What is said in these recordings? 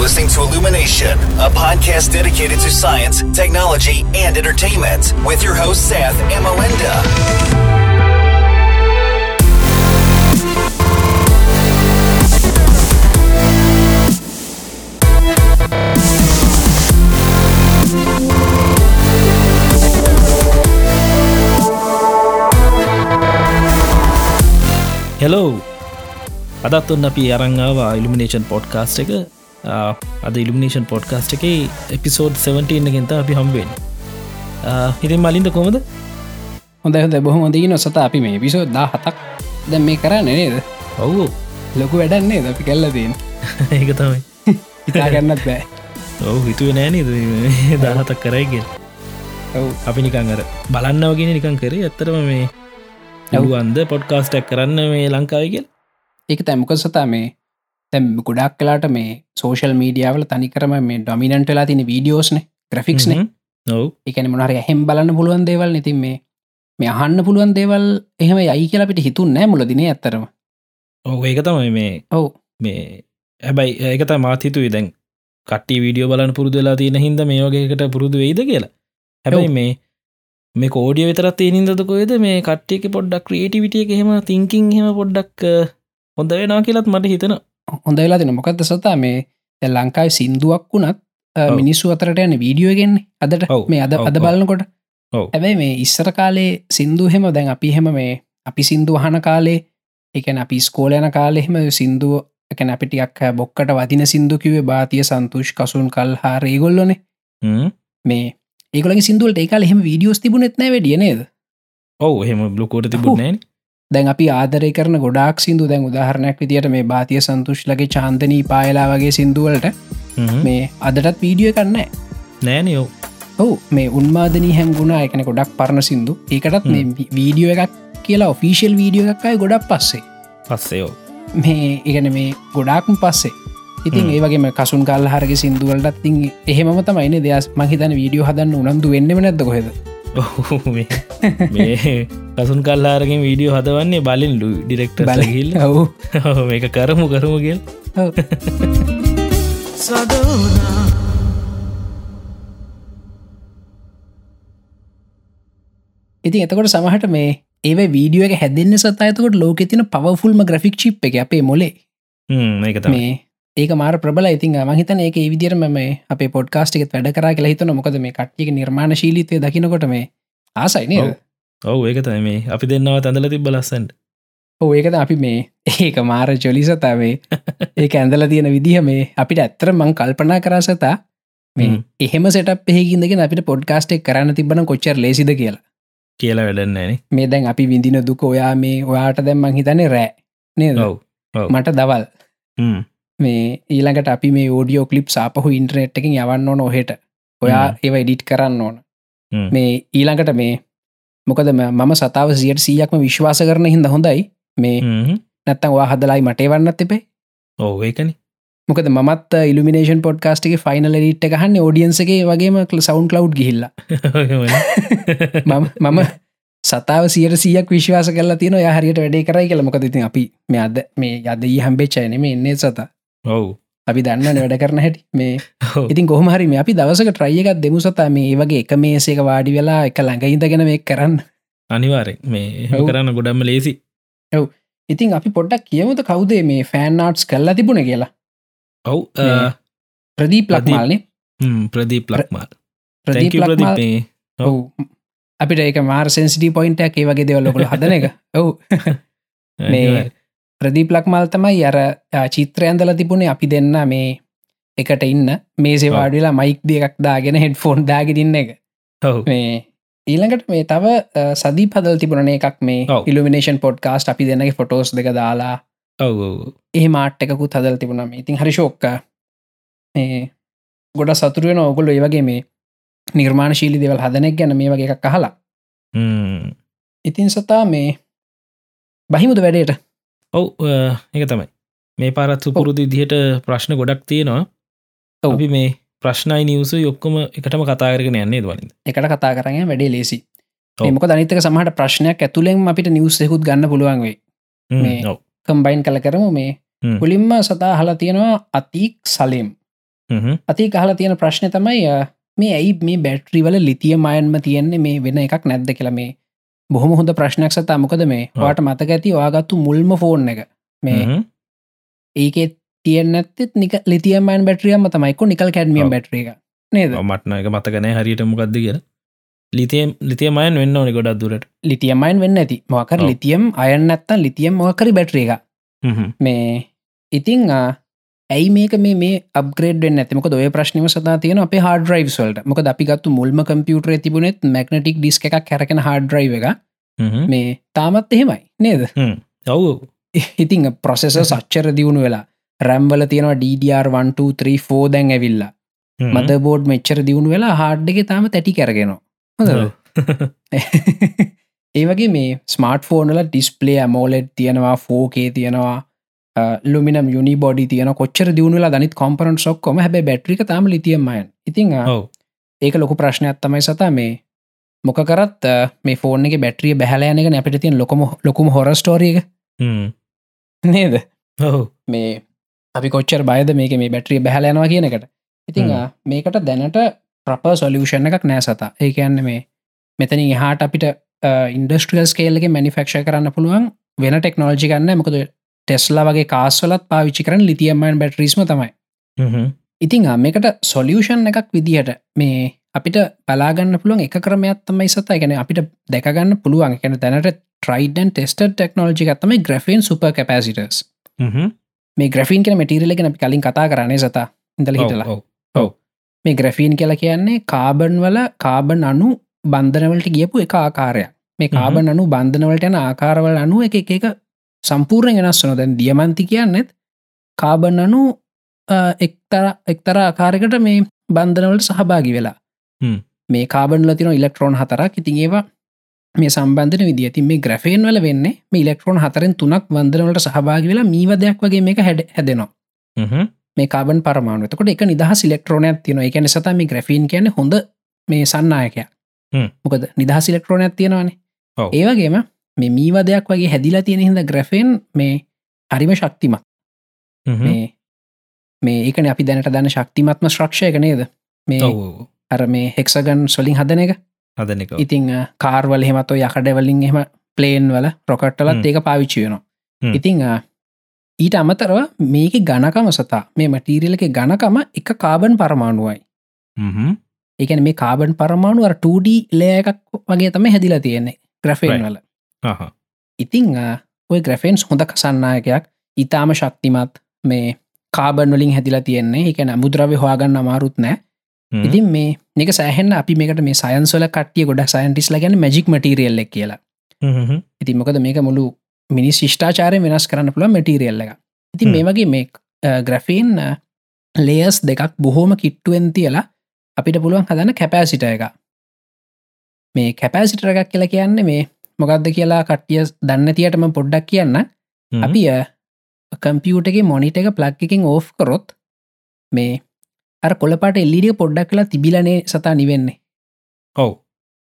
listening to Illumination, a podcast dedicated to science, technology, and entertainment with your host, Seth and Melinda. Hello අදත් ඔන්න අපි අරංාව elimination podcast එක ආ, අද ඉල්ිමිනේෂන් පොඩ්කාස්ට එක එපිසෝඩ් 17 ගෙන්ත අපි හම්බෙන් හිතින් මලින්ද කොමද හොඳ හොඳ බොහොම දී නොසත අපි මේ පිසෝ දා හතක් දැ මේ කරන්න නේද? ඔව්ෝ. ලොකු වැඩන්නේ අපි කල්ලදීන් ඒක තමයි. හිතාගන්නත් බෑ. ඔවු හිතුව නෑනද දහතක් කරයිගෙන් ඔව්. අපි නිකං අර බලන්නවගෙන නිකං කරේ. ඇත්තරම මේ ඇවුවන්ද පොඩ්කාස්ටක් කරන්න මේ ලංකාවගෙන් ඒක තැමක සතා මේ තැම් ගොඩක් කලාට මේ සෝෂල් මීඩියාවල තනිකරම මේ ඩොමිනන්ටලා තින වීඩියෝස්න ග්‍රෆික්ස්න එකන මොනහර හැම් බලන්න පුළුවන් දේවල් නැතින් මේ මේ අහන්න පුළුවන් දේවල් එහෙම යයි කියලා පිට හිතුන් නෑ මුලදිනේ ඇත්තරම ඔව ඒක තමයි මේ ඔව්. මේ හැබැයි ඒකත මාතිතුයි දැන් කට්ටි වීඩියෝ බලන්න පුරුදු වෙලා තියෙන හිද මේ වගේකට පුරුදු වෙයිද කියලා. හැබැයි. මේ මේ කෝඩිය විතරත් තියනින්දද කොයද මේ කට්ටියක පොඩ්ඩක් ක්‍රේටිවිටිය එක හෙම තිංකින් හෙම පොඩ්ඩක් හොඳ වෙනා කියලත් මට හිතන හොඳ වෙලා තින මොකක්ද සතා මේ දැන් ලංකායි සින්දුවක් වුණත්. මිනිස්සු අතරට යන වීඩියෝගෙන් අදට මේ අද අද. බලන්නකොට. ඇබැයි මේ ඉස්සර කාලේ සින්දු හෙම දැන් අපි හෙම මේ අපි සින්දු අහන කාලේ එකන අපි ස්කෝලයන කාලෙහෙම සින්දුව එකන අපිටියක් බොක්කට වදින සිින්දුකිවේ භාතිය සන්තුෂ් කසුන් කල් හා රේගොල්ලොන මේ ඒකලගේ සිින්දුවලට ඒකාල එහෙම වීඩියෝස් තිබුණෙත් නෑ වැඩිය නේද? ඔවු එහෙම බ්ලොකෝට තිබුණන දැන් අපි ආදරය කරන ගොඩක් සිින්දු දැන් උදාහරණයක් විදිට මේ භාතිය සන්තුෂ්ලගේ චාන්තනී පායලා වගේ සිින්දුවලට මේ අදටත් වීඩියෝ කන්න නෑනයෝ ඔවු. මේ උන්මාදනී හැම්ගුණා එකන ගොඩක් පරණ සිින්දු. ඒකටත් මේ වීඩියෝ එකක් කියලා ඔෆිසිල් වීඩියෝ එකක්යි ගොඩක් පස්සේ. පස්සයෝ මේ ඉගන මේ ගොඩාක්ම පස්සේ. ඉතින්. ඒවගේම කසුන් කල් හරග සිින්දුවලට ති එහෙම තමයින දෙයක් මහිතන වීඩියෝ හදන්න උනන්දු වෙන්නම නැද කොහෙද? ඔහු මේ කසුන් කල්ලාරගෙන් වීඩියෝ හදවන්නේ බලින් ලු ඩිරෙක්ට බල- ඔව්. මේක කරමු කරමුගෙල් ඔව්. ඉතින් එතකොට සමහට මේ ඒ වීඩියෝ එක හැදන්න සතයතකොට ලෝක තින පවෆුල්ම ග්‍රෆික් චිප් එක අපේ මොලේ. ඒක තම මේ ඒක මාර ප්‍රබල ඉතින් මහිතන ඒක විදිරම මේ අප පොඩ්කාස්ට එකත් වැඩ කර කියලා හිතන මොකද මේ කට්ටික නිර්මාණ ශීලිතය දකිනකොට මේ ආසයින ඔව්. ඔවු ඒක තම මේ අපි දෙන්නව ඇඳල තිබ ලස්සන්ට. ඕ ඒකද අපි මේ ඒක මාර චොලිසතාවේ ඒක ඇඳල තියෙන විදිහ මේ අපිට ඇත්තර මං කල්පනා කරා සතා මේ හ්ම්. එහෙම සට පෙහිකින්දගෙන අපිට පොඩ්කාස්ටෙක් කරන්න තිබන කොච්චර ලේසිද කියලා. කියලා වැඩන්නෑන මේ දැන් අපි විඳින දුක ඔයා මේ ඔයාට දැම්මං හිතන්නේ රෑ ඔව්. ඔව්. මට දවල්. මේ ඊළඟට අපි මේ ෝඩියෝ කලිප් සාපහු ඉන්ට්‍රනෙට් එකින් යවන්න ඕන ඔහෙට. ඔයා. ඒව එඩිට් කරන්න ඕන. මේ ඊළඟට මේ මොකද මම සතාව සියට සීයක්ම විශ්වාස කරන හිද හොඳයි. මේ. නැත්තන් වා හදලායි මටේ වන්නත් එපේ. ඔව් ඒකන. මොකද මත් ඉල්ිමිනේෂන් පොඩ්කාස්ටගේ ෆයිනල් ලිට් ගහන්න ෝඩියන්සගේ වගේම කල සවන්් කලව් ගිහිල්ල මම සතාව සියට සියක් විශ්වාස කල තින හරියට වැඩේ කරයි කියල. මොකද ඉතින් අපි මේ අද මේ යද ඊ හම්බේච්චයන මේ එන්නේ සත ඔව්. අපි දන්න වැඩ කරන හැටි. මේ. ඉතින් කොහමහරි මේ අපි දවසක ට්‍රයියකත් දෙමු සතා. මේ වගේ එක මේසේක වාඩි වෙලා එක ළඟහිදගෙන මේ කරන්න. අනිවාරෙන් මේ. කරන්න ගොඩම්ම ලේසි ඉතින් අපි පොඩ්ඩක් කියමුද කවුදේ මේ ෆෑන්නාට්ස් කල්ලා තිබුණ කියලා? ඔව් ප්‍රදීප්. ලක්මාල්නේ ප්‍රදීප් ලක්මාල්. ප්‍රදීප් ලක්මාල්. ඔව්. අපිට ඒක මාර් සෙන්සිටි පොයින්ටක් ඒ වගේ දෙවල්ලොකළ හදන එක. ඔවු. මේ ප්‍රදීප් ලක්මල් තමයි අර ආ, චිත්‍රය ඇඳල තිබුණේ අපි දෙන්න මේ එකට ඉන්න. මේ සේවාඩිලා මයික් දෙකක් දාගෙන හෙඩ් ෆෝන් දාගෙනන්න එක. මේ ඊළඟට මේ තව සදී පදල් තිබුණන එකක් මේ ඔව්. ඉල්ිමිනේෂන් පොඩ්කාස්ට අපි දෙන්නගේ ෆොටෝස් දෙක දාලා. ඔව්. ඒ මාට් එකකුත් හදල් තිබුණම ඉතින් හරි ශෝක්ක මේ ගොඩ සතුරුවෙන ඔගොල්ලො ඒවගේ මේ නිර්මාණ ශීලි දෙවල් හදනෙක් ගැන මේ වගේ එකක් කහලා. ඉතින් සතා මේ බහිමුද වැඩේට ඔව් ඒක තමයි. මේ පාරත් සුපුරුදු දිහට ප්‍රශ්න ගොඩක් තියෙනවා. ඔව්. මේ ප්‍රශ්නයි නිවස යොක්කොම එකටම කතාරගෙන යන්නේ වලින් එකට කතා කරන්න වැඩේ ලේසි. මොක දනිතක සමහට ප්‍රශ්නයක් ඇතුළෙන් අපිට නිවස්සෙකුත් ගන්න පුළුවන් වේ කම්බයින් කල කරමු මේ. පුලින්ම සතා හලා තියෙනවා අතික් සලම්. අති කහලා තියෙන ප්‍රශ්න තමයි මේ ඇයි මේ බැට්‍රිවල ලිතිය මයන්ම තියෙන්නේ? මේ වෙන එකක් නැද්ද කියලා මේ බොහොම හොඳ ප්‍රශ්නයක් සතා. මොකද මේ. වාට මතක ඇති වාගත්තු මුල්ම ෆෝන් එක. මේ ඒකෙත් තියෙන් ඇත්තෙත් නික ලිතියමන් බැටරියම තමයිකු නිකල් කැඩමියම්. බැට්‍රිය එක. නේද? මටන එක මතකනෑ හරියට මොකක්ද කියලා. ලිතියම් ලිතියමයන් වෙන්න ඕනි ගොඩක් දුරට. ලිතියමයින් වෙන්න ඇති. මොකර. ලිතියම් අයන් නැත්තන් ලිතියම් මොකරි බැට්‍රිය එක මේ ඉතිං ආ, ඇයි මේක මේ අපග්‍රේඩ ඇතිමක ඔය ප්‍රශ්නම සතා තියෙන අප හard ඩ්‍රයිව් වලට. මොක අපි ගත්තු මුල්ම කම්පියුටර තිබුණෙත් මැගනටික් ඩිස්ක එකක් කැරකෙන හard ඩ්‍රයිව එක මේ තාමත් එහෙමයි නේද? ඔව්. ඉතිං ප්‍රොසෙස සච්චර දියුණු වෙලා රැම්බල තියෙනවා DDR123 දැන් ඇවිල්ලා. මද බෝඩ් මෙච්චර දියුණු වෙලා හාඩ්ඩක තාම තැටි කැරගෙනවා. හොඳද? ඒ වගේ මේ ස්මාර්ට ෆෝනල ඩිස්පලේ ඇමෝලෙඩ් තියෙනවා ෆෝකේ තියෙනවා ලුමිනම් යුනි බොඩි තියන කොච්චර දියුණුලා දනිත් කොම්පරන් සොක්කොම හැබ බැට්‍රික තාම ලිතියමයන් ඉතිං ඒක ලොකු ප්‍රශ්නයක් තමයි සතා මේ මොක කරත් අ, මේ ෆෝන් එක බැට්‍රිය බැහලයනක නැපිට තියන් ලොකම ලොකුම හොර ස්ටෝරියක නේද? මේ අපි කොච්චර බයද මේක මේ බැට්‍රිය බැහලයනවා කියන එකට. ඉතිං මේකට දැනට ප්‍රප සොලියෂණ එකක් නෑ සතා. ඒ කියන්න මේ මෙතනින් එහාට අපිට ඉන්ඩස්ට්‍රියල් ස්කේල්ලගේ මනිෆක්ෂ කරන්න පුළුවන් වෙන ටෙක්නෝජි ගන්න මොකද ටෙස්ලා වගේ කාස්වලත් පාවිච්චි කරන ලිතියම්මන් බැටරිස්ම තමයි. ඉතිං මේකට සොලියෂන් එකක් විදිහට මේ අපිට බලාගන්න පුළුවන් එක ක්‍රමයක් තමයි සතා ගැන අපිට දැකගන්න පුළුවන්. එකන දැනට ට්‍රයිඩන් ටෙස්ට ටෙක්නෝජි ගත්තම ග්‍රෆන් සුප කැපසිටස් මේ ග්‍රෆීන් කෙන මටිරල ගෙන කලින් කතා කරන්නේ සතා. ඉඳල හිටලා. මේ ග්‍රෆීන් කියලා කියන්නේ කාබන් වල කාබන් අනු බන්ධනවලට ගියපු එක ආකාරයක්. මේ කාබන් අනු බන්ධනවලට යන ආකාරවල අනුව එක එක සම්පූර්ණ වෙනස් වන දැන් දියමන්ති කියන්නෙත් කාබන් අනු එක්තර එක්තර ආකාරකට මේ බන්ධනවලට සහභාගි වෙලා. මේ කාබන්ල තින ඉලෙක්ට්‍රෝන් හතරක්. ඉතින් ඒවා මේ සම්බන්ධන විදි ඇති මේ ග්‍රෆේන් වල වෙන්නේ මේ ඉලෙක්ට්‍රෝන් හතරෙන් තුනක් වන්දනවලට සහභාගි වෙලා මීවදයක් වගේ මේක හැඩ හැදෙනවා. මේ කාබන් පරමාණු. එතකොට එක නිදහස් ඉලෙක්ට්‍රෝනයක් තියෙන එකන සත මේ ග්‍රෆීන් කියන හොඳ මේ සන්නායකයක්. මොකද නිදහස් ඉලෙක්ට්‍රෝනයක් තියෙනවානේ. ඒවගේම මේ මීවදයක් වගේ හැදිලා තියෙන හිද ග්‍රෆෙන් මේ හරිම ශක්තිමත්. මේ මේ ඒකන අපි දැනට දන්න ශක්තිමත්ම ශ්‍රක්ෂයක නේද? මේ අර මේ හෙක්සගන් සොලින් හදන එක? හදන එක ඉතිං කාර්වල හෙමතෝ යකඩවලින් එහම ප්ලේන් වල ප්‍රොකට්ටලත් හ්ම්. ඒක පාවිච්චි වෙනවා. ඉතිං ඊට අමතරව මේක ගණකම සතා මේ මටීරියලක ගණකම එක කාබන් පරමාණුවයි. ඒකන මේ කාබන් පරමාණුවර 2D ලෑ එකක් වගේ තම හැදිලා තියෙන්නේ ග්‍රෆේන්. වල ඉතිං ඔය ග්‍රෆෙන්ස් හොඳ කසන්නායකයක්. ඉතාම ශක්තිමත් මේ කාබන් වලින් හැදිලා තියෙන්නේ. එකන මුද්‍රවය හවාගන්න අමාරුත් නෑ. ඉතින් මේ නික සෑහෙන් අපි මේකට මේ සයන්සල කටිය ගොඩක් සයින්ටිස් ලගැන මජික් මටීරියල්ල කියලා. ඉතින් මොකද මේක මුළු මිනි ශිෂ්ඨාචාරය වෙනස් කරන්න පුළුව මටීරියල්ල එක ඉතින්. මේ වගේ මේ ග්‍රෆීන් ලේස් දෙකක් බොහෝම කිට්ටුවෙන් තියලා අපිට පුළුවන් හදන කැපෑසිට එක මේ කැපෑසිට එකක් කියලා කියන්නේ මේ මොකක්ද කියලා කට්ටිය දන්න තියටම පොඩ්ඩක් කියන්න. අපි කම්පියුටගේ මොනිට එක ප්ලක් එකින් ඕෆ් කරොත් මේ අර කොලපට එල්ලිඩිය පොඩ්ඩක් කියලා තිබිලනේ සතා නිවෙන්නේ. ඔව්.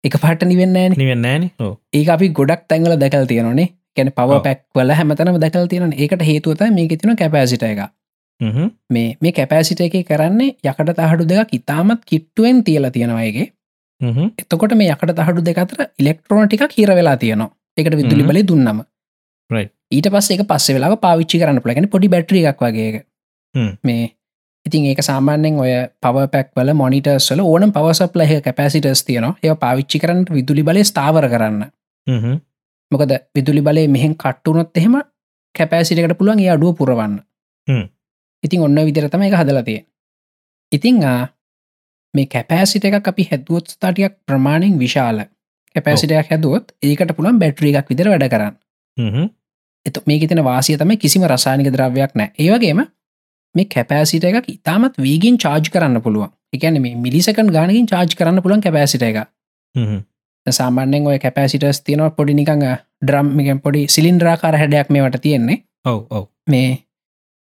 එක පාට නිවෙන්න නිවෙන්න ඕ ඒ අපි ගොඩක් තැන්ගල දැකල් තියෙනනේ කැන පව. පැක් වල හැමතනම දැකල් තියෙන ඒකට හේතුවත මේක තින කැපෑසිට එක. මේ මේ කැපෑසිට එක කරන්නේ යකට තහඩු දෙක ඉතාමත් කිට්ටුවෙන් තියලා තියෙනවයගේ එතකොට මේ යකට තහඩු දෙකතර ඉලෙක්ට්‍රෝන ටික හිර වෙලා තියෙනවා. එකට විදුලි. බලි දුන්නම. ඊට පස්සේ එක පස්සේ වෙලා පාවිච්චි කරන්න පලගෙන පොඩි බැට්‍රිය එකක් වගේ. මේ ඉතින් ඒක සාමාන්‍යෙන් ඔය පව පැක් වල මොනිටර්ස්වල ඕනම් පවසප්ලහ කැපසිටස් තියනවා. ඒ පාවිච්චි කරන්න විදුලි බලය ස්ථාවර කරන්න. මොකද විදුලි බලය මෙහෙන් කට්ටුනොත් එහෙම කැපෑසිටකට පුළුවන් ඒ අඩුව පුරවන්න. ඉතින් ඔන්න විදිරතම එක හදලතිය ඉතිං ආ, මේ කැපෑසිට එකක් අපි හැදුවොත් ස්ථාටියක් ප්‍රමාණෙන් විශාල. කැපෑසිටයක් හැදුවොත් ඒකට පුළන් බැට්‍රිය එකක් විදිර වැඩ කරන්න. එත මේ තින වාසිය තම කිසිම රසානික ද්‍රව්‍යයක් නෑ ඒවගේම මේ කැපෑසිට එකක් ඉතාමත් වීගින් චාර්ජ් කරන්න පුළුවන්. එකන මේ මිලිසකන් ගානකින් චාර්ජ් කරන්න පුළුවන් කැපෑසිට එක සාමාන්‍යෙන් ඔය කැපෑසිටස් තියෙනවා පොඩි නිකං ඩ්‍රම් පොඩි සිලින්ද්‍රාකාර හැඩයක් මේවට තියෙන්නේ. ඔව් ඔව්. මේ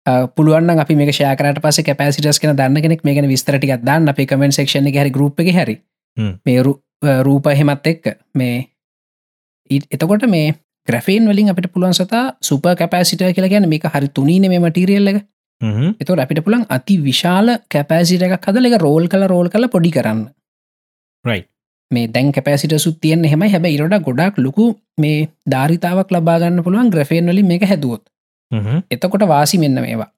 පුළුවන් අපි මේ ශයකරට පස කැපසිටස් කන දන්න කෙනෙක් මේකන විස්තරටික් දන්න. අප කමෙන් ක්ෂණ හැරි ගරුප් එක හැරි. හ්ම්. මේ රු- අ, රූප හෙමත් එක්ක. මේ එතකොට මේ ග්‍රෆේන් වලින් අපට පුළුවන් සතා සුප කැපසිට කියලා ගැන මේක හරි තුනීන මේ මටීරියල්ල එක. එතො අපිට පුළන් අති විශාල කැපෑසිට එකක් හදල එක රෝල් කල රෝල් කල පොඩි කරන්න. මේ දැන් කැපෑසිට සුත්තියෙන් හෙම හැබ ඉරට ගොඩක් ලොකු මේ ධාරිතාවක් ලබාගන්න පුළුවන් ග්‍රෆේන් වලින් මේක හැදුවොත් එතකොට වාසි මෙන්න මේවා.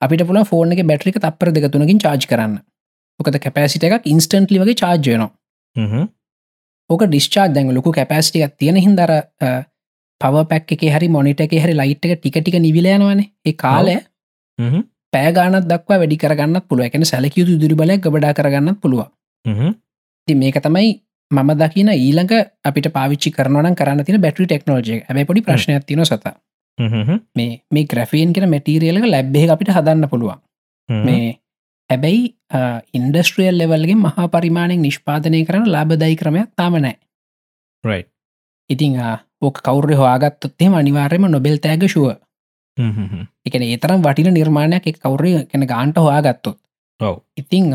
අපිට පුල ෆෝන එක බැටරික තපර දෙකතුනකින් චාර්ජ් කරන්න. ඕකද කැපෑසිට එකක් ඉන්ස්ටන්ටලි වගේ චාර්ජයනවා ඕක ඩිස්චාර් දැන් ලොකු කැපෑසිටික් තියෙන හිදර පව පැක් එක හරි මොනිට එක හරි ලයිට් එක ටික ටික නිවිලයනවන ඒ කාලය පෑගානත් දක්වා වැඩි කරගන්න පුළුව එකන සැලකයුතු දුරි බලයක් ගබඩා කරගන්න පුළුව ති මේක තමයි මම දකින ඊළඟ අපිට පාවිච්චි කරනවන කරන්න තින බැටරි ටෙක්නෝජය ඇබ පොඩි ප්‍රශ්නයක් තින සත මේ මේ ග්‍රෆීන් කෙන මැටීරියලක ලැබ්බේ අපිට හදන්න පුළුවන්. මේ හැබැයි ඉන්ඩස්ට්‍රියල් ලෙවල්ගේ මහා පරිමාණෙන් නිෂ්පාදනය කරන ලාබදයි ක්‍රමයක් තාමනෑ ඉතිං ඕක කවුර හවාගත්තොත්තෙම අනිවාර්යම නොබෙල් තෑග ශුව එකන ඒතරම් වටින නිර්මාණයක් එක කවුරය කෙන ගාන්ට හොයාගත්තොත්. ඉතිං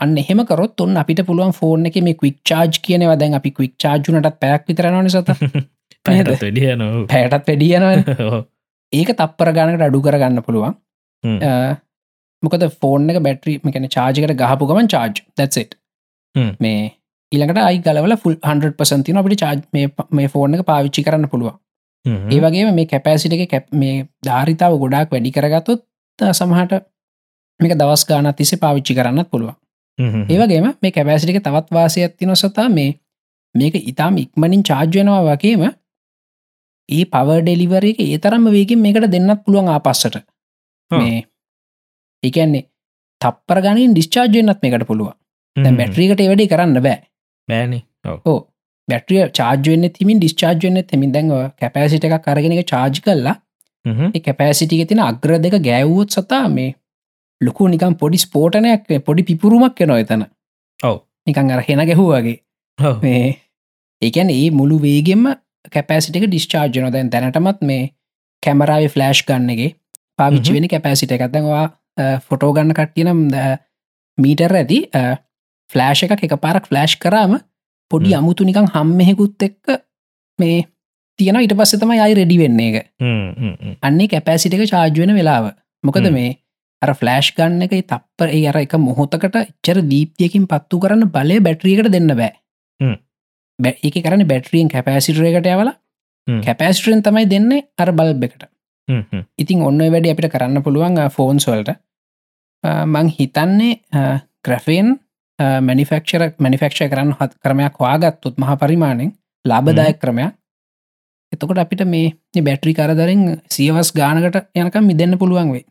අන්න එහෙම කරොත් ඔන්න අපිට පුළුවන් ෆෝර්න එක මේ කවික් චාර්ජ් කියනව. දැන් අපි කවික් චාර්ජුනටත් පැයක් විතරනන සත පැහට වැඩියන පැයටත් වැඩියන ඒක තප්පර ගණකට අඩු කරගන්න පුළුවන්. මොකද ෆෝර්න එක බැටරි මෙකන චාර්ජකට ගහපු ගමන් චාර්ජ් දැත්සෙට් මේ ඊළඟට අයි ගලවල ෆුල් 100 පසන්තින අපිට චාර්ජ් මේ ෆෝර්න එක පාවිච්චි කරන්න පුළුවන්. ඒ වගේ මේ කැපෑසිට එක කැප් මේ ධාරිතාව ගොඩාක් වැඩි කරගත්තුත් සමහට මේක දවස් ගානත් තිසේ පාවිච්චි කරන්නත් පුළුවන්. ඒවගේම මේ කැපෑසිටික තවත් වාසයක් තින සතා මේ මේක ඉතාම ඉක්මනින් චාර්ජයනවා වගේම ඒ පව ඩෙලිවර එක ඒ තරම්ම වේකින් මේකට දෙන්නත් පුළුවන් ආපස්සට. මේ එකන්නේ තප්පර ගනින් ඩිස්චාර්ජයනත් මේකට පුළුවන්. බැට්‍රීකට වැඩි කරන්න බෑ. බෑනි. ඕ බැට්‍රිය චාර්ජවෙන්න තිමින් ඩිස්චාර්ජවෙන්න තෙමින් දැන්ව කැපෑසිට එක කරගෙන එක චාර්ජ් කල්ලා කැපෑසිටික තින අග්‍ර දෙක ගෑවූත් සතා මේ ලොකු නිකම් පොඩි ස්පෝටනයක් පොඩි පිපුරුමක් කෙනො එතන. ඔව. නිකං අර හෙන ගැහුවගේ මේ ඒකැන ඒ මුළු වේගෙන්ම කැපෑසිටික ඩිස්චාර්ජන දැන් දැනටමත් මේ කැමරාව ෆලෑෂ් ගන්නගේ පාවිච්චි වෙන කැපෑසිට එකතවා ෆොටෝ ගන්න කට්ටියනම් මීටර් ඇති ෆලෑෂ් එක එක පාරක් ෆලෑෂ් කරාම පොඩි අමුතු නිකං හම්මෙහෙකුත් එක්ක මේ තියෙන ඉට පස්ස තම යයි රෙඩි වෙන්නේ එක අන්නේ කැපෑසිට එක චාර්ජවෙන වෙලාව. මොකද මේ අර ෆලෑෂ් ගන්න එක තප්පර ඒ අර එක මොහොතකට එච්චර දීප්තියකින් පත්තු කරන්න බලය බැට්‍රියකට දෙන්න බෑ බැ එක කරන බැට්‍රියෙන් කැපෑසිටරේකට යවල කැපෑස්ටරෙන් තමයි දෙන්නේ අර බල්බ එකට. ඉතින් ඔන්න වැඩි අපිට කරන්න පුළුවන් ෆෝන්ස්වල්ට මං හිතන්නේ ග්‍රෆයෙන් මනිෆක්ෂර මනිෆක්ෂ කරන්න හත් ක්‍රමයක් වාගත්තුත් මහ පරිමාණයෙන් ලාබදායක් ක්‍රමයක්. එතකොට අපිට මේ බැට්‍රි කරදරෙන් සියවස් ගානකට යනකම් මිදන්න පුළුවන් වේ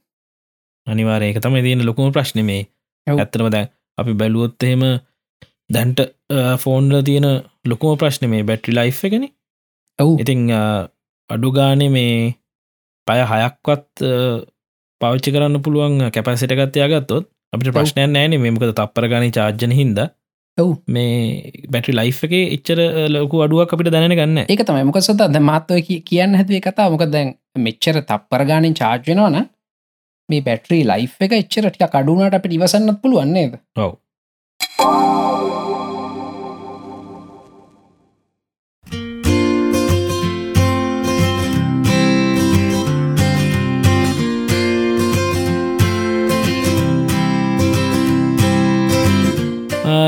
අනිවාරය එක තමයි තියෙන ලොකුම ප්‍රශ්න මේ. ඇත්තනම දැන් අපි බැලුවොත් එහෙම දැන්ට ෆෝන්ල තියෙන ලොකුම ප්‍රශ්න මේ බැට්‍රි ලයි් එකන. ඔවු. ඉතිං අඩු ගානේ මේ පය හයක්වත් පෞච්චි කරන්න පුළුවන් කැපසිටකත්යගත්තොත් අපිට ප්‍රශ්නයන් නෑන මේමකද තප්පර ගනි චාර්ජන හින්ද. ඔව්. මේ බැටි ලයි් එක එච්චර ලොකු අඩුවක් අපිට දැන ගන්න ඒක තමයි. මොක සත ද මාත්ව කියන්න හැතුවේ කතා මොක දැන් මෙච්චර තප්පර ගානෙන් චාර්ජනවන මේ බැට්‍රී ලයි් එක එච්චර ටික කඩුනට අපට ඉවසන්නත් පුළුවන්නේද ඔව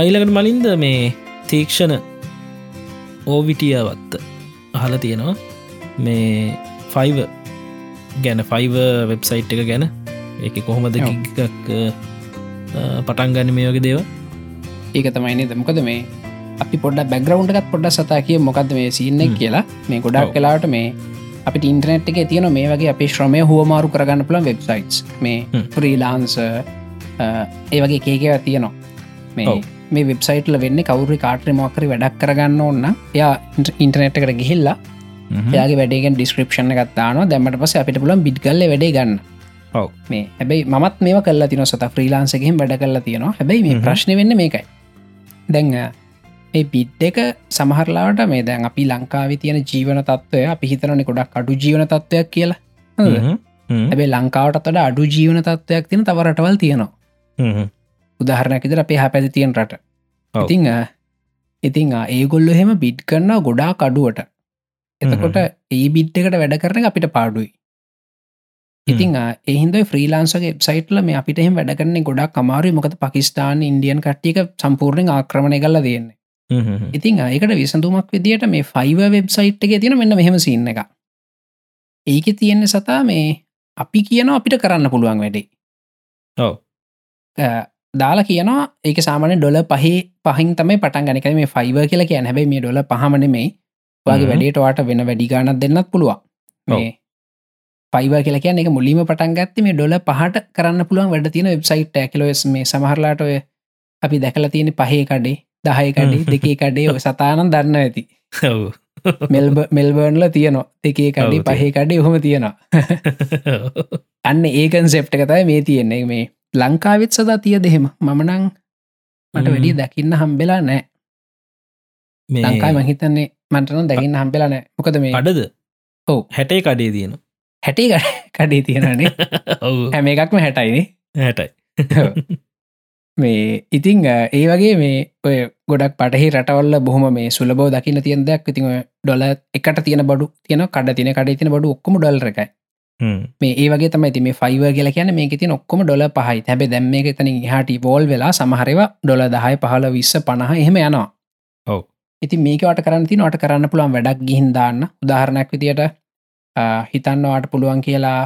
ඊළකට මලින්ද මේ තීක්ෂණ ඕවිටියවත්ත අහල තියෙනවා. මේ ෆයිව ගැන ෆයිව වෙබ්සයිට් එක ගැන. ඒක කොහොමද එකක් පටන් ගන්න මේ වගේ දේව ඒක තමයි දමකද මේ අපි පොඩ බැග්‍රවන්් එකත් පොඩ සතා කිය මොකක්ද මේ සින්න කියලා? මේ ගොඩක් කලාට මේ අපි ඉන්ටනෙට් එක තියන මේ වගේ අපි ශ්‍රමය හුවමාරු කරගන්න පුළන් වෙබ්සයිටස් මේ ෆ්‍රීලාන්ස ඒ වගේ කේකව තියනවා. මේ මේ වෙබ්සයිටල වෙන්න කවුරු කාටර මොකරි වැඩක් කරගන්න ඔන්න යා ඉන්ටනෙට් එකට ගිහිල්ලා යාගේ වැඩේගෙන් ඩිස්ක්‍රපෂණ ගත්තාන දැමට පස අපිට පුලන් බිඩ් කල්ල වැඩේ ගන්න. මේ හැබයි මත් මේ කල්ල තින සත. ෆ්‍රීලාන්සකෙන් වැඩ කල්ලා තියෙනවා. හැබයි මේ ප්‍රශ්න වෙන්න මේකයි දැන් මේ බිඩ් එක සමහරලාට මේ දැන් අපි ලංකාවි තියෙන ජීවන තත්වය අපි හිතනනෙ ගොඩක් අඩු ජීවන තත්වයක් කියලා. හැබේ ලංකාවටත් වඩ අඩු ජීවන තත්වයක් තින තවරටවල් තියෙනවා. උදාහරණැකිතර අපේ හැ පැති තියෙන් රට. ඉතිං ඉතිං ඒගොල්ල එහෙම බිඩ් කරන්න ගොඩා කඩුවට එතකොට ඒ බිට් එකට වැඩ කරන අපිට පාඩුයි ඉතින් එහින්ද ෆ්‍රීලාන්සගේ සයිටල මේ අපිට එහම වැඩගන්නේ ගොඩක් කමාරු මොකද පකිස්ාන ඉන්දියන් කට්ටික සම්පූර්ණයෙන් ආක්‍රමණය කල්ල දෙන්නේ ඉතින් ඒකට විසඳුමක් විදිට මේ ෆයිව වෙබ්සයිට් එක තියෙන මෙන්න මෙහෙම සින්න එක ඒක තියෙන්නේ සතා මේ අපි කියන අපිට කරන්න පුළුවන් වැඩේ. ඔව. දාලා කියනවා ඒක සාමන ඩොල පහේ පහින් තමයි පටන් ගනික මේ ෆයිව කියලා කියන හැබයි මේ ඩොල පහමන මේ වගේ වැඩේට වාට වෙන වැඩි ගානත් දෙන්නත් පුළුවන්. මේ පයිව කියලා කියන එක මුලිම පටන් ගත්ත මේ ඩොල පහට කරන්න පුළුවන් වැඩ තියෙන වෙබ්සයිට් ඇකලොස් මේ සමහරලාට ඔය අපි දැකල තියෙන පහේ කඩේ දහය කඩේ දෙකේ කඩේ ඔය සතානන් දන්න ඇති. මෙල්බ මෙල්බර්න්ල තියනවා. දෙකේ කඩේ පහේ කඩේ හොම තියෙනවා. අන්න ඒකන් සෙප්ට කතයි මේ තියෙන්නේ. මේ ලංකාවෙත් සදා තිය දෙහෙම මමනං මට වැඩිය දකින්න හම්බෙලා නෑ. ලංකායි මහිතන්නේ මටන දැකින්න හම්බෙලා නෑ. මොකද මේ අඩද ඔව්. හැටේ කඩේ තියෙන හැටේ කඩේ තියෙනනේ හැම එකක්ම හැටයිනේ. හැටයි. මේ ඉතිං ඒ වගේ මේ ඔය ගොඩක් පටහි රටවල්ල බොහොම මේ සුලබෝ දකින්න තියන් දෙයක්. ඉතින් ඩොල එකට තියෙන බඩු තියන කඩ තින කඩ තින බඩු ඔක්කම ඩොල්ර එකයි මේ ඒ වගේ තමයි මේ ෆයිව කියල කියන මේ ති ඔක්කොම ඩොල පහයි. හැබ දැම් මේ තන හට වෝල් වෙලා සමහරව ඩොල දහයි පහල විස්ස පණහ එහෙම යනවා. ඔව. ඉති මේකට කරන්න ති නොට කරන්න පුළුවන් වැඩක් ගිහින් දාන්න. උදාහරණයක් විදියට හිතන්නවාට පුළුවන් කියලා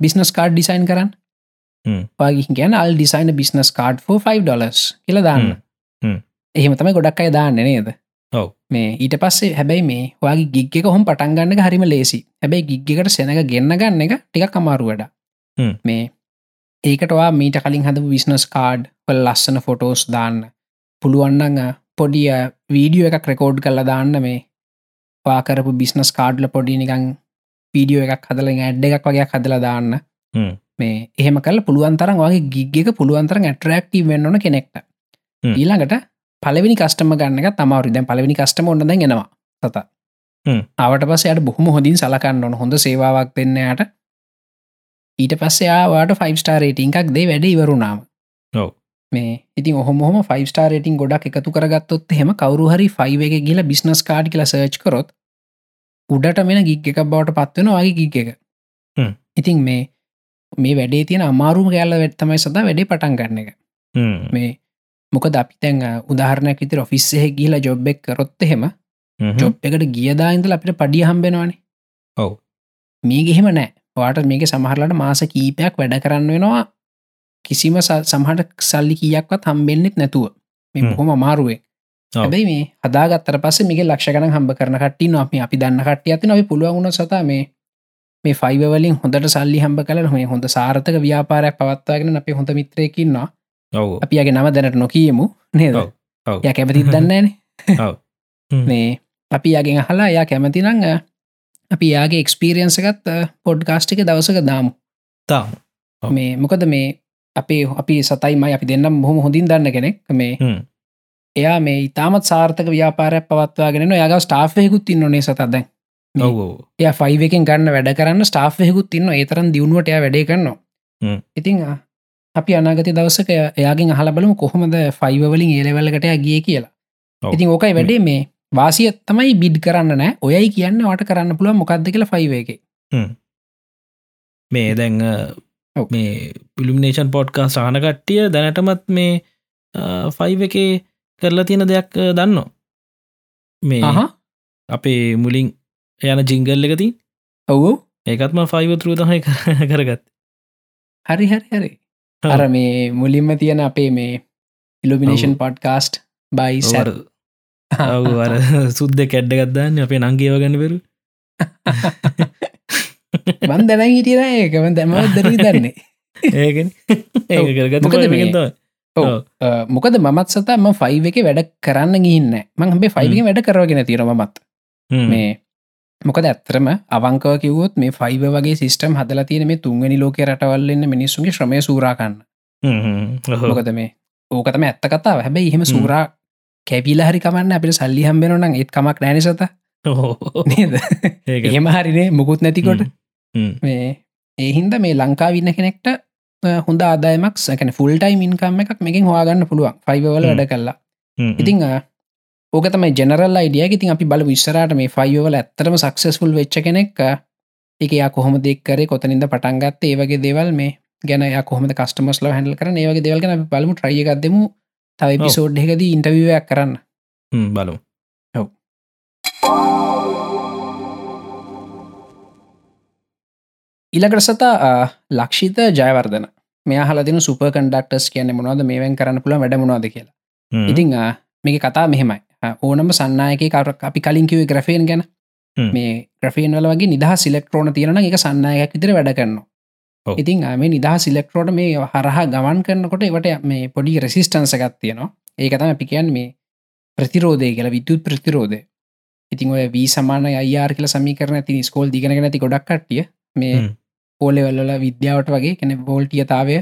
බිස්නස් කාඩ් ඩිසයින් කරන්න. වගේ ගැන all design business card 5 dollars කියල දාන්න. එහෙම තමයි ගොඩක් අය දාන්න නේද? ඔව. මේ ඊට පස්සේ හැබැයි මේ වගේ ගිග්ග එක හොම පටන්ගන්න හරිම ලේසි හැබැයි ගිග්ගකට සෙනක ගෙන්න්න ගන්න එක ටික කමාරුවඩ මේ ඒකටවා මීට කලින් හද විස්නස් කාඩ් පල් ලස්සන ෆොටෝස් දාන්න. පුළුවන්නඟ පොඩිය වීඩියෝ එකක් රෙකෝඩ් කල්ල දාන්න මේ පාකරපු බිස්නස් කාඩ්ල පොඩි නිකං වීඩියෝ එකක් හදල ඇඩ්ඩ එකක් වගේ හදල දාන්න. මේ එහෙම කල පුළුවන්තරන් වගේ ගිග්ගක පුළුවන්තරන් ඇටරක්ටී වෙන්නන කෙනෙක්ට. ඊළඟට පලවෙනි කස්ටම ගන්නක තමාරු දැන් පලවෙනි කස්ටම ඔන්න දැන් එනවා සත. අවට පස යට බොහොම හොඳින් සලකන්න ඕන. හොඳ සේවාවක් දෙන්නයට ඊට පස්සයාවාට ෆයිස්ටාරේටිං එකක් දේ වැඩ ඉවරුණාම මේ ඉතින් ඔහොම ෆයිස්ටාරේටින් ගොඩක් එකතු කරගත්තොත් හෙම කවරු හරි ෆයිව එක ගිල බිස්නස් කාඩ් කියල සර්ච් කරොත් උඩට මෙන ගිග් එකක් බවට පත්වෙන වගේ ගිග් එක. ඉතින් මේ මේ වැඩේ තියෙන අමාරුම ගැල්ල වෙත්තමයි සදා වැඩේ පටන් ගන්න එක. මේ මොකද අපි තැන් උදාහරණයක් විතර ඔෆිස්සහ ගිල ජොබ්බෙක් කරොත් එහෙම ජොබ් එකට ගියදායින්දල අපිට පඩිය හම්බෙනවානේ. ඔව්. මේ ගෙහෙම නෑ. වාට මේක සමහරලට මාස කීපයක් වැඩ කරන්න වෙනවා කිසිම සමහට සල්ලි කියක්වත් හම්බෙන්න්නෙත් නැතුව. මේ බොහොම අමාරුවේ. හැබයි මේ හදාගත්තර පස මේක ලක්ෂගන හම්බ කරන කට්ටි නොම අපි දන්න කට්ටිය ඇති නොයි පුළුවන්ුණ සත මේ මේ ෆයිවලින් හොඳට සල්ලි හම්බ කල මේ හොඳ සාර්ථක ව්‍යාපාරයක් පවත්වාගෙන අපේ හොඳ මිත්‍රයකින්නවා අපිගේ නම දැනට නොකියමු. නේද? ය කැමතිත් දන්නන මේ අපි යාගෙන් අහලා යා කැමතිනං අපි යාගේ එක්ස්පීරියන්සකත් පොඩ්කාස්ටික දවසක දාමු. තා මේ මොකද මේ අපේ අපි සතයිමයි අපි දෙන්නම් බොහොම හොඳින් දන්න කෙනෙක්. මේ එයා මේ ඉතාමත් සාර්ථක ව්‍යාපාරයක් පවත්වාගෙන යාග ස්ටාෆයකුත් ඉන්න නේ සතද එය ෆයිවකින් ගන්න වැඩ කරන්න ස්ටාෆයකුත් ඉන්න ඒතරන් දියුණුවට එයා වැඩේ කරනවා. ඉතිං අපි අනාගත දවසක එයාගෙන් අහලබලම කොහොමද ෆයිවලින් ඒලවල්ලකට ගිය කියලා. ඉතින් ඕකයි වැඩේ මේ වාසිය තමයි බිඩ් කරන්න නෑ. ඔයයි කියන්න වට කරන්න පුළුව මොකක්ද කියලා ෆයිව එක. මේ දැන් මේ පිලිමිනේෂන් පොඩ්කා සාහනකට්ටිය දැනටමත් මේ ෆයිව එක කරලා තියෙන දෙයක් දන්න මේ අපේ මුලින් යන ජිංගල් එකති ඔවු. ඒකත්ම ෆයිව තෘ තමයි කරගත් හරි හරි හරි. අර මේ මුලින්ම තියෙන අපේ මේ ඉලුමිනේෂන් පොඩ්කාස්ට් බයි සැර අර. සුද්ද කැඩ්ඩ ගත්දාන්න අපේ නංගේව ගන්න පෙරු මන් දැන හිටියන ඒකම දැම දරී දන්නේ ඒ මොකද මත් සතම ෆයිව එක වැඩ කරන්න ගින්න මං හබේ ෆයිල්ගේ වැඩ කරගෙන තිර මත් මේ මොකද ඇත්තරම අවංකව කිවොත් මේ ෆයිව වගේ සිස්ටම් හදලා තියෙන මේ තුන්වැනි ලෝක රටවල්ලන්න මිනිස්සුන්ගේ ශ්‍රමය සූරාකන්න මොකද මේ? ඕකතම ඇත්ත කතාව. හැබැයි එහෙම සූරා කැපිල හරි කමන්න අපිට සල්ලි හම්බෙනනම් ඒත් කමක් නෑනසත එහෙම හරිනේ මුකුත් නැතිකොට මේ ඒහින්ද මේ ලංකාවින්න කෙනෙක්ට හොඳ ආදායමක් සැකන ෆුල්ටයි මින්කම්ම එකක් මෙකින් හවාගන්න පුළුවන්. ෆයිවවල වැඩ කල්ලා ඉතිං ඕක තමයි ජනරල් අයිඩිය ඉතින් අපි බල විස්සරට මේ ෆයිවල ඇත්තරම සක්සස්ෆුල් වෙච්ච කෙනෙක් එක යා කොහොම දෙක්කරේ කොතනින්ද පටන්ගත්ත ඒවගේ දෙවල් මේ ගැන කොහම කස්ටමස්ල හැල් කරන ඒවගේ දෙවල් ගැන බලමු ට්‍රයිගත්දමු තව පිසෝඩ් එකද ඉන්ටවිවයක් කරන්න. හ්ම්, බලමු ඉලකට සතා ලක්ෂිත ජයවර්ධන. මේ හලදින සුප කන්ඩක්ටස් කියන මොනවද? මේවන් කරන්න පුළ වැඩ මොවාද කියලා. ඉතිං මේක කතා මෙහෙමයි. ඕනම සන්නයක කර අපි කලින්කිවේ ග්‍රෆයෙන් ගැන. මේ ග්‍රෆයෙන් වල වගේ නිදහ සිලෙක්ට්‍රෝන තියෙන එක සන්නයයක් විතර වැඩ කරනවා. ඉතින් මේ නිදහ සිලෙක්ට්‍රෝට මේ හරහා ගමන් කරනකොට එවට මේ පොඩි රෙසිස්ටන්ස එකත් තියෙනවා. ඒකතම අපි කියන් මේ ප්‍රතිරෝධය කියලා විද්‍යුත් ප්‍රතිරෝධය. ඉතින් ඔය වී සමාන අයාර කියල සමිකරන ති ස්කෝල් දිගෙන නැති ගොඩක් කට්ටිය මේ. පෝලෙවල්ල විද්‍යාවට වගේ කෙන බෝල්ටියතාවය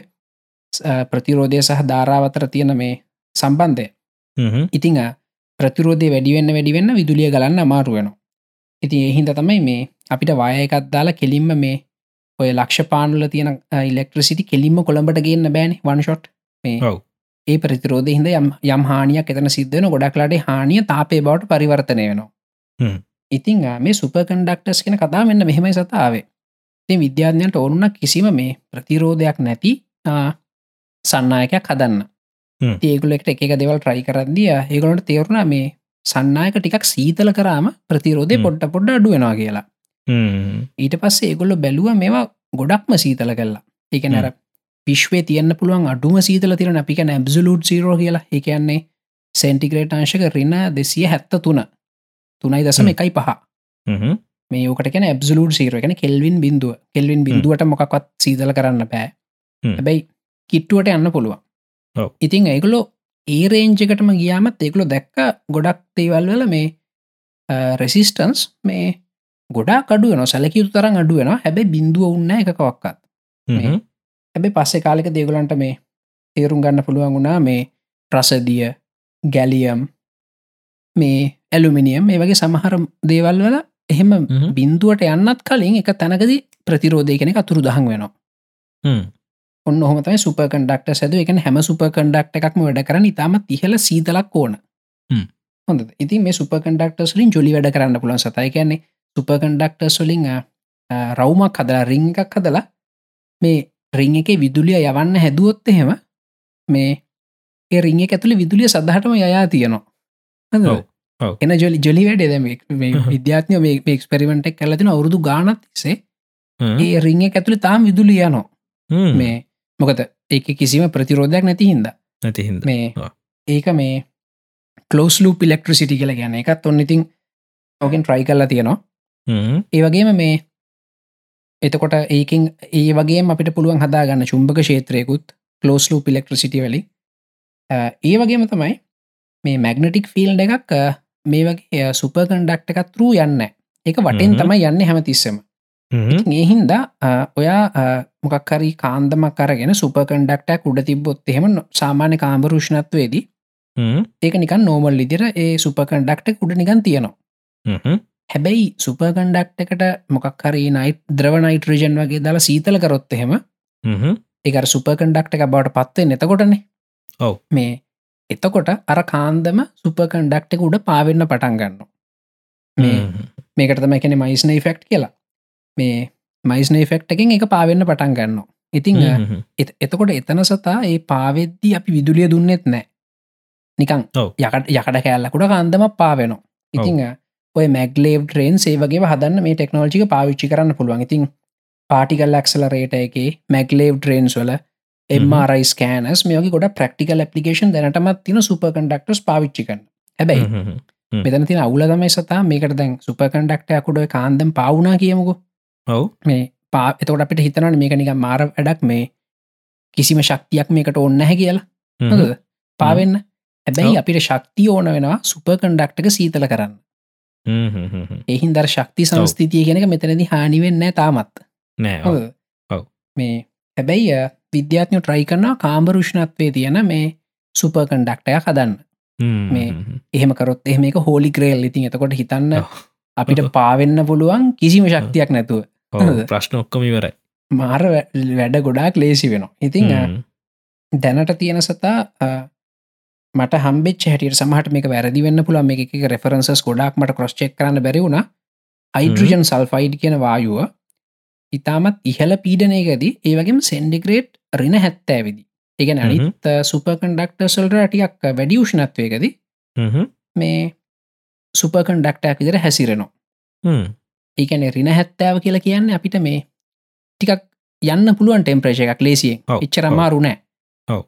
ප්‍රතිරෝධය සහ ධාරාවතර තියෙන මේ සම්බන්ධය. ඉතිං ප්‍රතිරෝධය වැඩිවෙන්න වැඩිවෙන්න විදුලිය ගලන්න අමාරුවෙන ඉතින් එහින්ද තමයි මේ අපිට වායකත් දාලා කෙලින්ම මේ ඔය ලක්ෂ පානුල තියෙන ඉලෙක්ට්‍රසිටි කෙලින්ම කොළඹට ගන්න බෑන වන්ෂොට් මේ. ඒ ප්‍රතිරෝධ හිද යම් යම් හානියක් එතන සිද්ධන ගොඩක්ලාට හානිය තාපේ බවට පරිවර්තනය වෙනවා. ඉතිං මේ සුප කන්ඩක්ටස් කෙන කතා මෙන්න මෙහෙමයි සතාවේ ති විද්‍යාඥයට ඕනුන කිසිම මේ ප්‍රතිරෝධයක් නැති සන්නායකයක් හදන්න. ඒගුලෙක්ට එක දෙවල් ට්‍රයි කරද්දිය ඒගොලට තේරුණ මේ සන්නායක ටිකක් සීතල කරාම ප්‍රතිරෝධය හ්ම්. පොඩ්ඩ අඩුවෙනවා කියලා. ඊට පස්සේ ඒගොල්ල බැලුව මේවා ගොඩක්ම සීතල කල්ලා එක නැර විශ්වේ තියන්න පුළුවන් අඩුම සීතල තිරන අපික නැබ්සලුට් සීරෝ කියලා. එකන්නේ සෙන්ටිග්‍රේට් අංශක රින්න දෙසිය හැත්ත තුන. තුනයි දසම. එකයි පහ මේ ඕකට කැන ඇබ්සලුට් සීර එකන කෙල්වින් බිඳුව. කෙල්වින් බිඳුවට මොකක්වත් සීතල කරන්න පෑ. හැබැයි කිට්ටුවට යන්න පුළුවන්. ඉතින් ඒගොලො ඒ රේංජකටම ගියාමත් ඒකුලො දැක්ක ගොඩක් තේවල් වල මේ රෙසිස්ටන්ස් මේ ගොඩා අඩුවන සැලකියුතු තරම් අඩුවෙන හැබැයි බිඳුව උන්න එකකවක්කත් හැබැ පස්සේ කාලෙක දේගලන්ට මේ තේරුම් ගන්න පුළුවන් වුණා මේ ප්‍රසදිය ගැලියම් මේ ඇලුමිනියම් මේ වගේ සමහර දේවල් වල එහෙම හ්ම්. බින්දුවට යන්නත් කලින් එක තැනකද ප්‍රතිරෝධය කෙනෙ අතුරු දහන් වෙනවා. ඔන්න හොමතයි සුප කන්ඩක්ට සැද. එක හැම සුප කන්ඩක්ට එකක්ම වැඩ කරන ඉතාමත් ඉහල සීතලක් ඕන. හොඳ ඉති මේ සුප කන්ඩක්ටස්ලින් ජොලි වැඩ කරන්න පුලන් සතයි කියන්නේ සුප කන්ඩක්ටස් වලින් රවමක් හදලා රිං එකක් හදලා මේ රිං එක විදුලිය යවන්න හැදුවොත් එහෙම මේ රිං එක ඇතුළි විදුලිය සදහටම යයා තියෙනවා. එන ජොලි ජොලි වැඩේ. දැම හ්ම්. විද්‍යාත්නය මේ එක්ස්පෙරිමෙන්ටක් කලතින අවුරුදු ගානත් හ්ම්, ඒ රිං එක ඇතුළි තාම් විදුලිය යනවා. හ්ම්. මේ මොකද ඒක කිසිම ප්‍රතිරෝධයක් නැති හින්ද. නැති හින්දා. මේ. ඒක මේ කලෝස් ලූ පිලෙක්ට්‍රසිටි කියලා ගැන එකත් ඔන්න ඉතින් ඕකෙන් ට්‍රයි කල්ලා තියෙනවා. ඒවගේම මේ එතකොට ඒකින් ඒ වගේ අපිට පුළුවන් හදාගන්න චුම්භක ශේත්‍රයකුත් කලෝස් ලූ පිලෙක්ට්‍රසිටි වලි ඒ වගේම තමයි මේ මැගනටික් ෆිල් එකක් මේ වගේ සුප කන්ඩක්ට එකත් රූ යන්න එක වටෙන්. තමයි යන්න හැමතිස්සම. හ්ම්, ඒහින්ද ඔයා මොකක්කරි කාන්දමක් කරගෙන සුප කන්ඩක්ටක් උඩ තිබොත් එහෙම සාමාන්‍ය කාම්බරුෂ්ණත්වේදී හ්ම්, ඒක නිකන් නෝමල් ඉදිර ඒ සුප කන්ඩක්ට උඩ නිකන් තියෙනවා. හැබැයි සුප කන්ඩක්ට එකට මොකක්හරි නයිට් ද්‍රව නයිට්‍රජන් වගේ දාලා සීතල කරොත් එහෙම හ්ම්, එක සුප කන්ඩක්ට එක බවට පත්වේ නැතකොටනේ ඔව්. මේ එතකොට අර කාන්දම සුප කන්ඩක්ට එක උඩ පාවෙන්න පටන් ගන්න මේකට තම එකන මයිස්න ෆෙක්් කියලා. මේ මයිස්න ෆෙක්් එකින් එක පාවෙන්න පටන් ගන්න ඉතිං එතකොට එතන සතා ඒ පාවෙද්දී අපි විදුලිය දුන්නෙත් නෑ. නිකං. යකට යකට කෑල්ලකුට කාන්දම පාවෙනවා. ඉතිං ඔය මැගලේව් ට්‍රේන් සේවගේ හදන්න මේ ටෙක්නෝජික පාවිච්චි කරන්න පුළුවන්. ඉතින් පාටිකල් ක්සලරේට එක මැගලේව් ට්‍රේන්ස් වල එමරයි කෑනස් මේක ගොඩ ප්‍රක්ටිකල් පපිකේෂන් දැනටමත් තින සුප කන්ඩක්ටස් පාවිච්චි කන්න හැබැයි. මෙතන තින අවුල තමයි සතා මේකට දැන් සුප කන්ඩක්ටයකුඩ කාන්දම් පවුනා කියමුකු. ඔව්. මේ පා එතකොට අපිට හිතනට මේක නික මාර වැඩක් මේ කිසිම ශක්තියක් මේකට ඔන්න හැ කියලා. හොඳද පාවෙන්න. හැබැයි. අපිට ශක්තිය ඕන වෙනවා සුප කන්ඩක්ටක සීතල කරන්න. හ්ම්, හ්ම්, හ්ම්, හ්ම්. එහින් දර ශක්ති සංස්ථිතිය කෙනෙක මෙතනදි හානිවෙන්න තාමත්. නෑ? ඔව්. මේ හැබැයි අ, විද්‍යාත්ඥ ට්‍රයි කරනවා කාම්බරුෂ්ණත්වය තියෙන මේ සුප කන්ඩක්ටය හදන්න. මේ හ්ම්, හ්ම්. එහෙම කරොත් එහෙම එක හෝලි ක්‍රේල් ඉතින් එතකොට හිතන්න. අපිට. පාවෙන්න පුළුවන් කිසිම ශක්තියක් නැතුව? ප්‍රශ්න ඔක්කොම ඉවරයි. මාර වැඩ ගොඩාක් ලේසි වෙනවා. ඉතිං දැනට තියෙන සතා මට හම්බෙච් හැටියට සමහට මේක වැරදි වෙන්න පුළන් මේ එක රෙෆරන්සස් ගොඩක් මට කොස්්චෙක් කරන්න බැරි වුණ. හයිඩ්‍රජන් සල්ෆයිඩ් කියන වායුව ඉතාමත් ඉහල පීඩනයකදී ඒවගේම සෙන්ඩිග්‍රේට් රින හැත්තෑ විදි එකන අනිත් සුපකන්ඩක්ටර්සල්ට ටියක් වැඩි උෂ්ණත්වයකද මේ සුපකන්ඩක්ටක් විදර හැසිරෙනවා. ඒකන රින හැත්තාව කියලා කියන්න අපිට මේ ටිකක් යන්න පුළුවන් ටෙම්ප්‍රේෂ එකක් ලේසියෙන් එච්චරමාරු නෑ.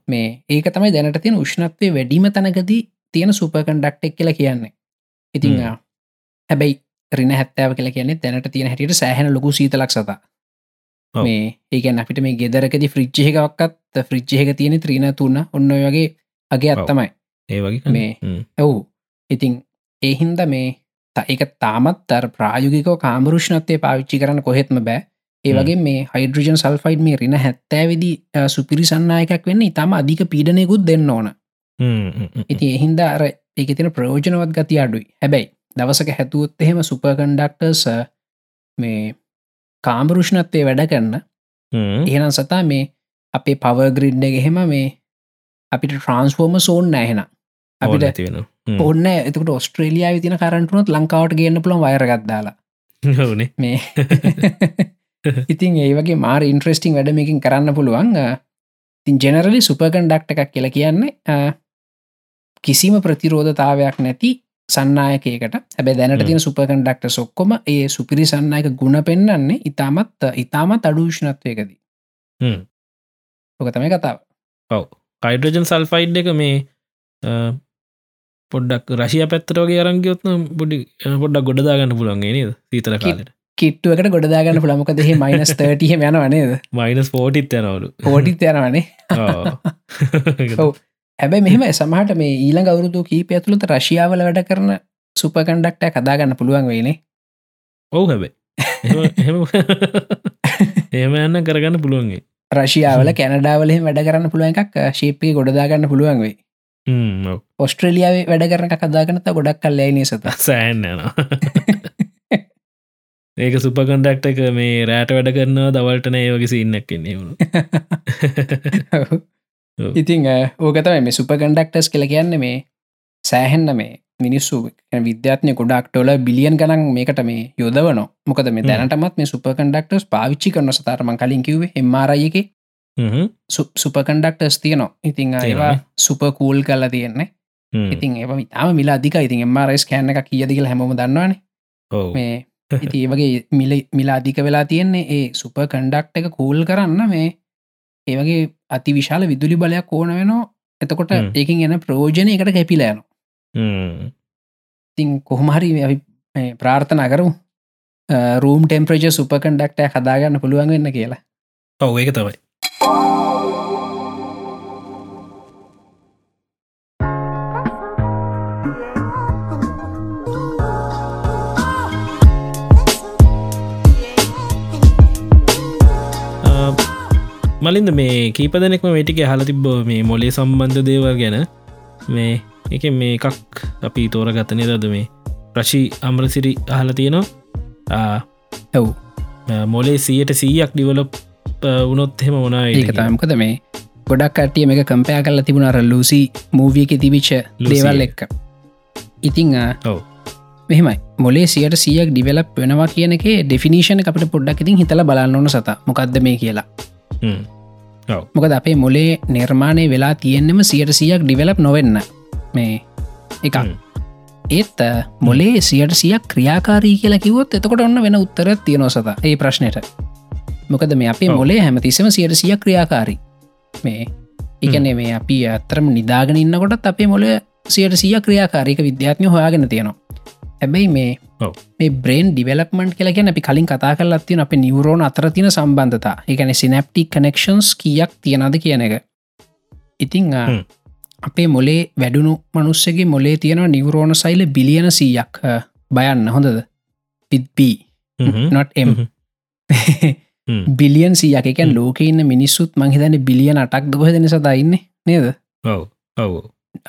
මේ ඒක තමයි දැනට තියෙන උෂ්ණත්වය වැඩීම තැනකදී තියෙන සුපකන්ඩක්ටෙක් කියලා කියන්නේ. ඉතිං හැබැයි රින හැත්තාව කියලා කියන්නේ දැනට තියෙන හැටියට සෑහන ලොකු සීතලක් සතා මේ ඒකන් අපිට මේ ගෙදරකදි ෆ්‍රිච්්චහකක්ත් ෆ්‍රිච්්චහක තියෙන ත්‍රීන තුන්න ඔන්න වගේ අගේ අත්තමයි ඒ වගේ මේ ඇව් ඉතිං ඒහින්ද මේ ඒක තාමත් අර ප්‍රායුගිකෝ කාමරුෂ්ණත්වය පාවිච්චි කරන්න කොහෙත්ම බෑ. ඒවගේ මේ හයිඩරජන් සල්ෆයිඩ් මේ රින හැත්තෑවිදි සුපිරි සන්නායකක් වෙන්න ඉතාම අධික පීඩනයකුත් දෙන්න ඕන. ඉති එහින්ද අර ඒක තින ප්‍රයෝජනවත් ගති අඩුයි. හැබැයි දවසක හැතුවොත් එහෙම සුපකන්ඩක්ටර්ස මේ කාමරුෂ්ණත්වය වැඩ කරන්න එහෙනම් සතා මේ අපේ පවග්‍රිඩ්ඩ ගෙහෙම මේ අපිට ට්‍රන්ස්ෆෝර්ම සෝන් නෑහෙන අපිට ඇතිවෙන ඔන්න එතකට ඔස්ට්‍රේලියයා විතින කරටුනොත් ලංකාවට ගන්න පුළන් වයරගත්දාලා මේ ඉතින් ඒ වගේ මාර ඉන්ට්‍රස්ටිං වැඩමකින් කරන්න පුළුවන්. තින් ජෙනරලි සුපකන්ඩක්ට එකක් කියලා කියන්නේ කිසිම ප්‍රතිරෝධතාවයක් නැති සන්නායකයකට හැබැ දැනට තින සුපකන්ඩක්ට සොක්කොම ඒ සුපිරි සන්නයක ගුණ පෙන්න්නන්නේ ඉතාමත් ඉතාමත් අඩුෂ්ණත්වයකදී ඕක තමයි කතාව. ඔව. හයිඩ්‍රජන් සල්ෆයිඩ් එක මේ පොඩ්ඩක් රශය පැත්තරෝගේ අරංගයොත්න බොඩි පොඩ්ඩක් ගොඩදාගන්න පුළන්ගේ නද? සීතල කාලට. කිට්ටුවකට ගොඩදාගන්න පුළමක දෙහ මයිනස් තටිහ යන වනේද මයිනස් පෝටිත් යනවලු පෝටිත් යනවනේ හැබැයි මෙහෙම සමහට මේ ඊළඟ අවුරුදු කීප ඇතුළත රශියාවල වැඩ කරන සුපකන්ඩක්ට කදාගන්න පුළුවන් වෙයිනේ ඔවු හැබැයි. එහෙම යන්න කරගන්න පුළුවන්ගේ රශියාවල කැනඩාවලෙ වැඩ කරන්න පුළුවන් එකක් ශේපය ගොඩදාගන්න පුළුවන් වෙයි. ඔස්ට්‍රලියාව වැඩ කරන කදාගනත ගොඩක් කල්ලයි නිසත සෑන්න ඒක සුපකන්ඩක්ට එක මේ රෑට වැඩ කරනවා දවල්ටන ඒ වගේ සින්නක් කෙන්නේ වුණු ඉතිං ඕකතම මේ සුපකන්ඩක්ටස් කළ කියන්න මේ සෑහෙන්න මේ මිනිස්සු විද්‍යාත්නය ගොඩක්ටෝල බිලියන් ගනන් මේකට මේ යොදවන මොකද මේ දැනටමත් මේ සුපකන්ඩක්ටස් පාවිච්චි කරන සතරම කලින් කිවේ එම්මාරයක සුපකන්ඩක්ටස් තියනවා. ඉතිං ඒවා සුපකූල් කල්ල තියෙන්නේ. ඉතින් ඒ තාම මිලා අධික ඉතින් එම්මාරස් කෑන්න එක කියදිකල හැමම දන්නවාන. මේ ඉති ඒවගේ මිල මිලාධික වෙලා තියෙන්නේ ඒ සුප කන්ඩක්ට එක කූල් කරන්න මේ ඒවගේ අති විශාල විදුලි බලයක් ඕන වෙනවා. එතකොට ඒකින් එන ප්‍රෝජනය එකට කැපිලෑන ඉතින් කොහොමහරි ප්‍රාර්ථනා කරු රූම් ටෙම්ප්‍රජ සුපකන්ඩක්ටය හදාගන්න පුළුවන් වෙන්න කියලා. ඔව ඒක තමයි මලින්ද මේ කීප දෙනෙක්ම වැටික හල තිබ්බ මේ මොලේ සම්බන්ධ දේවල් ගැන. මේ එක මේ එකක් අපි තෝර ගත්තනය දද මේ ප්‍රශී අම්රසිරි අහල තියෙනවා. ඇව් මොලේ සීයට සීයක් ඩිවලොප් වනොත් හෙම වනා ඒක තමකද මේ ගොඩක් කටිය මේ කම්පයා කරලා තිබුණර ලූසි මූවියක තිබිච්ච දේවල් එක්ක. ඉතිං ඔව. මෙහමයි. මොලේ සියට සියක් ඩිවලප් වෙනවා කියනක ඩෙෆිනිෂන අපට පොඩ්ඩක් ඉතින් හිතල බලන්න ඕන සත. මොකක්ද මේ කියලා මොකද අපේ මොලේ නිර්මාණය වෙලා තියෙන්නෙම සියට සියක් ඩිවලප් නොවෙන්න. මේ එකක්. ඒත් මොලේ සියට සියක් ක්‍රියාකාරී කියලා කිවොත් එතකොට ඔන්න වෙන උත්තර තියෙනව සත ඒ ප්‍රශ්නයට මොකද මේ අපේ මොලේ හැමතිසම සියට සියක් ක්‍රියාකාරී. මේ එකනේ මේ අපි අතරම නිදාගෙන ඉන්නකොටත් අපේ මොල සියට සිය ක්‍රියාකාරීක විද්‍යාත්මය හොයාගෙන තියෙනවා. හැබැයි මේ මේ බ්‍රේන් ඩිවලපමන්ට් කියලා ගැන අපි කලින් කතා කරලත් තියෙන අප නිවරෝන අතර තින සම්බන්ධතා. එකන සිනප්ටික් කනෙක්ෂන්ස් කියක් තියෙනද කියන එක. ඉතිං අපේ මොලේ වැඩුණු මනුස්සගේ මොලේ තියෙන නිවරෝණ සයිල බිලියන සීයක් බයන්න. හොඳද? පිත්බී නොට එම් බිලියන් සියක්. එකන් ලෝක ඉන්න මිනිස්සුත් මංහිතන බිලියන අටක් දොහ දෙන සදයින්න නේද? ඔව. ඔව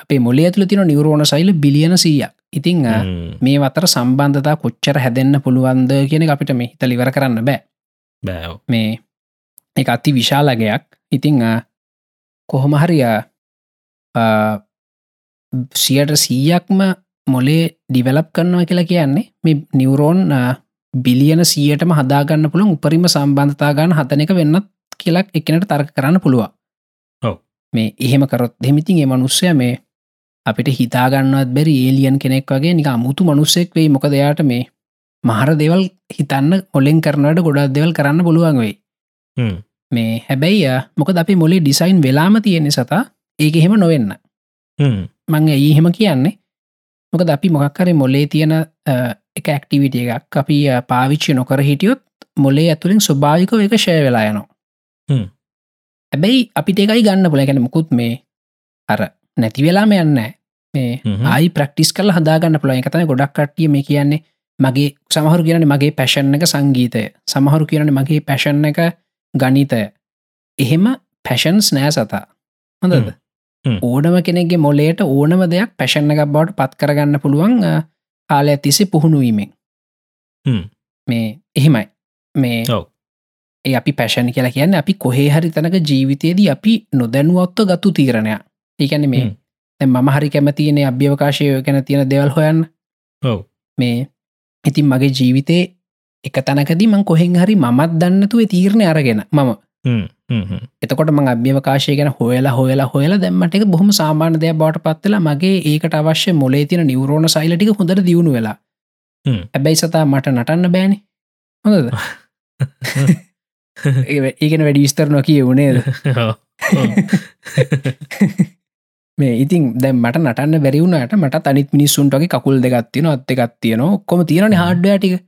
අපේ මොලේ ඇතුළ තින නිවරෝණ සයිල බිලියන සීයක්. ඉතිං මේ අතර සම්බන්ධතා කොච්චර හැදෙන්න්න පුළුවන්ද කියන අපිට මේ හිතලිවර කරන්න බෑ. බෑව මේ එක අති විශාලගයක් ඉතිං කොහොමහරියා සියට සීයක්ම මොලේ ඩිවලප් කරනවා කියලා කියන්නේ මේ නිවරෝන් බිලියන සියයටම හදාගන්න පුළුවන් උපරිම සම්බන්ධතා ගන්න හතන එක වෙන්නත් කියලක් එකනට තර්ක කරන්න පුළුවන්. මේ එහෙම කරොත් දෙමිතින් ඒ මනුස්සය මේ අපිට හිතාගන්නවත් බැරි ඒලියන් කෙනෙක් වගේ නික අමුතු මනුස්සෙක් වෙයි මොක දෙයාට මේ මහර දෙවල් හිතන්න ඔොලෙන් කරනට ගොඩක් දෙවල් කරන්න පුළුවන් වෙයි. මේ හැබැයි මොකද අපි මොලේ ඩිසයින් වෙලාම තියෙන්නේ සතා ඒක එහෙම නොවෙන්න. මං ඒ එහෙම කියන්නේ මොකද අපි මොකක්කර මොලේ තියෙන එක ඇක්ටිවිට එකක් අපි පාවිච්චි නොකර හිටියොත් මොලේ ඇතුළින් ස්වභාවිකව එක ෂය වෙලා යනවා. හැබැයි අපිට එකයි ගන්න පුල ගැන මුකුත් මේ අර නැති වෙලාම යන්න මේ. ආයි ප්‍රක්ටිස් කල හදාගන්න පුළ එකතන ගොඩක් කට්ටිය මේ කියන්නේ මගේ සමහරු කියරන මගේ පැෂන් එක සංගීතය. සමහරු කියරන මගේ පැෂන් එක ගනිතය එහෙම පැෂන්ස් නෑ සතා. හොඳද. ඕනම කෙනෙක්ගේ මොලේට ඕනම දෙයක් පැෂන් එකක් බවට පත් කරගන්න පුළුවන් අ, කාලය ඇතිසි පුහුණුවීමෙන්. මේ එහෙමයි. මේ. ඒ අපි පැෂන් කියලා කියන්න අපි කොහේ හරි තැනක ජීවිතයේදී අපි නොදැනුවත්ව ගත්තු තීරණයක් ඒකැන මේ. දැන් මම හරි කැමතියන අභ්‍යවකාශය ගැන තියෙන දෙවල් හොයන්න ඔව්. මේ ඉතින් මගේ ජීවිතේ එක තැනකදී මං කොහෙන් හරි මමත් දන්නතුවේ තීරණය අරගෙන මම. එතකොට මං අභ්‍යවකාශය ගැන හොයලා හොයලා හොයලා දැම්මට එක බොහම සාමාන්‍ය දෙයක් බවට පත්වෙලා මගේ ඒකට අවශ්‍ය මොලේ තින නිවරෝණ සයිලටික හොඳට දියුණු වෙලා. ඇබැයි සතා මට නටන්න බෑනි හොඳද ඒගෙන වැඩි විස්තර නොකිය වුණේද ඔව්. මේ ඉතින් දැම් මට නටන්න බැරිවුණට මට අනිත් මිනිස්සුන්ටගේ කකුල් දෙගත්තින අත්ත එකත්තියන ඔක්කොම තියෙන හාඩ්ඩටික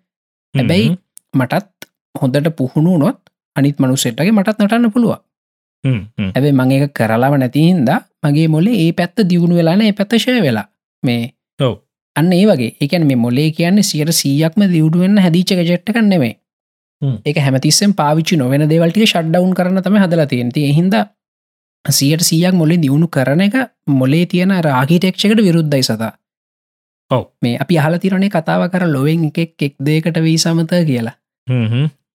හැබැයි මටත් හොඳට පුහුණු නොත් අනිත් මනුස්සෙට්ගේ මටත් නටන්න පුළුව. ඇබේ මං එක කරලාව නැතිහින්ද මගේ මොලේ ඒ පැත්ත දියුණු වෙලාන ඒ පැත්තශය වෙලා මේ ඔව්. අන්න ඒ වගේ එකන මේ මොලේ කියන්න සියට සීයක්ම දියුණුවෙන්න්න හැදිචක ජෙට්ටක නෙමේ හ්ම්. ඒක හැමතිස්සෙන් පාවිච්චි නොවෙන දේවල්ටික ෂඩ්ඩවුන් කරන තම හදලා තියෙනති හිද සියට සීයක් මොලේ දියුණු කරන එක මොලේ තියෙන රාගිටෙක්ෂකට විරුද්ධයි සතා. ඔව්. මේ අපි හල තිරනේ කතාව කර ලොවෙන් එකෙක් එක් දේකට වී සමත කියලා.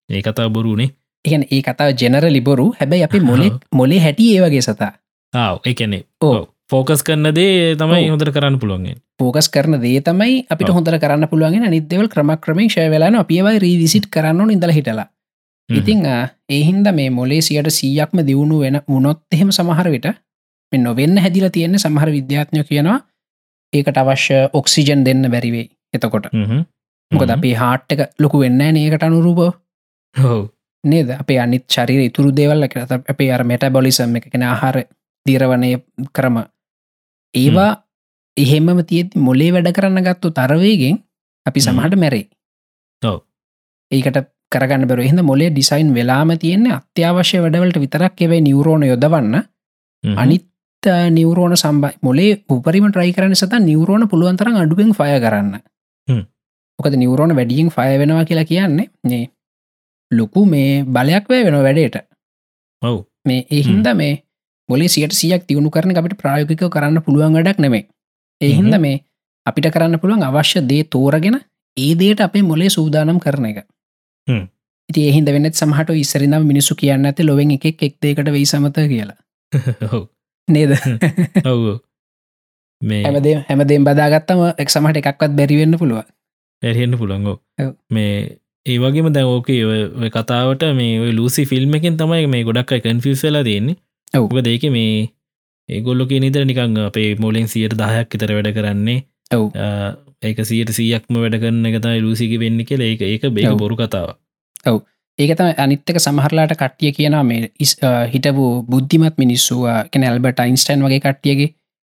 ඒ කතා බොරුනේ. එහෙන ඒ කතාව ජෙනර ලිබොරු හැබැයි අපි මොලෙ මොලේ හැටි ඒවගේ සතා. ආව එකනේ ඕ ෆෝකස් කරන්න දේ තමයි. හොඳට කරන්න පුළුවන්ගේ පෝකස් කරන දේ තමයි අපිට. හොඳර කරන්න පුළුවන් නිදවල් ක්‍රම ක්‍රමේ ශය වෙලාන අපියවයි රීවිසිට් කරන්න ඉඳල හිටලා. ඉතිං ඒහින්ද මේ මොලේ සියට සීයක්ම දියුණු වෙන උනොත් එහෙම සමහර විට මෙ නොවෙන්න හැදිල තියෙන සමහර විද්‍යාත්ඥ කියනවා ඒකට අවශ්‍ය ඔක්සිජන් දෙන්න බැරිවෙයි එතකොට. මොකද අපේ හාට් එක ලොකු වෙන්න ඒකට අනුරූප නේද? අපේ අනිත් චරිර ඉතුරු දේවල්ල කර අපේ අර මෙට බොලිසම් එක කෙන ආහාර දීරවනය කරම ඒවා එහෙමම තියත් මොලේ වැඩ කරන්න ගත්තු තරවේගෙන් අපි. සමහට මැරේ ඔව්. ඒකට කරගන්න බර එහිද මොලේ ඩිසයින් වෙලාම තියෙන්නේ අත්‍යවශ්‍ය වැඩවලට විතරක් එවයි නිවරෝණ යොදවන්න. අනිත් නිවරෝණ සම්බයි මොලේ උපරිම ට්‍රයි කරන සත නිවරෝණ පුළුවන්තරම් අඩුවෙන් ෆය කරන්න. මොකද නිවරෝණ වැඩියෙන් ෆය වෙනවා කියලා කියන්නේ නේ ලොකු මේ බලයක් වැය වෙන වැඩේට. ඔව්. මේ ඒහින්ද මේ මොලේ සියට සියක් තියුණු කරන අපිට ප්‍රායෝගිකව කරන්න පුළුවන් වැඩක් නෙමේ ඒහින්ද මේ අපිට කරන්න පුළුවන් අවශ්‍ය දේ තෝරගෙන ඒ දේට අපේ මොලේ සූදානම් කරන එක. ඉති එහින්ද වෙනත් සමහට ඉස්සරිනම් මිනිසු කියන්න ඇති ලොවෙන් එකෙක් එක් දේකට වෙයි සමත කියලා. නේද? ඔව් හැමදේ හැමදේම් බදාගත්තම එක් සමට එකක්වත් බැරිවෙන්න පුළුව ඇරහෙන්න්න පුළන්ගෝ. මේ ඒ වගේම දැ ඕකේ කතාවට මේ ලූසි ෆිල්ම් එකෙන් තමයි මේ ගොඩක් කන්ෆිස් වෙලා ඔව්. ඔක දෙක මේ ඒගොල්ලො නිදර නිකං අපේ මෝලෙන් සියට දහයක් ඉතර වැඩ කරන්නේ. ඔව්. ඒක සියට සීයක්ම වැඩ කරන්න එකතයි ලූසික වෙන්න කියල. ඒක ඒක ඔව්. බොරු කතාව ඒකතම අනිත්තක සමහරලාට කට්ටිය කියන මේ ඉස් හිටපු බුද්ධිමත් මිනිස්සුව කෙන ඇල්බට අයින්ස්ටයින් වගේ කට්ටියගේ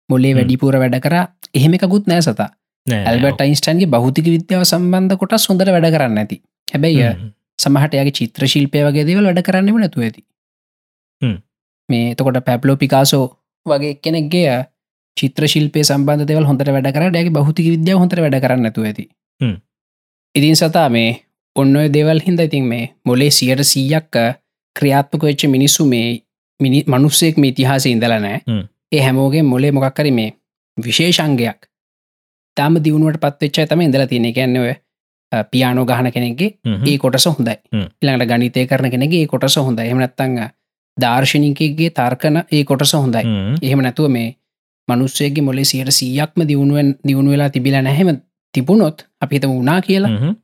මොලේ හ්ම්. වැඩිපුර වැඩ කර. එහෙම එකකුත් නෑ සතා. ඇල්බට අයින්ස්ටන්ගේ බෞතික විද්‍යාව සම්බන්ධ කොට සොඳර වැඩ කරන්න ඇති. හැබැයි අ, සමහට යාගේ චිත්‍ර ශිල්පය වගේ දේවල් වැඩ කරන්නම නැතු ඇති. මේ එතකොට පැප්ලෝ පිකාසෝ වගේ කෙනෙක්ගේ චිත්‍ර ශිල්පය සම්බන්ධ දෙවල් හොඳට වැඩ කර ඩැගේ බෞතික විද්‍යාව හොඳට වැඩ කරන්න ඇතු. ඇති. ඉතින් සතා මේ ඔන්න දෙවල් හින්ද ඉතින් මේ මොලේ සියට සීයක් ක්‍රියාත්මක වෙච්ච මිනිස්සු මේ මිනි මනුස්සෙක් මේ ඉතිහාස ඉඳල නෑ හ්ම්. ඒ හැමෝගේ මොලේ මොකක්කර මේ විශේෂංගයක් තාම දියුණුවට පත්වෙච්චා තම ඉඳලා තියෙන ඔය පියානෝ ගහන කෙනෙක්ගේ ඒ කොටස හොඳයි. ඉළඟට ගනිතය කරන කෙනෙගේ කොටස හොඳ එහමනත්තංග දර්ශනිකගේ තර්කන ඒ කොටස හොඳයි එහෙම නැතුව මේ මනුස්සයගේ මොලේ සියට සීයක්ම දියුණුවෙන් දියුණු වෙලා තිබිල නැහෙම තිබුණොත් අපිත වුණා කියලා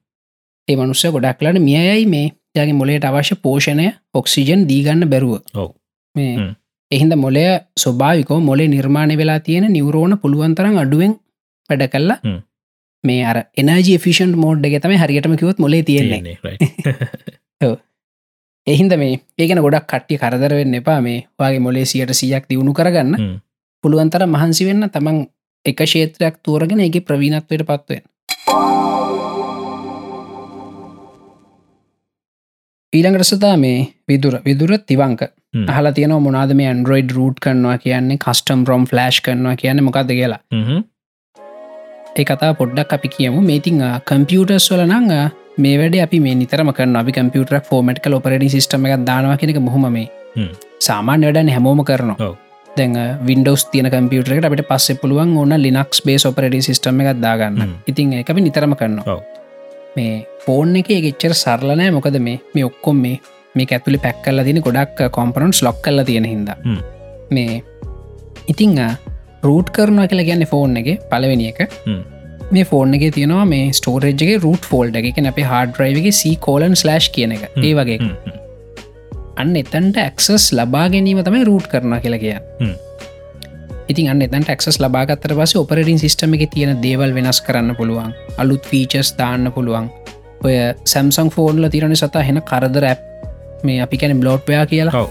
ඒ මනුස්ස ගොඩක්ලට මියයි මේ යගේ මොලේට අවශ්‍ය පෝෂණය ඔක්සිජන් දීගන්න බැරුව. මේ. එහින්ද මොලය ස්වභාවිකෝ මොලේ නිර්මාණය වෙලා තියෙන නිවරෝණ පුළුවන්තරම් අඩුවෙන් වැඩ කල්ලා. මේ අර එනජ ෆිෂන් මෝඩ් එක තම හරියටම කිවොත් මොලේ තියෙන්නේ. එහින්ද මේ ඒකන ගොඩක් කට්ටිය කරදරවෙන්න එපා. මේ වගේ මොලේ සියට සියක් දියුණු කරගන්න. පුළුවන්තර මහන්සි වෙන්න තමන් එක ශේත්‍රයක් තෝරගෙන එක ප්‍රවීණත්වයට පත්වෙන් ඊළඟටසතා මේ විදුර විදුර තිවංක. හල තියන මොනාද මේ ඇන්ඩරෝයිඩ් රූට් කරනවා කියන්නේ කස්ටම් රොම් ෆලස්් කරනවා කියන්න මොකක්ද කියලා හ්ම්. ඒ කතා පොඩ්ඩක් අපි කියමු මේතිං කම්පියටර්ස් වල නං මේ වැඩ අපි මේ නිතරම කරන අපි කම්පියුටරක් ෆෝමට් කල ඔපරඩි සිස්ටම එකක් දානවා කෙනෙක බොහොම මේ. සාමාන්‍ය වැඩන හැමෝම කරනවා. දැන් වින්ඩෝස් තියන කම්පියුටරට අපට පස්ස පුළුවන් ඕන්න ලිනක්ස් බේස් ඔපරඩි සිස්ටම එකක් දාගන්න. ඉතින් එක අපි නිතරම කරනවා. මේ ෆෝන් එක ගෙච්චර සරලනෑ මොකද මේ මේ ඔක්කොම් මේ මේ ඇතුලි පැක් කල්ල තින ගොඩක් කොම්පරන්ස් ලොක් කල්ල තියෙන හිද. මේ ඉතිං රූට් කරනවා කියලා ගැන්න ෆෝන් එක පලවෙනි එක. මේ එක තියෙනවා මේ ස්ටෝරේජ්ගේ රුට් ෆෝල්ඩ එක. අප හාඩරයිවගේ සී කෝලන් ස්ලෑශ් කියන එක. ඒ වගේ. අන්න එතන්ට ඇක්සස් ලබා ගැනීම තමයි රූට් කරන කියලා කිය හ්ම්. ඉතින් අන්න එතන් ටක්ස් ලබාගත්තර පස ඔපරටින් සිස්ටම එක තියෙන දේවල් වෙනස් කරන්න පුළුවන්. අලුත් ෆීචස් දාන්න පුළුවන්. ඔය සැම්සං ෆෝන්ල තිරණ සතා හෙන කරදර ඇප් මේ අපි කැන බ්ලෝට්වයා කියලා.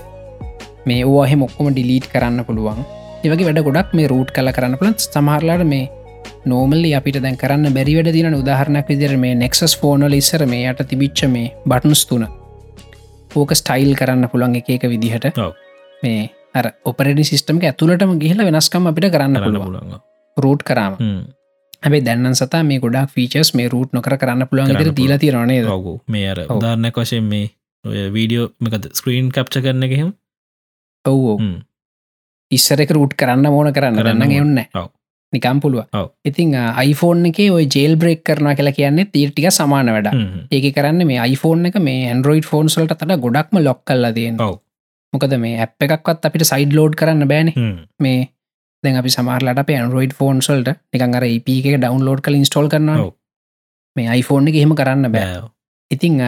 මේ ඕහ මොක්කොම ඩිලීට් කරන්න පුළුවන් ඒවගේ වැඩ ගොඩක් මේ රූට් කල කරන්න පුළන් සමහරලාට මේ නෝමල්ලි අපිට දැන් කරන්න බැරි වැඩ දින උදාහරණක් විදිර මේ නෙක්සස් ෆෝනල ඉස්සර මේ යට තිබිච්ච මේ බටන්ස් තුන ඕක ස්ටයිල් කරන්න පුළන් එක එක විදිහට. මේ අර ඔපරඩි සිිස්ටම ඇතුළටම ගිහිල වෙනස්කම් අපිට කරන්න කරන්න පුළුවන්. රූට් කරම. හැබේ දැන්න සතා මේ ගොඩක් ෆීචස් මේ රූට් නොකර කරන්න පුළුවන් කරන්න ට දීලා තිරනේ ඔව්. මේ අර. උදාරණයක් වශයෙන් මේ ඔය වීඩියෝ මකද ස්ක්‍රීන් කප්ච කරන එකහෙම ඔව් ඉස්සරක රූට් කරන්න ඕන කරන්න කරන්න. එන්න. නිකම් පුළුව ඔව්. ඉතිං iPhoneෆෝන් එක ඔය ජේල් බ්‍රේක් කරන කියලා කියන්නේ තීර්ටික සමාන වැඩ ඒක කරන්න මේ iPhoneෆෝන් එක මේ ඇන්ඩරෝයිඩ් ෆෝන් සලට තට ගොඩක්ම ලොක් කල්ල ඔව්. මොකද මේ ඇප් එකක්වත් අපිට සයිඩ් ලෝඩ් කරන්න බෑන මේ දැන් අපි සමාරලට අප ඇන්ඩරෝයිඩ් ෆෝන් සල්ට නිකන් අර EP එක ඩවන්ලෝඩ් කල ඉස්ටෝල් කරනවා. මේ iPhoneෆෝන් එක හෙම කරන්න බෑ ඉතිං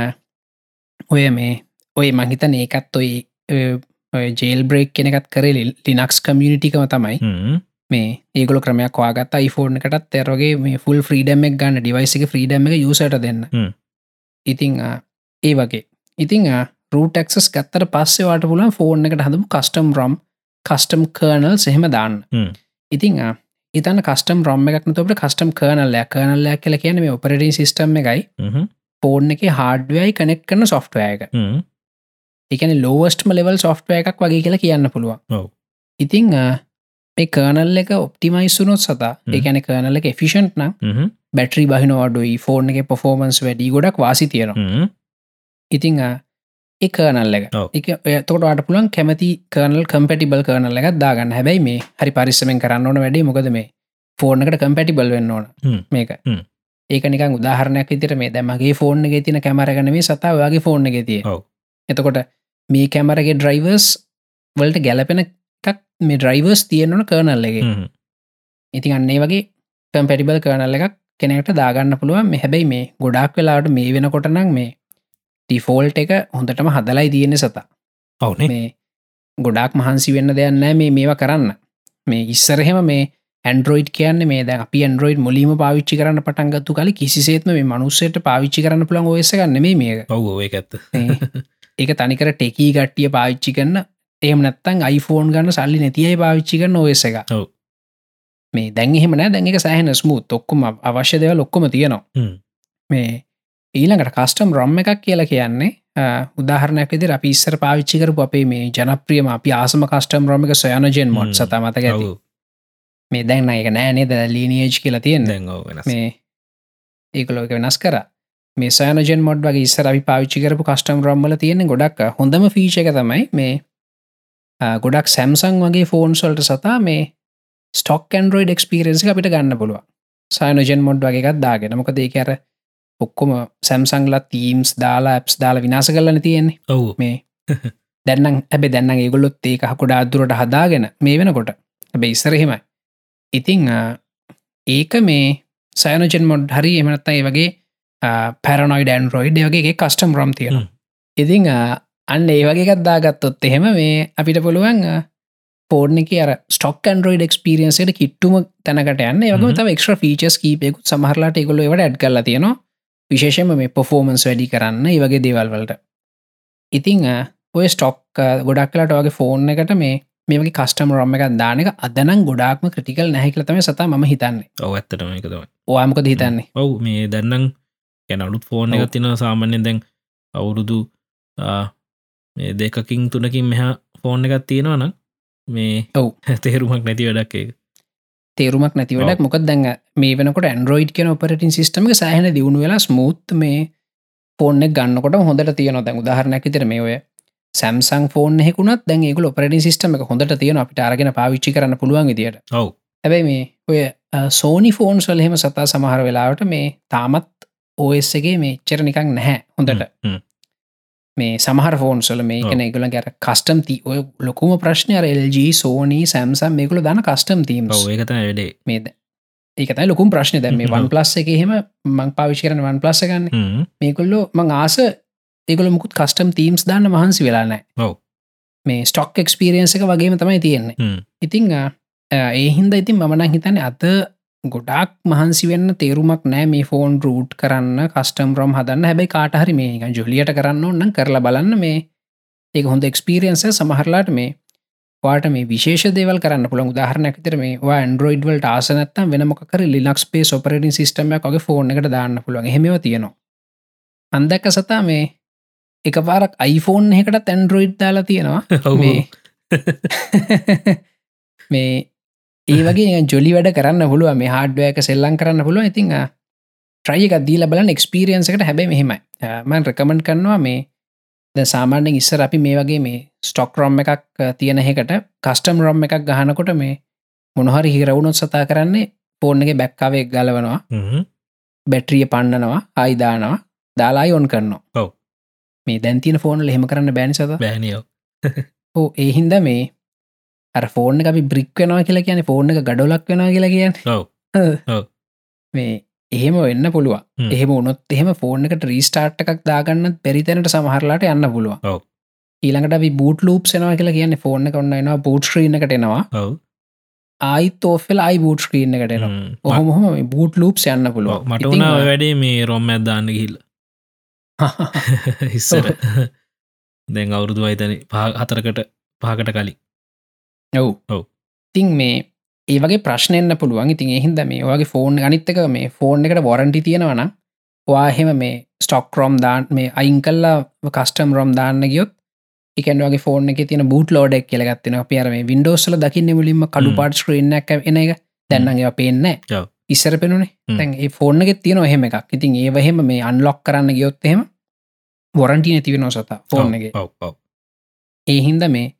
ඔය මේ ඔය මහිතන ඒකත් ඔයි ජේල් බ්‍රේක් කෙනෙකත් කරේ ලිනක්ස් කමියනිටිකම තමයි. මේ ඒගොල ක්‍රමයක් වාගත් iPhoneෆෝන් එකටත් තැරගේ මේ ෆුල් ෆ්‍රීඩම් එක ගන්න ඩිවයිසික ෆ්‍රීඩම් එක යුසට දෙන්න. ඉතිං ඒ වගේ ඉතිං රටක්ස් ගත්තර පස්සෙවාට පුලන් ෆෝන් එකට හදම කස්ටම් රම් කස්ටම් කර්නල් සහෙම දාන්න. ඉතිං ඉතන කස්ටම් රම් එකක් නතට කස්ටම් කර්නල්ලයක් කර්නල්ලයක් කියල කියන මේ ඔපරටින් සිිටම් එකයි. ෆෝන් එක හාඩවයි කනෙක් කරන හ්ම්. එකන ලෝවස්ටම ලෙවල් සොෆ්ටය එකක් වගේ කියලා කියන්න පුළුවන්. ඉතිං මේ කර්නල් එක ඔප්ටිමයිස්සුනොත් සතා. එකන කර්නල එක ෆිෂන්ට් නම්. බැටරි බහිනවඩුයි ෆෝන් එක පොෆෝමන්ස් වැඩි ගොඩක් වාසි තියෙනවා. ඉතිං ඒ කර්නල් එක. එක තොටට පුලන් කැමති කර්නල් කම්පටිබල් කරනල එකක් දාගන්න හැබැයි මේ හරි පරිස්සමෙන් කරන්න ඕන වැඩේ මොකද මේ ෆෝර්නකට කම්පටිබල් වෙන්න ඕන. මේක. ඒක නිකන් උදාහරණයක් විතර මේ දැමගේ ෆෝන් එක තින කැමරගන මේ සතා වගේ ෆෝන් එක තිය. එතකොට මේ කැමරගේ ඩ්‍රයිවර්ස් වලට ගැලපෙන එකක් මේ ඩ්‍රයිවර්ස් තියෙනවන කර්නල් එක. හ්ම්. ඉතින් අන්නේ වගේ කම්පැටිබල් කරනල් එකක් කෙනෙට දාගන්න පුළුවන්. මේ හැබැයි මේ ගොඩක් වෙලාට මේ වෙනකොට නම් මේ ටිෆෝල්ට එක හොඳටම හදලයි තියෙන සතා. ඔවුනේ. මේ ගොඩක් මහන්සි වෙන්න දෙයන්න මේ මේවා කරන්න. මේ ඉස්සරහෙම මේ ඇන්ඩරෝයිඩ් කියන්න මේ ද අපි ඇන්ඩරෝයිඩ් මුලිම පාවිච්චි කරන්න පටන්ගත්තු කල කිසිසේත්ම මේ මනුස්සයට පාවිච්චි කරන්න පුළන් ඔයස ගන්න මේ මේක. ඔව් ඇත්ත ඒක තනිකර ටෙකී ගට්ටිය පාවිච්චි කරන්න එහම නැත්තන් iPhoneෆෝන් ගන්න සල්ලි නැතියි පාවිච්චි කරන්න ඔයස එක. මේ දැන්හෙම නෑ. දැන් එක සෑහන ස්මුත් ඔක්කොම අවශ්‍ය දෙව ලොක්කොම තියෙනවා. මේ ඊළඟට කස්ටම් රොම් එකක් කියලා කියන්නේ උදාහරණයක් විදි අපි ඉස්සර පාවිච්චි කරපු අපේ මේ ජනප්‍රියම අපි ආසම කස්ටම් රොම එක සොයනජෙන් මොඩ් හ්ම්. සත මතක ඇති. මේ දැන්න එක නෑනේ ද ලීනියජ් කියලා තියෙන දැන් වෙනස්. මේ ඒකලෝක වෙනස් කර මේ සයනජෙන් මොඩ් වගේ ඉස්සර අපි පාවිච්චි කරපු කස්ටම් රම්මල තියෙන ගොඩක් හොඳම ෆීච එක තමයි මේ ගොඩක් සැම්සං වගේ ෆෝන් සොල්ට සතා මේ ස්ටොක් ඇන්ඩරෝයිඩ් එක්ස්පිරෙන්සි අපිට ගන්න පුළුව සයනජෙන් මොඩ් වගේ එකත් දාගෙන. මොක දෙ අර ඔක්කොම සැම්සංගල තීම්ස් දාලා ඇප්ස් දාලා විනාස කරලන තියෙන්නේ. ඔව්. මේ දැන්නම් ඇබේ දැන්න ඒගොලොත් ඒක හකොඩා අදුරට හදාගෙන මේ වෙනකොට. ඇබේ ඉස්සරහෙමයි ඉතිං ඒක මේ සයනජෙන් මොඩ් හරි එමනත්තා ඒ වගේ පැරනොයිඩ ඇන්රෝයිඩ් වගේ කස්ටම් රම් තියෙන. ඉතිං අන්න ඒ වගේ ගත්දාගත්තොත් එහෙම මේ අපිට පුළුවන් පෝර්ණ එක අර ස්ටොක් ඇන්ඩරෝයිඩ එක්ස්පිරියන්සට කිට්ටුම තැනකට යන්න. වගේ තම එක්්‍ර ෆීචස් කීපයකුත් සමහරලාට එකොල වට ඇඩ් කරලා තියෙනවා. විශේෂම මේ පොෆෝමන්ස් වැඩි කරන්න ඒ වගේ දේවල්වලට ඉතිං ඔය ස්ටොක් ගොඩක් කලට වගේ ෆෝන් එකට මේ මේ වගේ කස්ටම රොම එකක් දානක අදනම් ගොඩක්ම ක්‍රටිකල් නැහිකලතම සතා ම හිතන්නේ. ඔව ඇත්තටම එක තමයි. ඕයමකද හිතන්නේ? ඔවු මේ දැන්නම් ගැන අලුත් ෆෝන් ඔව්. එකත් තින සාමාන්‍යෙන් දැන් අවුරුදු දෙකකින් තුනකින් මෙහා ෆෝන් එකත් තියෙනවා නම් මේ ඔව්. තේරුමක් නැති වැඩක් එක තේරුමක් නැති වැඩක් මොකක් දැන් මේ වෙනකොට ඇන්ඩරෝයිඩ් කියන ඔපරටින් සිස්ටම සහන දියුණු වෙලා ස්මූත් මේ ෆෝර්න ගන්නකොට හොඳට තියන දැන් උදාහරණයක් තර මේ ඔය සැම්සං ෆෝන් හෙකුණත් දැන් ඒකු ඔපරටින් සිස්ටම එක හොඳට තියෙන අපිට අරගෙන පාවිච්චි කරන්න පුළුවන් විදියට ඔව්. හැබැයි මේ ඔය සෝනි ෆෝන් සල් හෙම සතා සමහර වෙලාවට මේ තාමත් ඕස්ගේ මේ චර නිකක් නැහැ හොඳට. මේ සමහර ෆෝන් සල මේ ඔව්. කන එකගල ගැර කස්ටම් ති ඔය ලොකුම ප්‍රශ්නය LG සෝනී සැම්සම් මේකුල දන කස්ටම් තීම් ඒකත වැඩේ මේද ඒකතයි ලොකුම් ප්‍රශ්න දැම හ්ම්. වන් ප්ලස් එක හෙම මං පාවිච්චරන වන් ප්ලස් ගන්න. මේකුල්ලෝ මං ආස ඒකල මුකුත් කස්ටම් තීම්ස් දාන්න මහන්සි වෙලා නෑ ඔව්. මේ ස්ටොක් එක්ස්පිරියන්ස එක වගේම තමයි තියෙන්නේ. ඉතිං ඒ හින්ද ඉතින් මමනං හිතන අත ගොඩක් මහන්සි වෙන්න තේරුමක් නෑ මේ ෆෝන් රූට් කරන්න කස්ටම් රම් හදන්න. හැබැයි කාටහරි මේ ජොලියට කරන්න ඔන්න කරලා බලන්න මේ. ඒක හොඳ එක්ස්පිරියන්ස සමහරලාට මේ වාට මේ විශේෂ දේවල් කරන්න පුළන් උදාහරණයක් තර මේ ඇන්ඩරෝයිඩ්වල් ආසනත්තම් වෙන මොකර ලිනක්ස් පේ ඔපරටින් සිස්ටමයක් වගේ ෆෝන් එකට දාන්න පුළුවන්. හෙම තියෙනවා. අන්දැක්ක සතා මේ එක පාරක් iPhoneෆෝන් එකට ඇන්ඩරෝයිඩ් දාලා තියෙනවා. මේ ඒ වගේ ජොලි වැඩ කරන්න පුළුව මේ හාඩුවයක සෙල්ලං කරන්න පුළුව ඉතිං ට්‍රයික දීල බලන් එක්ස්පිරියන්සකට හැබැයි මෙහෙමයි. මන් රකමෙන්ට් කරනවා මේ ද සාමාන්‍යෙන් ඉස්සර අපි මේ වගේ මේ ස්ටොක් රොම් එකක් තියෙන එකට කස්ටම් රොම් එකක් ගහනකොට මේ මොනහරි හිරවුණොත් සතා කරන්නේ පෝර්ණගේ බැක්කාවේ ගලවනවා. හ්ම්. බැට්‍රිය පණ්ඩනවා ආයිදානවා දාලායි ඔන් කරනවා. ඔව්. මේ දැන්තින ෆෝන් ලෙහෙම කරන්න බෑනි සත. බෑනියෝ ඕ ඒහින්ද මේ අර ෆෝර්න අපි බ්‍රික් වෙනවා කියලා කියන ෆෝර්න එක ගඩොලක් වෙනවා කියලා කියන්න. මේ එහෙම වෙන්න පුළුව හ්ම්. එහෙම උනොත් එහෙම ෆෝර්න එකට රීස්ටාර්ට් එකක් දාගන්න පෙරිතැනට සමහරලාට යන්න පුළුව. ඊළඟට අපි බූට් ලූප් සෙනවා කියලා කියන්නේ ෆෝර්න එක ඔන්න එනවා බූට් ්‍රීන එකට එනවා. ආයිත් ඕෆෙල් අයි බූට් ක්‍රීන් එකට එනවා. හ්ම්. ඔහොම මේ බූට් ලූප් යන්න. පුළුව මට වනා වැඩේ මේ රොම් ඇත්දාන්න ගිහිල්ල. ඉස්සර. දැන් අවුරුදු අයිතන හතරකට පහකට කලින් ඔව්. ඔව්. තින් මේ ඒ වගේ ප්‍රශ්නයන්න පුළුවන්. ඉතින් එහින්ද මේ ඔයාගේ ෆෝන් අනිත්තක මේ ෆෝන් එකට වොරන්ටි තියෙනවන වාහෙම මේ ස්ටොක් රොම් දාන් මේ අයින් කල්ලා කස්ටම් රොම් දාන්න ගියොත් එකන් වගේ ෆෝන් එක තින බූට ලෝඩක් කියලගත්තින පියර මේ වින්ඩෝස්ල දකින්න මුලින්ම කඩු. පාට් ස්ක්‍රීනක් එන එක. දැන්නගේ පේන්න. ඉස්සර පෙනුනේ. තැන් ඒ ෆෝර්න එකෙත් තියෙන එහෙම එකක්. ඉතින් ඒවහෙම මේ අන්ලොක් කරන්න ගියොත් එහෙම වොරන්ටි නැතිවෙන සතා ෆෝන් එක. ඔව් ඔව්. ඒ හින්ද මේ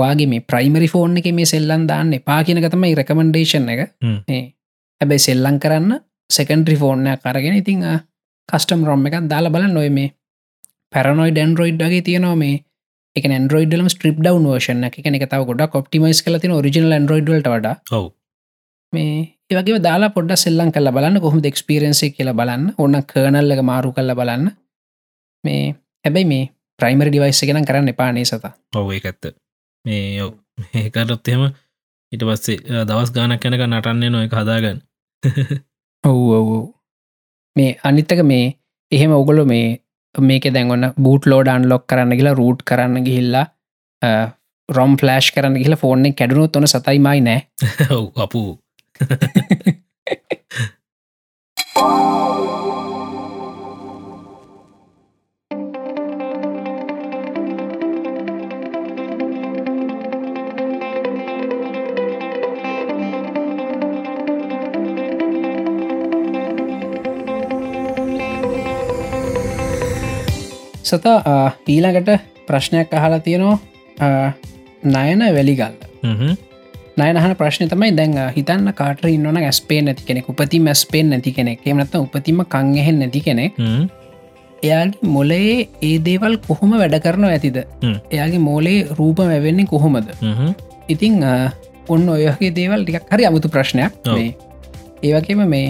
ඔයාගේ මේ ප්‍රයිමරි ෆෝන් එක මේ සෙල්ලන් දාන්න එපා කියනක තමයි රැකමන්ඩේෂන් එක. හැබැයි සෙල්ලං කරන්න සෙකන්ඩ්‍රි ෆෝර්නයක් කරගෙන ඉතිං කස්ටම් රොම් එකක් දාලා බල නොය මේ පැරනොයි ඩන්ඩරෝයිඩ්ගේ තියනවා මේ එක න්ඩරෝයිඩලම ස්ට්‍රිප් ඩවන් වර්ෂන එක එක තව ගොඩ කොප්ටිමයිස් කල තින ඔරිජිනල් න්ඩරෝයිඩ්ලට වඩා. මේ ඒවගේ දාලා පොඩ සෙල්ලන් කල බලන්න. කොහොම එක්ස්පිරන්සේ කියල බලන්න. ඔන්න කර්නල්ලක මාරු කල්ල බලන්න. මේ හැබැයි මේ ප්‍රයිමරි ඩිවයිස් ගෙනම් කරන්න එපානේ සතා? ඔව ඒ ඇත්ත මේ ඔව්. ඒකරොත් එහෙම ඉට පස්සේ දවස් ගානක් කැනක නටන්නේ නොය හදාගන්න. ඔව් ඔව්. මේ අනිත්තක මේ එහෙම ඔගොල මේ මේක දැන්වන්න බූට් ලෝඩන් ලොක් කරන්න කියලා රූට් කරන්න ගිහිල්ලා රොම් ෆලෑශ් කරන්න කියලා ෆෝර්නෙ කැඩුණු තොන සතයිමයි නෑ. ඔව් අපපු සතා ඊළඟට ප්‍රශ්නයක් අහලා තියෙනවා. නයන වැලිගල්ල. නයනහන ප්‍රශ්න තමයි දැන් හිතන්න කාට ඉන්නවන ඇස්පේ නැති කෙනෙක් උපති මැස්පේෙන් නැති කෙනෙක්. එමනත්ත උපතිම කංගෙහෙන් නැති කෙනෙක්. එයාගේ මොලේ ඒ දේවල් කොහොම වැඩ කරනවා ඇතිද. එයාගේ මෝලේ රූප මැවෙන්නේ කොහොමද? ඉතිං ඔන්න ඔයගේ දේවල් ටිකක් හරි අමුතු ප්‍රශ්නයක් ඒවගේම මේ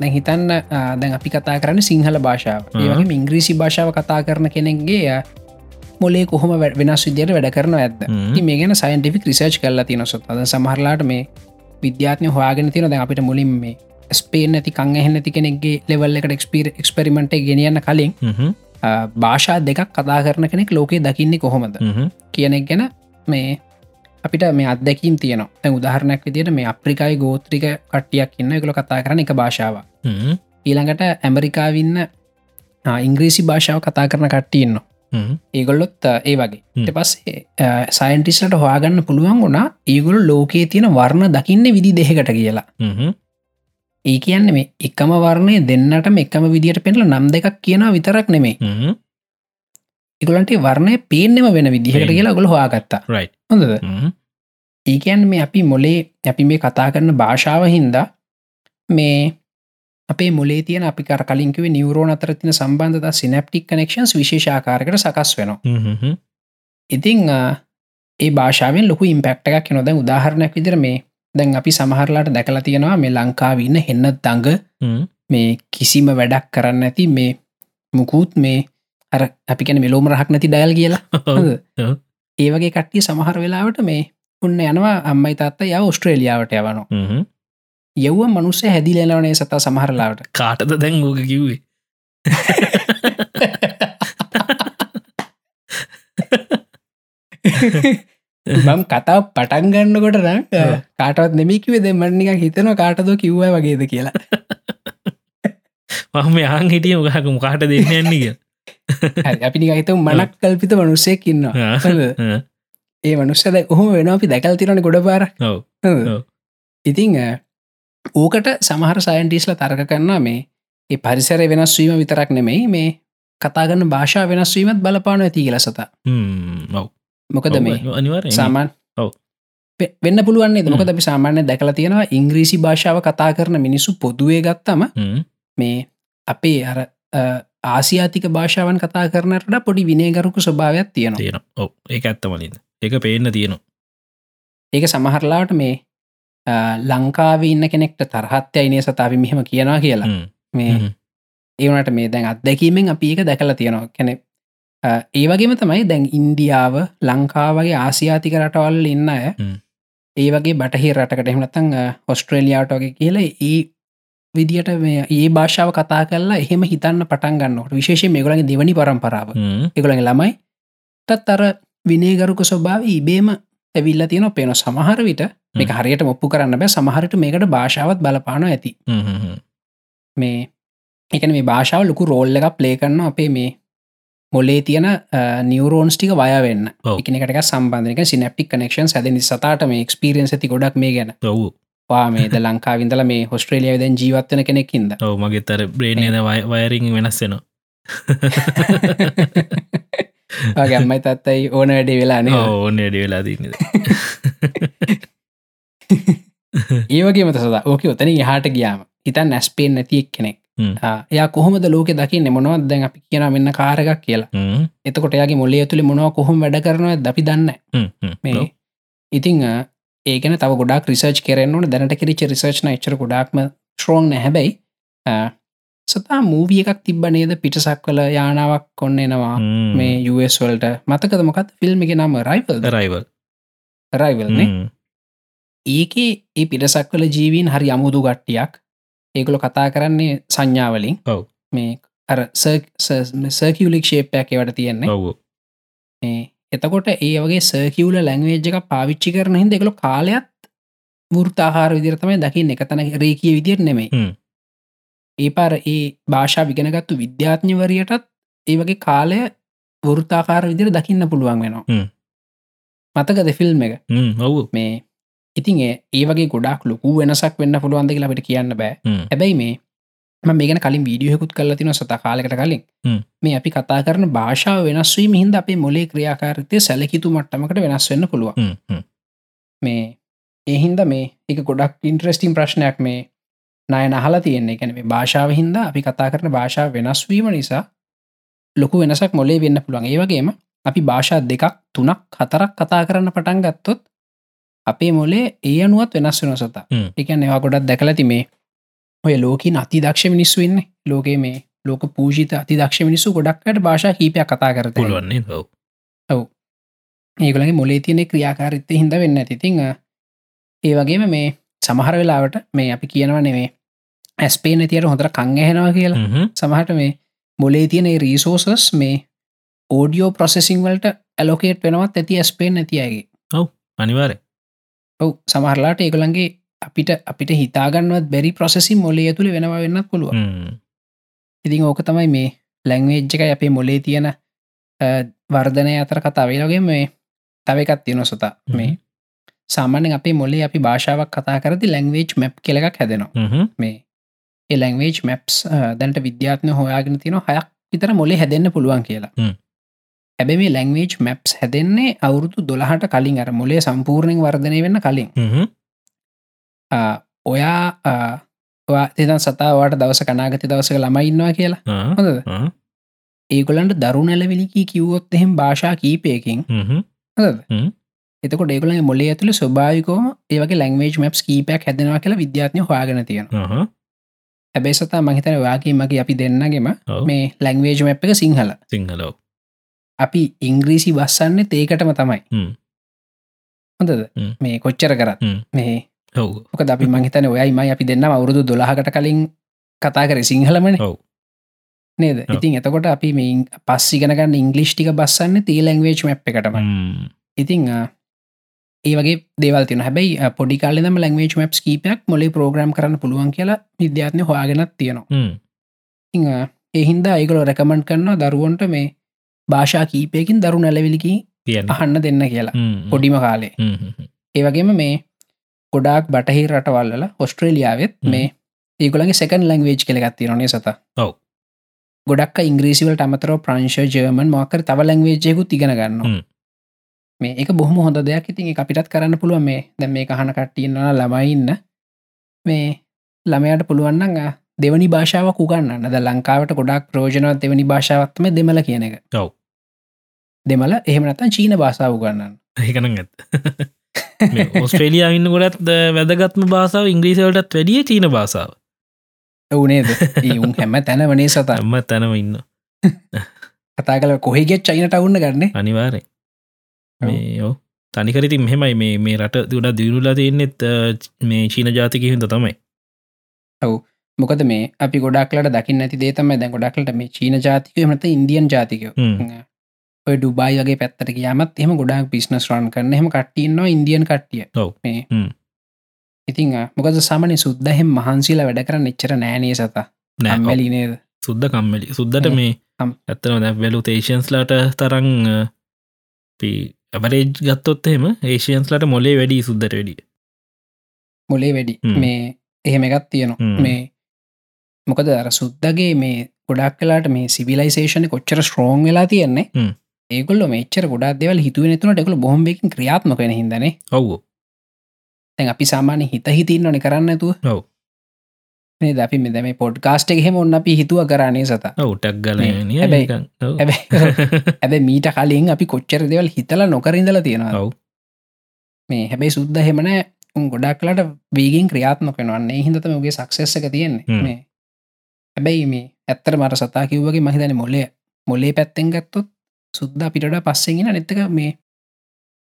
දැන් හිතන්න දැන් අපි කතා කරන්න සිංහල භාෂාව. ඒවගේ ඉංග්‍රීසි භාෂාව කතා කරන කෙනෙක්ගේ මොලේ කොහොම වැඩ- වෙනස් විදියට වැඩ කරන ඇද මේ ගැන සයින්ටිෆික් රිසර්ච් කරලා තින සොත්. අද සමහරලාට මේ විද්‍යාත්නය හොයාගෙන තින දැන් අපිට මුලින් මේ ස්පේන් ඇති කං එහෙ නැති කෙනෙක්ගේ ලෙවල් එකට එක්ස්පීර එක්ස්පෙරිමෙන්ට් ගෙනියන්න කලින් භාෂා දෙකක් කතා කරන කෙනෙක් ලෝකේ දකින්නේ කොහොමද? හ්ම්. කියනෙක් ගැන මේ අපිට මේ අත්දැකීම් තියනවා තැ උදාහරණයක් විදිට මේ අප්‍රිකායි ගෝත්‍රික කට්ටියක් ඉන්න එකල කතා කරන එක භාෂාව. ඊළඟට ඇමරිකාවින්න ඉංග්‍රීසි භාෂාව කතා කරන කට්ටියන්න. ඒගොල්ලොත් ඒ වගේ පස්සේ සයින්ටිස්ලට හොයාගන්න පුළුවන් වුණා ඒගොල් ලෝකයේ තියෙන වර්ණ දකින්න විදි දෙහකට කියලා. ඒ කියන්න මේ එකම වර්ණය දෙන්නට එකම විදිට පෙන්ල නම් දෙකක් කියන විතරක් නෙමේ. ඉගලන්ට වර්ණය පේනෙම වෙන විදිහට. කියලා ගොල හවාගත්තා right හොඳද. ඒකයන් මේ අපි මොලේ අපි මේ කතා කරන භාෂාව හින්දා මේ අපේ මොලේ තියන අපි කර කලින්කිව නිවරෝන අතර තින සම්බන්ධතා සිනප්ටික් කනෙක්ෂන්ස් විශේෂාකාරකට සකස් වෙනවා. ඉතිං ඒ භාෂාවෙන් ලොකු ඉම්පෙක්ට එකක් නොද උදාහරණයක් විදිර මේ දැන් අපි සමහරලාට දැකලා තියෙනවා මේ ලංකාවන්න හෙන්න දඟ. මේ කිසිම වැඩක් කරන්න ඇති මේ මුකුත් මේ අර අපි කැන මෙලෝම රහක් නැති ඩයල් කියලා ඔව්. හොඳද? ඔව්. ඒ වගේ කට්ටිය සමහර වෙලාවට මේ උන්න යනවා අම්මයි තාත්ත යව ඔස්ට්‍රේලියාවට යවනවා හ්ම්. යව්ව මනුස්ස හැදිලෙනවනේ සතා සමහරලාවට කාටද දැන් ඕක කිව්වේ මම් කතාව පටන් ගන්නකොට නම්. කාටවත් නෙමිකිවේ දෙමනික හිතන කාටද කිව්ව වගේද කියලා මම යාන් හිටිය මොකහක මොකාට දෙන්න යන්න කිය හරි, අපි නික හිත මනක් කල්පිත මනුස්සයක් ඉන්නවා. ආ. හොඳද? ඒ මනුස්සද ඔහොම වෙන අපි දැකල් තිරන ගොඩ ඔව්. ඉතිං ඕකට සමහර සයින්ටිස්ල තර්ක කරන්න මේ ඒ පරිසර වෙනස්වීම විතරක් නෙමෙයි මේ කතාගන්න භාෂා වෙනස්වීමත් බලපාන ඇති කියල සත. මොකද මේ? අනිවාර සාමාන් ඔව්. වෙන්න පුළුවන්න්නේ. මොකද අපි සාමාන්‍ය දැකලා තියෙනවා ඉංග්‍රීසි භාෂාව කතා කරන මිනිස්සු පොදුවේ ගත්තම මේ අපේ අර ආසියාතික භාෂාවන් කතා කරනට පොඩි විනේගරුකු ස්වභාවයක් තියෙන ඔව. ඒ ඇත්තමලින් ඒක පේන්න තියෙනවා. ඒක සමහරලාට මේ ලංකාව ඉන්න කෙනෙක්ට තරහත්ය අයිනේ සතාව මෙහෙම කියනවා කියලා. මේ. ඒවනට මේ දැන් අත්දැකීමෙන් අපි ඒක දැකලා තියෙනවා. කැනෙ ඒ වගේම තමයි දැන් ඉන්දියාව ලංකාවගේ ආසියාතික රටවල් ඉන්න අය. ඒ වගේ බටහි රටකට. එහමනතං ඔස්ට්‍රේලියාට වගේ කියලා ඒ විදිට මේ ඒ භාෂාව කතා කරලා එහෙම හිතන්න පටන් ගන්නට විශේෂ මේගලගේ දෙවනි පරම්පරාව. හ්ම්. එගලගේ ළමයි. තත් අර විනේගරුක ස්වභාව ඉබේම ඇවිල්ල තියෙන පේන සමහර විට මේ හරියට ඔප්පු කරන්න බෑ. සමහරට මේකට භාෂාවත් බලපාන ඇති. මේ එකන මේ භාෂාව ලොකු රෝල්ල එකක් ප්ලේ කරන්න අපේ මේ මොලේ තියෙන නිවරෝන්ස් ටික වයවෙන්න. එකනකට සම්බන්ධක සිනප්ටික් කනෙක්ෂන් ඇද සතාට මේ එක්ස්පිරියන්ස් ඇති ගොඩක් මේ ගැන ඔව් වා මේද ලංකාවින්දල මේ හොස්ට්‍රේලියාව දැන් ජීවත්වන කෙනෙක්කින්ද මගේ තර බ්‍රේණයද වයරිං වෙනස්සෙනවා ගම්මයි තත්තයි ඕන වැඩේ වෙලාන ඕන්න ඩ වෙලා තින්නද ඒවගේ මත සද. ඕක ඔතන හට ගියාම හිතන් නැස්පේෙන් නැතියෙක් කෙනෙක් එයා කොහොමද ලෝක දකින්න? මොනවත් දැන් අපි කියන මෙන්න කාරගක් කියලා. එතකොට යාගේ මොල්ලේ තුළි මොනව කොහොම වැඩ කරනවා දපි දන්න මේ ඉතිං අ, ඒකන තව ගොඩක් රිසර්ච් කරනවන දැනට කිරිච රිසර්ච්න එච්චර ගොඩක්ම ශ්‍රෝන් හැබැයි සතා මූවිය එකක් තිබ්බ නේද? පිටසක් කල යානාවක් කොන්න එනවා. මේ යස් වල්ට. මතකද මොකත් ෆිල්ම් එක නම රයිවල් රයිවල් රයිවල්න ඒකේ ඒ පිටසක් කල ජීවීන් හරි අමුදු ගට්ටියක් ඒකොළො කතා කරන්නේ සංඥාවලින් ඔව්. මේ අර සර්කියලික් ශේපයක් එවට තියෙන්නේ. ඔව්. මේ එතකොට ඒ වගේ සර්කියවල ලැංවේජ් එක පාවිච්චි කරන හිද එකළු කාලයක් වෘතාහාර විදිරතමයි දකින්න. එක තැන රේකිය විදිර හ්ම්. ඒ පාර ඒ භාෂා විගෙනගත්තු විද්‍යාත්ඥවරයටත් ඒ වගේ කාලය වෘතාකාර විදිර දකින්න පුළුවන් වෙනවා. හ්ම්. මතක දෙෆිල්ම් එක? ඔව්. මේ ඉතින් ඒ වගේ ගොඩක් ලොකු වෙනසක් වෙන්න පුළුවන්ද කියලා අපිට කියන්න බෑ. හැබැයි ම මේගෙන කලින් වීඩියහකුත් කල තින සත කාලකට කලින්. මේ අපි කතා කරන භාෂාව වෙනස්වීම හින්ද අපේ මොලේ ක්‍රියාකාරතය සැලකිතු මට්ටමකට වෙනස් වෙන්න පුළුව මේ ඒහින්ද මේ එක ගොඩක් ඉන්ට්‍රස්ටිම් ප්‍රශ්නයක් මේ නය නහලා තියෙන්නේ. ගැන මේ භාෂාව හින්ද අපි කතා කරන භාෂාව වෙනස්වීම නිසා ලොකු වෙනසක් මොලේ වෙන්න පුළුවන්. ඒවගේම අපි භාෂා දෙකක් තුනක් හතරක් කතා කරන්න පටන් ගත්තොත් අපේ මොලේ ඒ අනුවත් වෙනස් වෙන සතා. හ්ම්. එක ඒවා ගොඩක් දැකලති මේ ඔය ලෝක අති දක්ෂ මිනිස්සු ඉන්න. ලෝකේ මේ ලෝක පූජිත අති දක්ෂ මිනිස්සු ගොඩක්කට භාෂා කීපයක් කතා කරත පුළුවන්නේ ඔව. ඒගලගේ මොලේ තියනෙ ක්‍රියාකාරිත්ත හිද වෙන්න ඇතිතිං ඒ වගේම මේ සමහර වෙලාවට මේ අපි කියනව නෙවේ ඇස්පේන තියට හොඳර කංගහෙනවා කියලා. සමහට මේ මොලේ තියනෙ රීසෝසස් මේ ඕඩියෝ ප්‍රොසෙසිං වලට ඇලෝකේට් වෙනවත් ඇති ඇස්පේන් ඇතියගේ ඔව්. අනිවාරය ඔව්. සමහරලාට ඒගලන්ගේ අපිට අපිට හිතාගන්නවත් බැරි ප්‍රොසෙසින් මොලේ ඇතුළ වෙනවා වෙන්නත් පුළුව ඉතින් ඕක තමයි මේ ලැංවේජ්ජක අපේ මොලේ තියෙන වර්ධනය අතර කතාවේලගේ මේ තව එකත් තියෙන සොතා. මේ සාමානෙන් අපේ මොලේ අපි භාෂාවක් කතා කරති ලැංවේජ් මැප් කෙලක් හැදෙනවා. මේ ඒ ලැංවේජ් මැප්ස් දැන්ට විද්‍යාත්න හොයාගෙන තින හයක් විතර මොලේ හැදෙන්න්න පුළුවන් කියලා. හැබැ මේ ලැංවේජ් මැප්ස් හැදෙන්නේ අවුරුදු දොළහට කලින්. අර මොලේ සම්පූර්ණයෙන් වර්ධනය වෙන්න කලින් ඔයා එතන් සතාවට දවස කනාගති දවසක ළමයින්නවා කියලා. හොඳද? ඒගොලන්ට දරුණැලවිලිකී කිව්වොත් එහෙම භාෂා කීපයකින් හොද එතකොට ඒගොල මොලේ ඇතුළ ස්වභාවිකෝම ඒවගේ ලැංවේජ් මැප්ස් කීපයක් හැදෙනවා කියලා විද්‍යාත්නය හවාගෙන තියෙන හැබැයි සතා මහිතන වාගේ මගේ අපි දෙන්නගෙම මේ ලැංවේජ් මැප් එක සිංහල. සිංහලෝ අපි ඉංග්‍රීසි බස්සන්න ඒකටම තමයි. හොඳද? මේ කොච්චර කරත්. මේ ඕක අපි මහිතන ඔයයි මයි අපි දෙන්න අවුරුදු දොලාහකට කලින් කතා කර සිංහලමන. නේද? ඉතින් එතකොට අපි මේ පස්සිගෙනගන්න ඉංගලිෂ්ටික බස්සන්න තී ලැංවේච් මැප් එකටම ඉතිං ඒ වගේ දේවල් තින හැබයි පොඩි කාලෙම ලැංවේච් මැප්ස් කීපයක් මොලේ ප්‍රෝග්‍රම් කරන්න පුළුවන් කියලා විද්‍යාත්නය හොයාගෙනත් තියෙනවා. එහින්ද ඒගොල රැකමන්් කරනවා දරුවන්ට මේ භාෂා කීපයකින් දරු නැලවිලිකි අහන්න දෙන්න කියලා. පොඩිම කාලේ. ඒවගේම මේ ගොඩාක් බටහි රටවල්ල ඔස්ට්‍රේලියාවත් මේ ඒගොලගේ සැකන් ලංවේජ් කෙළගත්ති නොනේ සත? ඔව. ගොඩක් ඉංග්‍රීසිවලට අමතර ප්‍රංශ ජර්මන් මොකර තව ලංවේජයකු තිගෙන ගන්න මේ එක බොහම හොඳ දෙයක්. ඉතින් අපිටත් කරන්න පුළුව මේ දැ මේ කහන කට්ටියන්නන ළමයින්න මේ ළමයට පුළුවන්නග දෙවනි භාෂාවක් උගන්න ද ලංකාවට ගොඩක් ප්‍රෝජනවත් දෙවනි භාෂාවත්ම දෙමල කියන එක. ඔව්. දෙමල එහෙමනත්තන් චීන භාෂාව උගන්නන්න ඒකන ඇත් ඔස්ට්‍රේලියයා ඉන්න ගොඩත් වැදගත්ම භාසාාව ඉංග්‍රීසවලටත් වැඩිය චීන භාසාාව ඔවනේද ඒඋන් හැම තැන වනේ සත? එම තැනව ඉන්න. කතා කල කොහෙගෙත් චයිනට අවුන්න ගන්න අනිවාරය මේ තනිකරති මෙහෙමයි මේ මේ රට දුඩ දියුණුලා තියන්නෙත් මේ චීන ජාතික හිද තමයි. මොකද මේ අපි ගොඩක්ලට දකින්න ඇති දේතම දැ ගොඩක්ලට මේ චීන ජාතිකය මත ඉන්දියන් ජාතික ඔය ඩුබයි වගේ පැත්තට කියමත් එම ගොඩක් පිස්නස් රන් කරන හෙම කට්ටියන්නවා ඉන්දියන් කට්ටිය. ඉතිං මොකද සාමන සුද්දහෙම මහන්සිලා වැඩ කරන්න එච්චර නෑනේ සත? නැම්වැලි නේද? සුද්ද කම්මලි. සුද්දට මේ ඇත්තන දැ වැලු තේෂන්ස්ලාට තරං ඇබරේජ් ගත්තොත් එහෙම ඒෂයන්ස්ලට මොලේ වැඩි සුද්දට වැඩිය මොලේ වැඩි. මේ එහෙම එකත් තියෙනවා. මේ මොකද අර සුද්දගේ මේ ගොඩක් කලාට මේ සිවිලයිසේෂන කොච්චර ස්ට්‍රෝන් වෙලා තියෙන්නේ ඒගොල්ල මෙච්චර ගොඩක් දෙවල් හිතුව නතුනට එකකු බොම්බෙකින් ක්‍රියාත්මක හිදන ඔව් තැන් අපි සාමාන්‍ය හිත හිතින් නොනි කරන්න ඇතුව ඔව්. මේ ද අපි මෙද මේ පොඩ්කාස්ට එහෙම ඔන්න අපි හිතුව කරන්නේ සත? ඔවුටක් ගල ඇබ මීට කලින් අපි කොච්චර දෙවල් හිතල නොකරින්දල තියෙනවා ඔව්. මේ හැබැයි සුද්ද හෙමන උන් ගොඩක්ලට වීගෙන් ක්‍රියාත්මක වන්නේ හිදතම උගේ සක්සෙස්සක තියෙන්නේ. මේ. හැබැයි මේ ඇත්තර මට සතා කිව්වගේ මහිතන මොලේ මොලේ පැත්තෙන් ගත්තොත් සුද්ද පිට පස්සෙගෙන නැත්තක මේ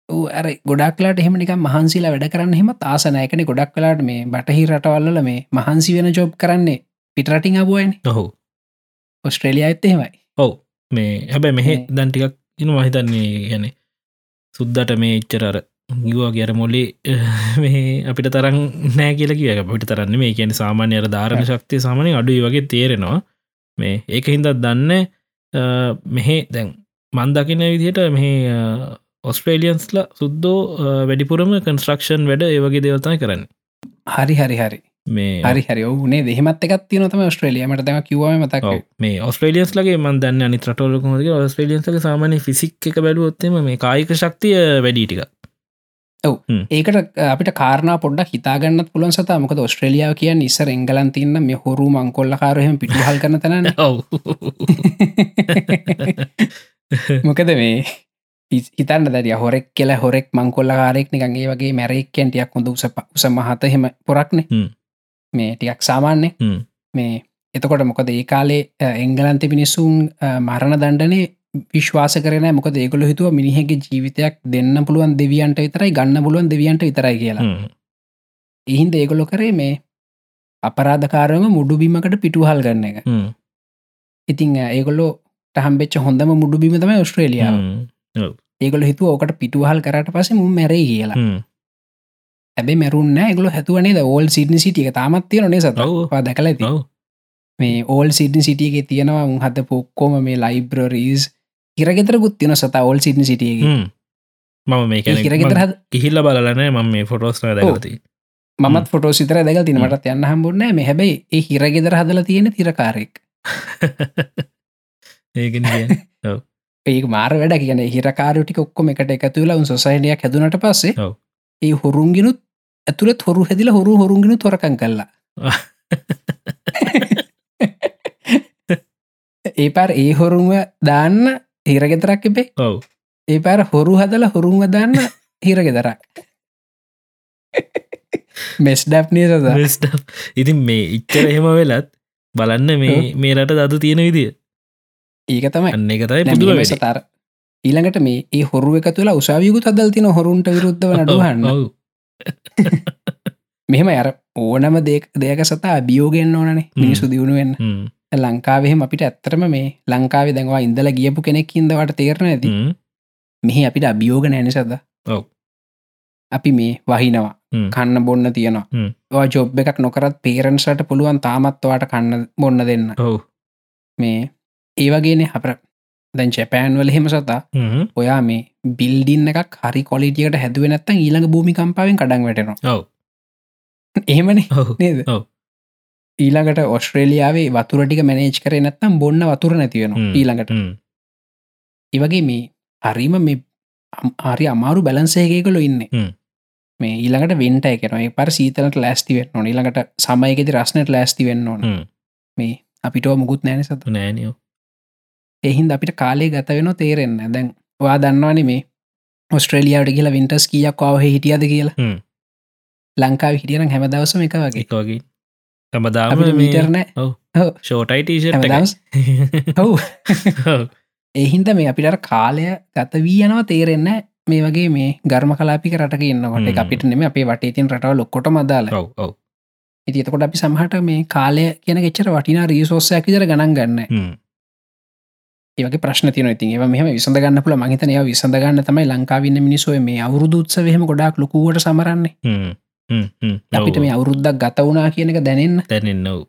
ඇර ගොඩක්ලාට එහෙමනික මහන්සිලා වැඩ කරන්න හෙම තාසනයකන ගොඩක් කලාට මේ බටහි රටවල්ල මේ මහන්සි වෙන ජොබ් කරන්නේ පිටරටිං අබුවයින ඔහු ඔස්ට්‍රේලිය ඇත්ත එහෙමයි. ඔව්. මේ හැබැ මෙහෙ දැන්ටිකක් ඉන මහිතන්නේ ගැන සුද්දට මේ එච්චරර ගවා ගැර මොලේ මේ අපිට තරන් නෑ කියල කිය අපිට තරන්න මේ කියන සාමාන්‍යයට ධාරණ ශක්තිය සාමනය අඩුයි වගේ තේරෙනවා. මේ ඒක හින්දත් දන්න මෙහෙ දැන් මන්දකින විදිහට මෙහ ඔස්ට්‍රේලියන්ස්ල සුද්දෝ වැඩිපුරම කන්ස්ට්‍රක්ෂන් වැඩ ඒවගේ දේවතයි කරන්න. හරි හරි හරි. මේ හරි හරි. ඕනේ දෙහෙමත් එකත් තියනතම ස්ට්‍රේලියමට දම කිව මතක් මේ ඔස්ට්‍රේලියන්ස් ලගේ මන්දන්න අනි රටවලකොමගේ ඔස්ට්‍රේලියන්ස්ගේ සාමානය ෆිසික් එක බැලුවොත්තම මේ කායික ශක්තිය වැඩිටික ඔව. ඒකට අපිට කාරණ පොඩ්ඩක් හිතාගන්නත් පුලන් සතා. මොකද ඔස්ට්‍රලියාව කිය නිසර එංගලන් තින්න මේ හොරු මංකොල්ල කාරහම පිටිහල් කරන තැන ඔව මොකද මේ හිතන්න දැරිය හොරෙක් කියලා හොරෙක් මංකොල්ල කාරෙක් නිකගේ වගේ මැරෙක්කැන්ටියක් හොඳ උස උස මහත හෙම පොරක්නේ මේ ටිකක් සාමාන්‍ය. මේ එතකොට මොකද ඒ කාලේ එංගලන්ත පිනිස්සුන් මරණ දණ්ඩනේ විශ්වාස කරන මොකද ඒකොල හිතුව මිනිහගේ ජීවිතයක් දෙන්න පුළුවන් දෙවියන්ට විතරයි ගන්න පුළුවන් දෙවියන්ට විතරයි කියලා. එහින්ද ඒගොලො කරේ මේ අපරාධකාරම මුඩු බිමකට පිටුහල් ගන්න එක. ඉතිං ඒගොල්ලෝ ටහම්බෙච්ච හොඳම මුඩු බිම තම ඔස්ට්‍රේලියාව හ්ම්. ඒගොල හිතුව ඕකට පිටුහල් කරට පස මුම් මැරේ කියලා. ඇබේ මැරුන්න ගොල හැතුවනේ ඕල් සිඩ්නි සිටිය තාමත්තිය නොනේ සත ඔව්. දැකල ඇති. මේ ඕල් සිඩ්නි සිටියගේ තියෙනවා. උන් හද පොක්කෝම මේ ලයිබ්‍රරීස් හිරගෙතර ගුත්තින සත ඕල් සිඩ්නි සිටියගේ. මම මේ හිරගෙතර ඉහිල්ල බලන ම මේ ෆොටෝස්න දැකති මත් ෆොටෝ සිතර දැක තිනට යන්න හම්බුන්න මේ හැබයි ඒ හිරගෙදර හදල තියෙන තිරකාරෙක් ඒගෙන ඒ මාර වැඩ කියන හිරකාරටික ඔක්කොම එකට එකතුලා උන් සොසයිනයක් හැදුනට පස්සේ. ඒ හොරුන්ගෙනුත් ඇතුළත් හොරු හැදිල හොරු හොරුන්ගෙන තොරකන් කල්ලා ඒ පාර ඒ හොරුම දාන්න හිරගෙතරක් එබේ ඔව්. ඒ පාර හොරු හදල හොරුන්ව දාන්න හිරගෙදරක්. මෙස් ඩැප්නිය සද. ඉතින් මේ ඉච්චර එහෙම වෙලත් බලන්න මේ මේ රට දතු තියෙන විදිිය ඒක තමයි. එක වැඩ සතර ඊළඟට මේ ඒ හොරුව එක තුළ උසාවියකුත් අදල් තින හොරුන්ට විරුද්ධව නඩුහන්න මෙහෙම අර ඕනම දෙක් දෙයක සතා බියෝගෙන්න්න ඕනනේ මිනිසු දියුණුවෙන් හ්ම්. ලංකාවෙහෙම අපිට ඇත්තරම මේ ලංකාව දැන්වා ඉඳල ගියපු කෙනෙක් ඉදවට තේරණ ඇති. මෙහි අපිට අභියෝග නැනිසද. අපි මේ වහිනවා. කන්න බොන්න තියෙනවා. ජොබ් එකක් නොකරත් පේරන්සට පුළුවන් තාමත්වාට කන්න බොන්න දෙන්න. මේ ඒවගේනේ අප දැන් චැපෑන් වල හෙම සතා. ඔයා මේ බිල්ඩින්න එකක් හරි කොලිටියට හැදුව නැත්තන් ඊළඟ භූමිකම්පාවෙන් කඩන් වැටෙනවා එහෙමනේ නේද. ඊළඟට ඔස්ට්‍රේලියාවේ වතුරටික මැනේජ් කර නැත්තම් බොන්න වතුර නැතිවෙන. ඊළඟට. ඒවගේ මේ හරිම මේ හරි අමාරු බැලන්සේකකොල ඉන්න. මේ ඊළඟට වෙන්ට එකන පර සීතලට ලෑස්ති වෙන්න ඕන ඊළඟට සමයකෙති රස්නට ලෑස්ති වෙන්න ඕන. මේ අපිටෝ මුකුත් නෑන සතු නෑනියෝ එහින්ද අපිට කාලේ ගත වෙන තේරෙන්න දැන් වා දන්නවාන මේ ඔස්ට්‍රේලියාවට කියලා වින්ටස් කියක් අව හිටියද කියලා. ලංකාව හිටියන හැම දවසම එක වගේ. එක වගේ. තමදාම මීටරනෑ ෂෝටයිටීෂ ඔව්. එහින්ද මේ අපිට කාලය ගත වී යනවා තේරෙන්න මේ වගේ මේ ගර්ම කලාපික රටක ඉන්නකොට. හ්ම්. අපිට නෙම. අපේ වටේ තින් රටව ලොක්කොට මදාල ඔව් ඔව්. ඉති එතකොට අපි සමහට මේ කාලය කියන ගෙච්චර වටිනා රීසෝස්සයක් විදර ගණන් ගන්න. ඒවගේ ප්‍රශ්න තින ඉතින් ඒ මෙහම විසඳගන්න පුල මහිතනය විසඳගන්න තමයි ලංකාවන්න මිනිසුව මේ අවුරුදුත්සවහෙම ගොඩක් ලොකුවට සමරන්නේ හ්ම්. හ්ම්. හ්ම්. අපිට මේ අවුරුද්දක් ගත වුණා කියන එක දැනෙන්න තැනෙන්න ඔව්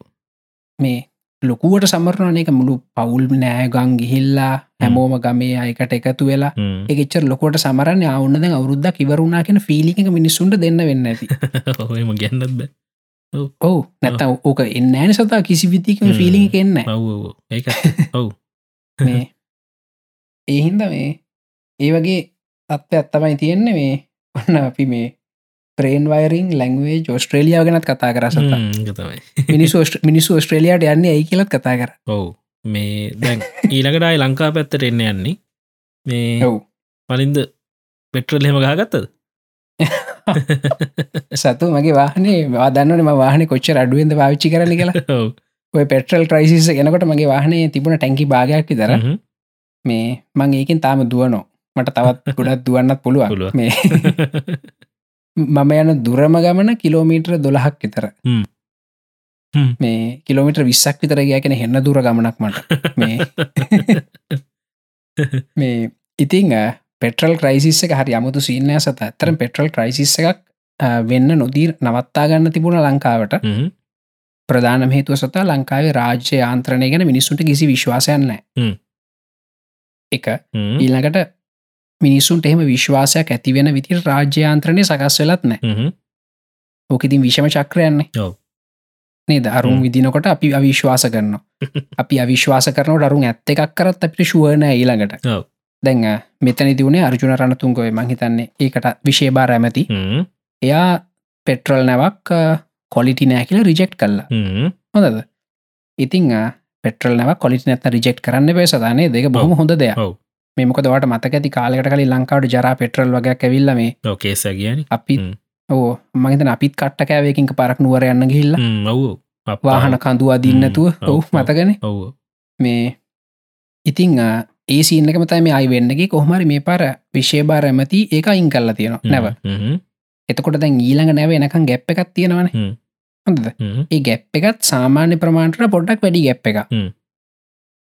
මේ ලොකුවට සමරණ එක මුළු පවුල් නෑගං ගිහිල්ලා හැමෝම ගමේ අයකට එකතු වෙලා හ්ම්. එකච්චර ලොකොට සමරන්න අවුන්නද අවුරුද්දක් ඉවරුණා කියෙන ෆිලික මිනිස්සුන්ට දෙන්න වෙන්න ඇති ඔහම ගැන්නත් බෑ ඔවු නැත ඕක එන්න ෑන සතා කිසි විතිකම හ්ම්. ෆිලිි එන්න ඔව්. ඒක ඔව් මේ ඒහින්ද මේ ඒ වගේ තත්ත්ව ඇත්තමයි තියෙන්නේ මේ. ඔන්න අපි මේ ප්‍රේන් වයිරිං ලැංවේ ජෝස්ට්‍රේලියාව ගැනත් කතා තමයි. මිනිස් මිනිස්සු ස්ට්‍රේලියයාට යන්නේ ඇයි කියලත් කතා කර. ඔව්. මේ දැන් ඊළඟටයි ලංකා පැත්තට එන්න යන්නේ. මේ ඔව්. පලින්ද පෙට්‍රල් හෙම ගහගත්තද? සතු මගේ වාහනේ වාදන්නනම වාහන කොච්චර අඩුවෙන්ද පාවිච්චි කරන කියලා. ඔව් ඔය පෙට්‍රල් ක්‍රයිසිස ගෙනකොට මගේ වාහනේ තිබුණ ටැන්කි භාගයක් හ්ම්. මේ මං ඒකින් තාම දුවනෝ මට තවත් ගොඩත් දුවන්නත් පුළුවන් පුළුවන්. මේ මම යන දුරම ගමන කිලෝමීට්‍ර දොළහක් විතර. මේ කිලෝමිට විස්සක් විතර ගෑකෙන හෙන්න දුර ගමනක් මට මේ මේ ඉතිං පෙටල් ක්‍රයිසිස් එක හරි අමුතු සිීනය සත ඇතරම් පෙට්‍රල් ක්‍රයිසිස් එකක් වෙන්න නොදීර් නවත්තා ගන්න තිබුණ ලංකාවට. ප්‍රධාන හේතුව සතා ලංකාවේ රාජ්‍ය ආන්ත්‍රණය ගැන මිනිස්සුන්ට කිසි විශ්වාසයන්න. එක. ඊළඟට මිනිස්සුන්ට එහෙම විශ්වාසයක් ඇතිවෙන විති රාජ්‍යාන්ත්‍රණය සකස් වෙලත් නෑ. ඕකඉතින් විෂම චක්‍රයන්නේ. නේ දරුම්. විදිනකොට අපි අවිශ්වාස කරනවා අපි අවිශ්වාස කරනට අරුන් ඇත්ත එකක් කරත් අපිට ශුවන ඊළඟට. දැන් මෙතන දියුණේ අර්ජුන රණතුන්ගොය මහිතන්නේ ඒකට විශේබාර ඇමති. එයා පෙට්‍රල් නැවක් කොලිටි නෑ කියල රිජෙක්් කල්ලා. හොඳද? ඉතිං පෙටල් නව කොලිට නැත රිජෙක්් කරන්න පේසදානේ දෙක බොහම හොඳ දෙයක්. මේමකදවට මතක ඇති කාලෙකට කලින් ලංකාවට ජරා පෙට්‍රල් වගේ ඇවිල්ල මේ ඕකේස කියන අපි. ඕ මගතන අපිත් කට්ට කෑවකින්ක පරක් නුවර යන්න ගිල්ල ඔවු වාහන කඳු අදින්නතුව ඔව්. මතගෙන ඔව්. මේ ඉතිං ඒ සින්නකම තම අයි වෙන්නගේ කොහමරි මේ පර විශේභාර ඇමති ඒක අයින් කල්ලා තියෙනවා. නැව එතකොට දැන් ඊළඟ නැව එනකම් ගැප් එකක් තියෙනවන. හොඳද? ඒ ගැප් එකත් සාමාන්‍ය ප්‍රමාණට පොඩ්ඩක් වැඩි ගැප් එක.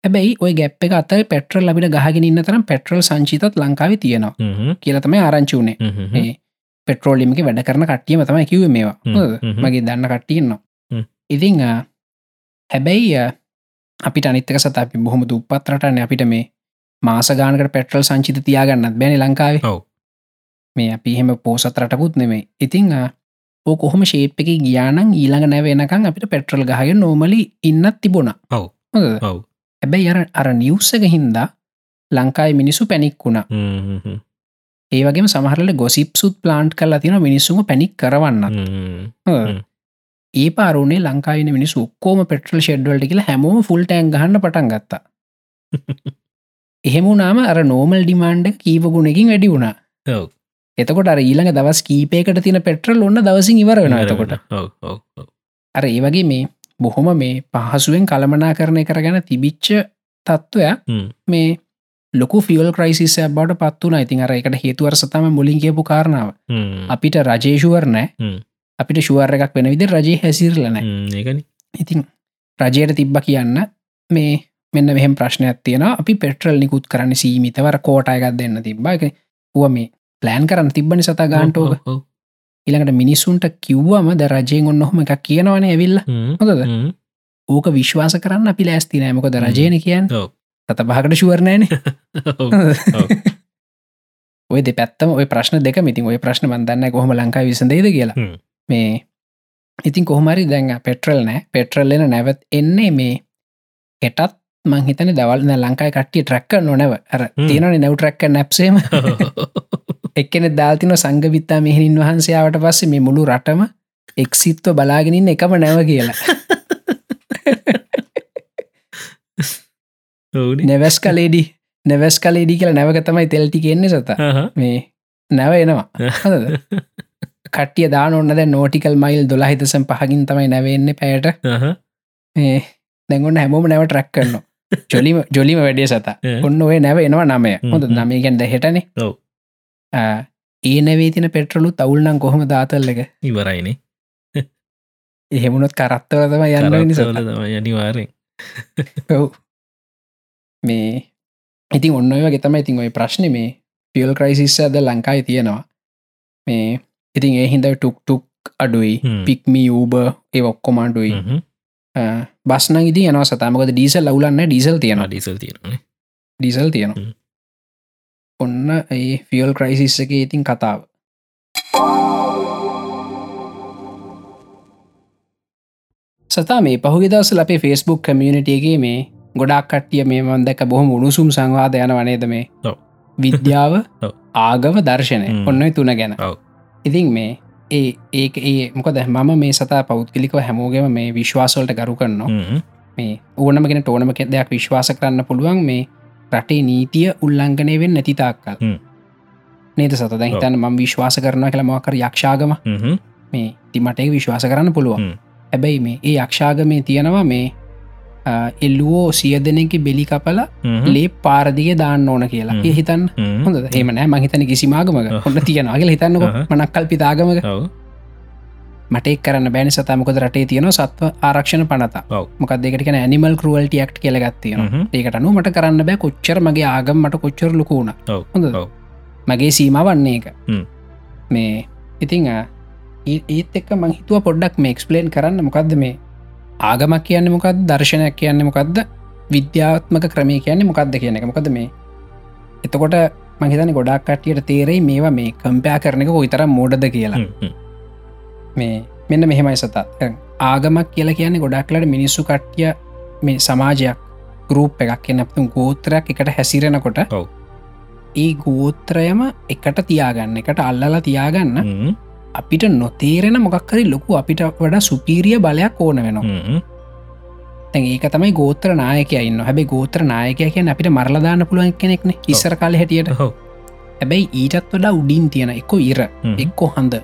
හැබැයි ඔය ගැප් එක අතර පෙට්‍රල් ලබිට ගහගෙන ඉන්න තරම් පෙට්‍රල් සංචිතත් ලංකාව තියෙනවා. කියලතම ආරංචුනේ ඒ පෙට්‍රෝලිමික වැඩ කරන කට්ටියම තමයි කිව මේවා. මගේ දන්න කට්ටියන්නවා. ඉතිං හැබැයි ආ, අපිට අනිත්තක සත අපි බොහොම දුපත්රටන්න අපිට මේ මාසගානකට පෙට්‍රල් සංචිත තියාගන්නත් බැනි ලංකාවේ. මේ අපි එහෙම පෝසත් රටකුත් නෙමේ ඉතිං ඕ කොහොම ශේප් එක ගියානං ඊළඟ නැවෙනකං අපිට පෙට්‍රල් ගහය නෝමලි ඉන්නත් තිබුණ ඔව්. ඔව්. හැබැයි අර අර නිවස්සක හින්දා ලංකායි මිනිසු පැනික් වුණා ඒවගේ සමහරල ගොසිප් සුත් ප්ලාන්ට් කල්ලා තින මිනිස්සුම පැනික් කරවන්න. ඒ පාරුණේ ලංකායින මිනිස් ඔක්කෝම පෙට්‍රල් ෂෙඩ්වල්ට කියලා හැමෝම ෆුල් ටෑන් ගහන්න පටන් ගත්තා එහෙමුණාම අර නෝමල් ඩිමාන්්ඩ කීප ගුණකින් වැඩි වුණා. එතකොට අර ඊළඟ දවස් කීපයකට තින පෙට්‍රල් ඔන්න දවසින් ඉවර වෙන එතකොට. අර ඒ වගේ මේ බොහොම මේ පහසුවෙන් කළමනා කරණය කරගැන තිබිච්ච තත්ත්වයක්. මේ ලොකු ෆියල් ක්‍රයිසිස් බවට පත්වන ඉතින් අර එකට හේතුවර සතම මුලින් කියපු කාරණාව. අපිට රජේෂුවර් නෑ. අපිට ශුවර එකක් වෙන විදි රජයේ හැසිරලනෑ ඉතින් රජයට තිබ්බ කියන්න මේ මෙන්න මෙහෙම ප්‍රශ්නයක් තියෙන අපි පෙට්‍රල් නිකුත් කරන්න සීමිතවර කෝටයගත් දෙන්න තිබ්බ. එක ුව මේ ප්ලෑන් කරන්න තිබ්බනි සතා ගාන්ටෝක. ඉළඟට මිනිස්සුන්ට කිව්වම ද රජයෙන් ඔන්න හොම එකක් කියනවන ඇවිල්ල හ්ම්. ඕක විශ්වාස කරන්න අපි ලෑස්ති නෑමකොද රජයන කියන්න. තත පහකට ඔව්. ඔය දෙ පැත්තම ඔය ප්‍රශ්න දෙක මිතින් ඔය ප්‍රශ්න බන්දන්න කොහොම ලංකා විසඳේද කියලා. මේ ඉතින් කොහමරි දැන් පෙට්‍රල් නෑ පෙට්‍රල්ලෙන නැවත් එන්නේ මේ හෙටත් මංහිතන දවල්න ලංකායි කට්ටිය ට්‍රක්ක නොනැව අර. තියෙනනි නැව් ට්‍රක්ක නැප්සේම එක්කෙන දාල්තින සංගවිත්තා මෙහිනින් වහන්සයාවට පස්සේ මේ මුළු රටම එක්සිත්ව බලාගෙනින් එකම නැව කියලා. නැවැස් කලේඩි නැවැස් කලේඩි කියලා නැවක තමයි තෙල්ටි කෙන්නේ සත. මේ නැව එනවා. හොඳද කටිය දාන ඔන්න දැ නෝටිකල් මයිල් දොලා හිතසම් පහගින් තමයි නැවෙන්න පැයට. දැගොන්න හැමෝම නැව ට්‍රක් කරන්න ජොලිම ජොලිම වැඩේ සත. ඔන්න ඔය නැව එනවා නමය. හොඳ. නමේ ගැන්ද හෙටනේ ඒ නැවේ තින පෙට්‍රලු තවුල්නම් කොහොම දාතල්ල එක? ඉවරයිනේ. එහෙමුණොත් කරත්තවතම යන්න නිසා කරත්තවල තමයි අනිවාරෙන් මේ ඉතින් ඔන්න ඔය ගෙතම ඉතින් ඔය ප්‍රශ්න මේ පියල් ක්‍රයිසිස් ඇද ලංකායි තියෙනවා. මේ ඉතින් ඒ හින්ද ටුක් ටුක් අඩුයි. පික්මි ූබ ඒ ඔක්කොමන්ඩුයි බස්න ඉති යන සතමකද ඩීසල් ලවලන්න ඩීසල් තියෙන ඩිසල් තියෙනනේ ඩීසල් තියෙන හ්ම්. ඔන්න ඒ ෆියල් ක්‍රයිසිස් එක ඉතින් කතාව සතා මේ පහුගදවසල අපේ ෆෙස්බුක් කමියනිටියගේ මේ ගොඩක් කට්ටිය මේ මන්දක බොහොම උණුසුම් සංවාද යන වනේද මේ. විද්‍යාව. ආගම දර්ශනය. ඔන්න තුන ගැන. ඉතින් මේ ඒ ඒක ඒ මොකද මම මේ සතා පෞද්ගලිකව හැමෝගෙම මේ විශ්වාසවලට ගරු කරනවා. මේ ඕනමගෙන ටෝනම දෙයක් විශ්වාස කරන්න පුළුවන් මේ රටේ නීතිය උල්ලංඝනයවෙන් නැතිතාක්කල් හ්ම්. නේද සත දැන් හිතන්න ම විශ්වාස කරනවා කියලා මොකර යක්ෂාගම. මේ තිමටේ විශ්වාස කරන්න පුළුවන්. හැබැයි මේ ඒ යක්ෂාගමේ තියෙනවා මේ එල්ලුවෝ සිය දෙනෙක බෙලි කපල. ලේ පාරදිගේ දාන්න ඕන කියලා. ඒ හිතන්න හ්ම්. හොඳ හෙමනෑ මහිතන කිසිමාගමක. හොන්න තියෙනවාගේ හිතන්නක. මනක්කල් පිතාගමක. මටෙක් කරන්න බෑනි සතමකොද රටේ තියෙන සත්ව ආරක්ෂණ පනතා ඔව්. මොකක් දෙකට ඇනිමල් කරුවල්ට ක්ට කියලගත්තියෙන හ්ම්. ඒකට අනු මට කරන්න බෑ කොච්චර මගේ ආගම් මට කොච්චර ලොකුණ. හොඳ. මගේ සීම වන්නේ එක. මේ ඉතිං ඒත් එක්ක මං හිතුව පොඩ්ඩක් මේ එක්ස්පලේන් කරන්න මොකක්ද මේ ආගමක් කියන්න මොකක්ද දර්ශනයක් කියන්න මොකක්ද විද්‍යාත්මක ක්‍රමය කියන්නේ මොකක්ද කියන එක මොකද මේ එතකොට මහිතන ගොඩක් කටියට තේරෙයි මේවා මේ කම්පයා කරන එක කොයිතර මෝඩද කියලා. මේ මෙන්න මෙහෙමයි සතත් ආගමක් කියලා කියන්නේ ගොඩක්ලට මිනිස්සු කට්ටිය මේ සමාජයක් ගරූප් එකක් කිය නැපතුම් ගෝත්‍රයක් එකට හැසිරෙනකොට. ඒ ගෝත්‍රයම එකට තියාගන්න එකට අල්ලලා තියාගන්න. අපිට නොතේරෙන මොකක්කරි ලොකු අපිට වඩා සුපීරිය බලයක් ඕන වෙනවා ඒක තමයි ගෝත්‍ර නායක ඉන්න හැබයි ගෝත්‍ර නායක කියන අපිට මරලදාන්න පුළුවන් කෙනෙක්න ඉස්සර කාල හැටියට. හැබැයි ඊටත් වඩා උඩින් තියෙන එක්කො ඉර. එක්කො හඳ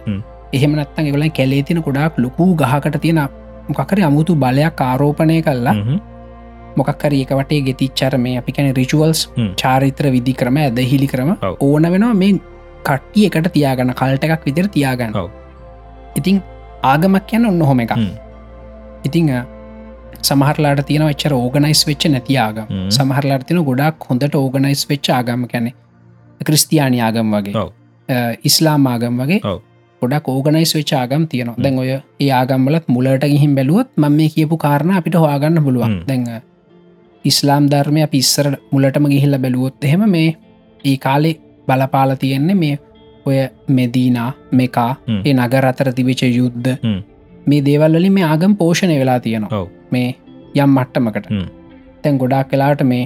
හ්ම්. එහෙම නත්තන් එවල කැලේ තින ගොඩාක් ලොකූ ගහකට තියෙන මොකකර අමුතු බලයක් ආරෝපණය කල්ලා මොකක්කර ඒක වටේ ගෙතිච්චර මේ අපි කැන රිචුවල්ස්. චාරිත්‍ර විදි ක්‍රම ඇදහිලි ක්‍රම. ඕන වෙනවා මේ කට්ටිය එකට තියාගන්න කල්ට එකක් විදිර තියාගන්න. ඉතිං ආගමක් කියන්න ඔන්න හොම එක. ඉතිං සමහරලාට තියෙන එච්චර ඕගනයිස් වෙච්ච නැති ආගම් හ්ම්. සමහරලාට තින ගොඩක් හොඳට ඕගනයිස් වෙච්ච ආගම කැනෙ ක්‍රස්තියානි ආගම් වගේ ඉස්ලාම් ආගම් වගේ ඔව්. ගොඩක් ඕගනයිස් වෙච් ආගම් තියනවා දැන් ඔය ඒ ආගම්වලත් මුලට ගිහිම් බැලුවොත් ම මේ කියපු කාරණ අපිට හොයාගන්න පුළුවන්. දැන් ඉස්ලාම් ධර්මය පිස්සර මුලටම ගිහිල්ල බැලුවොත් එහෙම මේ ඒ කාලේ බලපාල තියෙන්නේ මේ ඔය මෙදීනා මෙකා. ඒ නගර අතර තිබිච යුද්ධ. මේ දේවල්වලින් මේ ආගම් පෝෂණය වෙලා තියෙනවා. මේ යම් මට්ටමකට. තැන් ගොඩක් කලාට මේ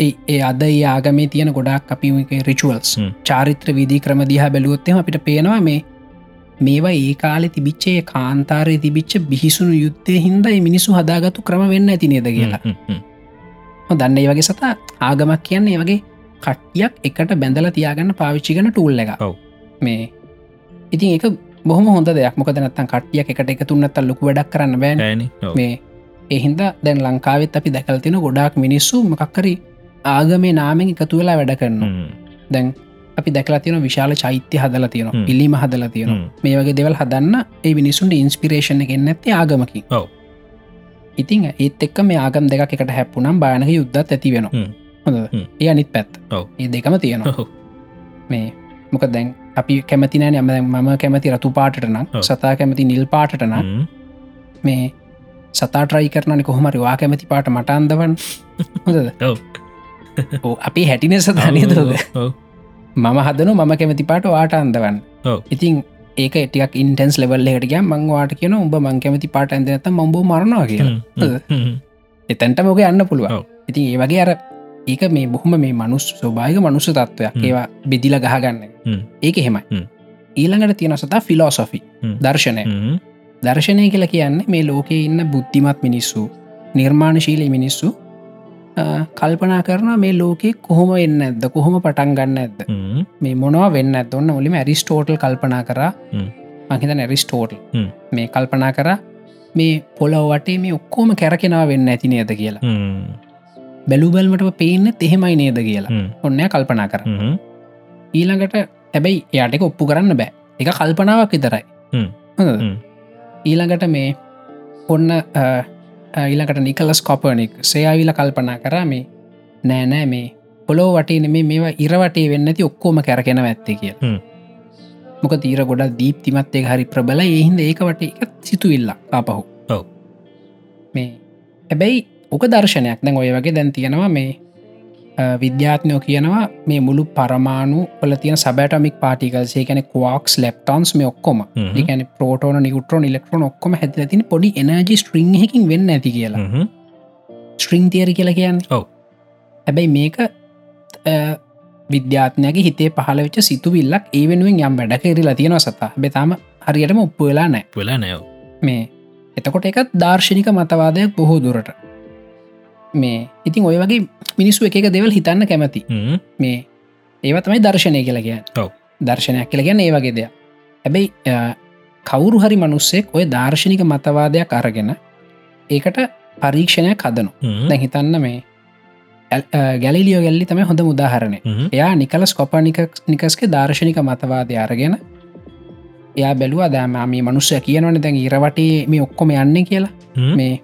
ඒ අද ආගමේ තියෙන ගොඩක් අපි රිචුවල්ස්. චාරිත්‍ර විදී ක්‍රම දිහා බැලුවොත්තෙම අපිට පේනවා මේ මේවා ඒ කාලෙ තිබිච්චේ කාන්තාරය තිබිච්ච බිහිසුණු යුත්තය හින්දයි මිනිසු හදාගතු ක්‍රම වෙන්න ඇති නේද කියලා. දන්න ඒ වගේ සතා ආගමක් කියන්නේ වගේ කට්ටියක් එකට බැඳල තියාගන්න පාවිච්චිගන ටූල් එක. මේ ඉතින් ඒක බොහම හොඳ දෙයක්. මොකද නත්තන් කට්ටියක් එකට එක තුන්නත් ලොකු වැඩක් කරන්න බෑන. මේ එහින්ද දැන් ලංකාවෙත් අපි දැකල්තින ගොඩාක් මිනිස්සු මකක්කරි ආගමේ නාමෙන් එකතු වෙලා වැඩ කරන්න දැන් අපි දැකලා තියෙන විශාල චෛත්‍ය හදල තියෙන. පිල්ලිම හදල තියෙන මේ වගේ දෙවල් හදන්න ඒ මිනිසුන්ට ඉන්ස්පිරේෂණ එකෙන් ඇත්තේ ආගමකි. ඉතිං ඒත් එක්ක මේ ආගම් දෙක එකට හැප්පුනම් බානක යුද්ධත් ඇති වෙන. හොඳ. ඒ අනිත් ඔව්. ඒ දෙකම තියෙනවා. මේ මොක දැන් අපි කැමතිනෑ යම මම කැමති රතු පාටට නම් ඔව්. සතා කැමති නිල් පාටට නම් මේ සතා ට්‍රයි කරනනි කොහොමරි වා කැමති පාට මට අන්දවන් හොඳද? අපි හැටින සදානයදෝද මම හදනු මම කැමති පාට වාට අන්දවන් ඔව්. ඉතින් ඒක එටියක් ඉන්ටන්ස් ලෙවල් එකට ගම් මංවාට කියන උඹ මං කැමති පාට ඇඳනත මම්බෝ මරනවා කිය එතැන්ට මොක යන්න පුළුවන්. ඉතින් ඒ වගේ අර ඒක මේ බොහොම මේ මනුස් ස්වභායක මනුස්ස තත්වයක් හ්ම්. ඒවා බෙදිල ගහගන්න. ඒක හෙමයි හ්ම්. ඊළඟට තියෙන සතා ෆිලෝසොෆි. දර්ශනය දර්ශනය කියලා කියන්න මේ ලෝකයේ ඉන්න බුද්ධිමත් මිනිස්සු නිර්මාණශීලී මිනිස්සු කල්පනා කරන මේ ලෝකෙ කොහොම එන්න ඇද කොහොම පටන් ගන්න ඇද මේ මොනවා වෙන්න ඇදන්න ඔලිම ඇරිස්ටෝටල් කල්පනා කර. මහිත ඇරිස්ටෝටල්. හ්ම්. මේ කල්පනා කර මේ පොලොව වටේ මේ ඔක්කෝම කැරකෙනවා වෙන්න ඇති නේද කියලා. බැලුබල්මට පේන්න එහෙමයි නේද කියලා. ඔන්න කල්පනා කර. ඊළඟට හැබැයි එයාටක ඔප්පු කරන්න බෑ. එක කල්පනාවක් විතරයි. ඊළඟට මේ ඔන්න ඊළඟට නිකලස් කොපනික් සයාවිල කල්පනා කරා මේ නෑනෑ මේ පොලෝ වටේ නෙමේ මේවා ඉරවටේ වෙන්න ඇති ඔක්කෝම කැරකෙන ඇත්තේ කිය. මොක තීර ගොඩ දීප්තිමත්තේ හරි ප්‍රබල එහින්ද ඒක වට එක සිතුවිල්ලා ආපහු. මේ හැබැයි ඕක දර්ශනයක් දැන් ඔය වගේ දැන් තියෙනවා මේ විද්‍යාත්නයෝ කියනවා මේ මුළු පරමාණු පල තියෙන සබටමික් පාටිකල්සේ කැන කවාක්ස් ලෙප්ටන්ස් මේ ඔක්කොම. ඒකන පෝටෝන නිකුටරෝන් ඉලෙක්ට්‍රෝන ඔක්කොම හැදල තින පොඩි එනජි ස්ට්‍රිං හකින් වෙන්න ඇති කියලා. ස්ට්‍රිං තියර කියලා කියන්න. ඔව්. හැබැයි මේක විද්‍යාත්නයගේ හිතේ පහල වෙච්ච සිතුවිල්ලක් ඒ වෙනුවෙන් යම් වැඩ කෙරලා තියෙනවා සතා. බෙතාම හරියටම ඔප්පු වෙලා නෑ වෙලා නෑව මේ එතකොට එකත් දර්ශනික මතවාදයක් බොහෝ දුරට මේ ඉතින් ඔය වගේ මිනිස්සු එක දෙවල් හිතන්න කැමති. මේ ඒව තමයි දර්ශනය කියලා කිය ඔව්. දර්ශනයක් කියලා ගැන ඒ වගේ දෙයක්. හැබැයි කවුරු හරි මනුස්සෙක් ඔය දර්ශනික මතවාදයක් අරගෙන ඒකට පරීක්ෂණයක් හදනු දැන් හිතන්න මේ ගැලිලියෝ ගැල්ලි තම හොඳ මුදාහරණය එයා නිකලස් කොපනික නිකස්ගේ දර්ශනික මතවාදය අරගෙන එයා බැලුව දෑම මේ මනුස්සය කියනවන දැන් ඉරවටේ මේ ඔක්කොම යන්න කියලා. මේ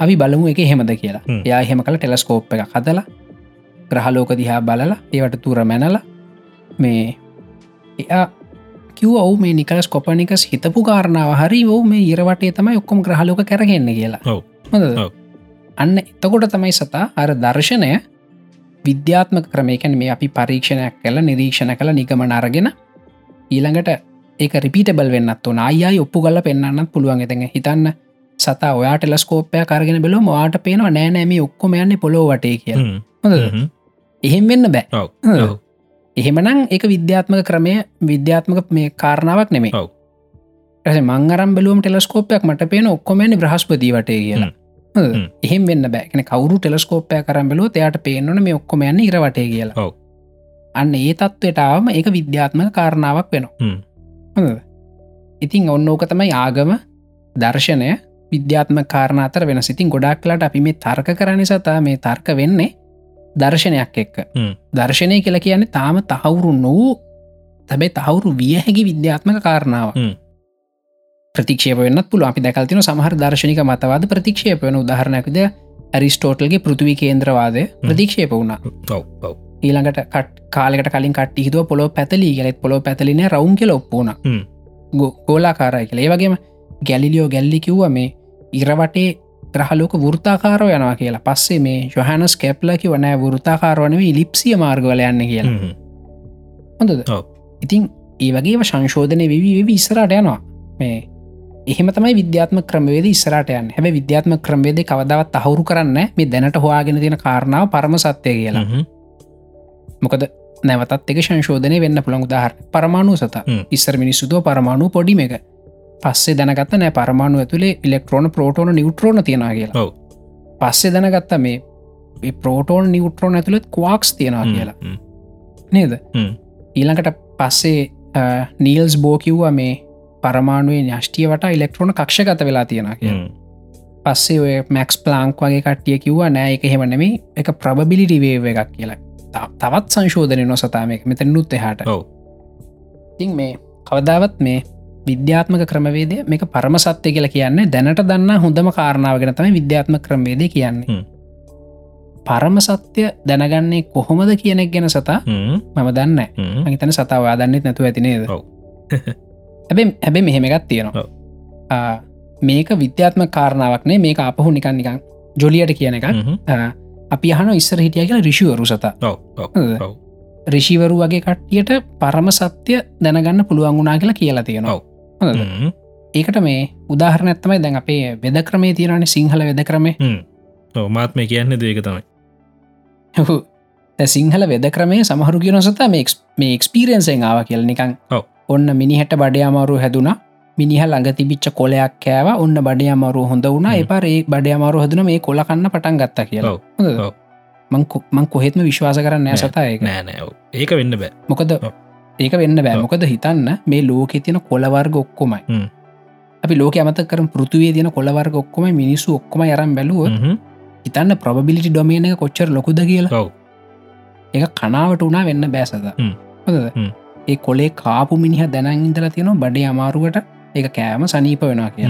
අපි බලමු එක හෙමද කියලා. හ්ම්. එයා එහෙම කළ ටෙලස්කෝප් එක හදලා ග්‍රහලෝක දිහා බලලා ඒවට තුර මැනල මේ එයා කිව ඔවු මේ නිකලස් කොපනිකස් හිතපු කාරණාව හරි මේ ඉරවටේ තමයි ඔක්කොම ග්‍රහලෝක කරගන්න කියලා. අන්න එතකොට තමයි සතා අර දර්ශනය විද්‍යාත්මක ක්‍රමයකැන මේ අපි පරීක්ෂණයක් කළ නිරීක්ෂණ කළ නිගමන අරගෙන ඊළඟට ඒක රිපිටබල් වෙන්නත් ඕන. අයයි ඔප්පු කල පෙන්න්නත් පුළුවන්. එතඟ හිතන්න සතා ඔයා ටෙලස්කෝපය කරගෙන බෙලෝ මවාට පේනවා නෑනෑම ඔක්කොම යන්න පොලෝ වටේ කිය හොඳ එහෙම වෙන්න බෑ. එහෙමනම් ඒක විද්‍යාත්මක ක්‍රමය විද්‍යාත්මක මේ කාරණාවක් නෙමේ. ස මංගරම් බැලුවම ටෙලස්කෝපයක් මට පේන ඔක්කොමනි බ්‍රහස්පති වටේ කියලා. එහෙම වෙන්න බෑන කවරු ටෙලස්කෝපය කරම් බැලුව එයාට පේනවන මේ ඔක්කොම යන්න ඉරවටේ කියලා. අන්න ඒ තත්වටාවම ඒක විද්‍යාත්මක කාරණාවක් වෙනවා. හොඳද? ඉතින් ඔන්න ඕක තමයි ආගම දර්ශනය විද්‍යාත්ම කාරණ අතර වෙන සිතින් ගොඩක්ලට අපි මේ තර්ක කරන සතා මේ තර්ක වෙන්නේ දර්ශනයක් එක්ක. දර්ශනය කියලා කියන්නේ තාම තහවුරු නොවූ තැබේ තහවුරු විය හැකි විද්‍යාත්මක කාරණාව. ප්‍රතික්ෂේප වන්න පුළ අපි දැකල්තින සමහර දර්ශනික මතවාද ප්‍රතික්ෂේප වන උදාහරණයකද ඇරිස්ටෝටල්ගේ පෘතිවි කේන්ද්‍රවාදය ප්‍රතික්ෂේප වුණා. ඊළඟට කට් කාලෙට කලින් කට හිතුව පොලො පැතලී ගලෙත් පොලො පැතලින රවුන් කියල ඔප්පුුණ හ්ම්. ගෝලාකාරයි කියල. ඒ වගේම ගැලිලියෝ ගැල්ලි කිව්ව මේ ඉරවටේ ග්‍රහලෝක වෘතාකාරෝ යනවා කියලා. පස්සේ මේ ජොහනස් කැප්ලකි වනෑ වෘතාකාරවනව ඉලිප්සිය මාර්ගවල යන්න කියලා. හ්ම්. හොඳද. ඉතින් ඒ වගේම සංශෝධනය විවි වෙවි ඉස්සරට යනවා. මේ එහෙම තමයි විද්‍යාත්ම ක්‍රමවේද ඉස්සරට යන්න. හැබ විද්‍යාත්ම ක්‍රමවේද කවදාවත් අහුරු කරන්න මේ දැනට හොයාගෙන තියෙන කාරණාව පරම සත්‍යය කියලා. හ්ම්. මොකද නැවතත් එක සංශෝධනය වෙන්න පුළන් උදාහර පරමාණු සත. හ්ම්. ඉස්සර මිනිස්සුතුව පරමාණු පොඩිම එක පස්සේ දැනගත්ත නෑ පරමාණු ඇතුළේ ඉලෙක්ට්‍රෝන ප්‍රෝටෝන නිවට්‍රෝන තියෙන කියලා. ඔව්. පස්සේ දැනගත්ත මේ ප්‍රෝටෝන් නිවට්‍රෝන ඇතුළෙත් කවාක්ස් තියෙනවා කියලා. නේද. ඊළඟට පස්සේ නීල්ස් බෝකිව්ව මේ පරමාණුවේ න්‍යෂ්ටියවට ඉලෙක්ට්‍රෝන කක්ෂගත වෙලා තියෙන කිය. පස්සේ ඔය මැක්ස් ප්ලාංක් වගේ කට්ටිය කිව්ව නෑ එක හෙමනෙමේ එක ප්‍රබිලිටි වේව එකක් කියලා. තවත් සංශෝධනය නොසතාම එක මෙතැ නුත් එහට. ඉතින් මේ කවදාවත් මේ විද්‍යාත්මක ක්‍රමවේදය මේක පරම සත්‍යය කියලා කියන්නේ දැනට දන්න හොඳම කාරණාවගෙන තමයි විද්‍යාත්ම ක්‍රමවේද කියන්නේ. පරම සත්‍ය දැනගන්නේ කොහොමද කියනෙක් ගැන සතා. මම දන්න හ්ම්. හිතන සතාවා දන්නෙත් නැතුව ඇතිනේද ඔව්. හැබැ හැබැ මෙහෙම එකත් තියෙනවා. මේක විද්‍යාත්ම කාරණාවක්නේ මේක අපහු නිකන් නිකන් ජොලියට කියන එක අපි අහන ඉස්සර හිටිය කියලා රිෂුවරු සතා. රිෂිවරු වගේ කට්ටියට පරම සත්‍ය දැනගන්න පුළුවන් වුනා කියලා කියලා තියෙනවා. ඒකට මේ උදාහරණ ඇත්තමයි දැන් අපේ වෙද ක්‍රමේ තියෙනන සිංහල වෙද ක්‍රමේ. හ්ම්. ඔව් මාත් මේ කියන්න දේක තමයි. සිංහල වෙද ක්‍රමේ සමහරු කියන සතා මේ එක්ස්- මේ එක්ස්පීරියන්සෙන් ආව කියල. නිකං. ඔන්න මිනිහට බඩය අමාරු හැදුනා. මිනිහ ළඟ තිබිච්ච කොලයක් කෑව. ඔන්න බඩය අමාරු හොඳ වුණා. හ්ම්. එපා ඒ බඩය අමාරු හදන. මේ කොල කන්න පටන් ගත්ත කියලා. මං කොහෙත්ම විශ්වාස කරන්න නෑ නෑ. සතා ඒක. නෑ නෑ. ඔව්. ඒක වෙන්න බෑ. මොකද. ඒක වෙන්න බෑ ඔව්. මොකද හිතන්න මේ ලෝකෙ තියෙන කොලවර්ග ඔක්කොමයි. අපි ලෝක අමත කර පෘතුවේ තියෙන කොලවර්ග ඔක්කොම මිනිස්සු ඔක්කොම යරම් බැලුව. හිතන්න ප්‍රබිලිටි ඩොමේන එක කොච්චර ලොකුද කියලා. ඒ කනාවට උනා වෙන්න බෑසද හ්ම්. ඒ කොලේ කාපු මිනිහ දැනන් ඉදල තියෙනවා බඩේ අමාරුවට ඒ කෑම සනීප වෙනවා කිය.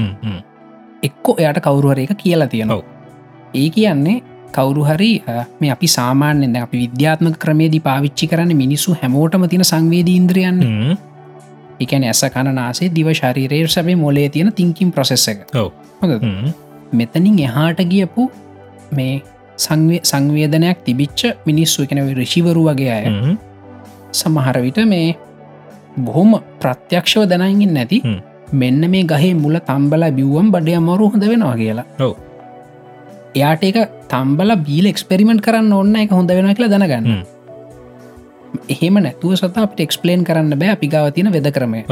එක්කෝ එයට කවරුහර එක කියලා තියෙනවා. ඒ කියන්නේ කවුරු හරි මේ අපි සාමාන්‍යෙන් අපි විද්‍යාත්මක ක්‍රමේදී පාවිච්චි කරන්න මිනිස්සු හැමෝටම තින සංවේදී ඉන්ද්‍රියන්න. එකන ඇස කණනාසේ දිව ශරීරයේ සැබේ මොලේ තියෙන තිංකින් ප්‍රසෙස් එක. මෙතනින් එහාට ගියපු මේ සංවේ සංවේදනයක් තිබිච්ච මිනිස්සු එකන රිෂිවරු වගේ අය හ්ම්. සමහර විට මේ බොහොම ප්‍රත්‍යක්ෂව දැනගින් නැති. මෙන්න මේ ගහේ මුල තම්බල බිව්වම් බඩය අමරු හොඳ වෙනවා කියලා. එයාට එක තම්බල බීල එක්ස්පෙරිමෙන්ට් කරන්න ඔන්න එක හොඳ වෙන කියලා දැනගන්න හ්ම්. එහෙම නැතුව සත අපට එක්ස්පලේන් කරන්න බෑ අපි ගාව තියෙන වෙද ක්‍රමය.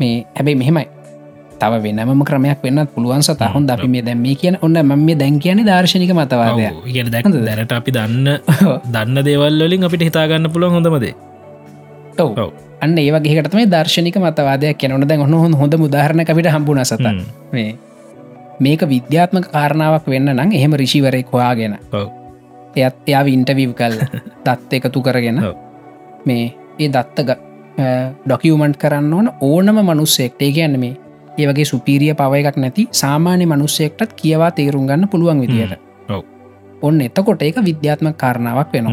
මේ හැබැයි මෙහෙමයි තව වෙනම ක්‍රමයක් වෙන්න පුළුවන් සත. හොඳ අපි මේ දැම් මේ කියන ඔන්න ම මේ දැන් කියන්නේ දර්ශනික මතවාදය. ඉගෙන දැක්? දැනට අපි දන්න දන්න දේවල් වලින් අපිට හිතාගන්න පුළුවන් හොඳමදේ ඔව්. අන්න ඒවගේකටම දර්ශනික මතවාදයක් කියනවන දැන් ඔන්න හොඳ මුදාහරණ අපිට හම්බුණ සත හ්ම්. මේ මේක විද්‍යාත්මක කාරණාවක් වෙන්න නම් එහෙම රිෂිවරෙක් හොයාගෙන. එයත් එයා ඉන්ටවීව් කල් දත්ත එකතු කරගෙන. මේ ඒ දත්ත ඩොකියමන්ට් කරන්න ඕන ඕනම මනුස්සෙක්ටේ කියන්න මේ ඒ වගේ සුපීරිය පව එකක් නැති සාමාන්‍ය මනුස්සෙක්ටත් කියවා තේරුම් ගන්න පුළුවන් විදියට. ඔන්න එතකොට ඒක විද්‍යාත්ම කාරණාවක් වෙනවා.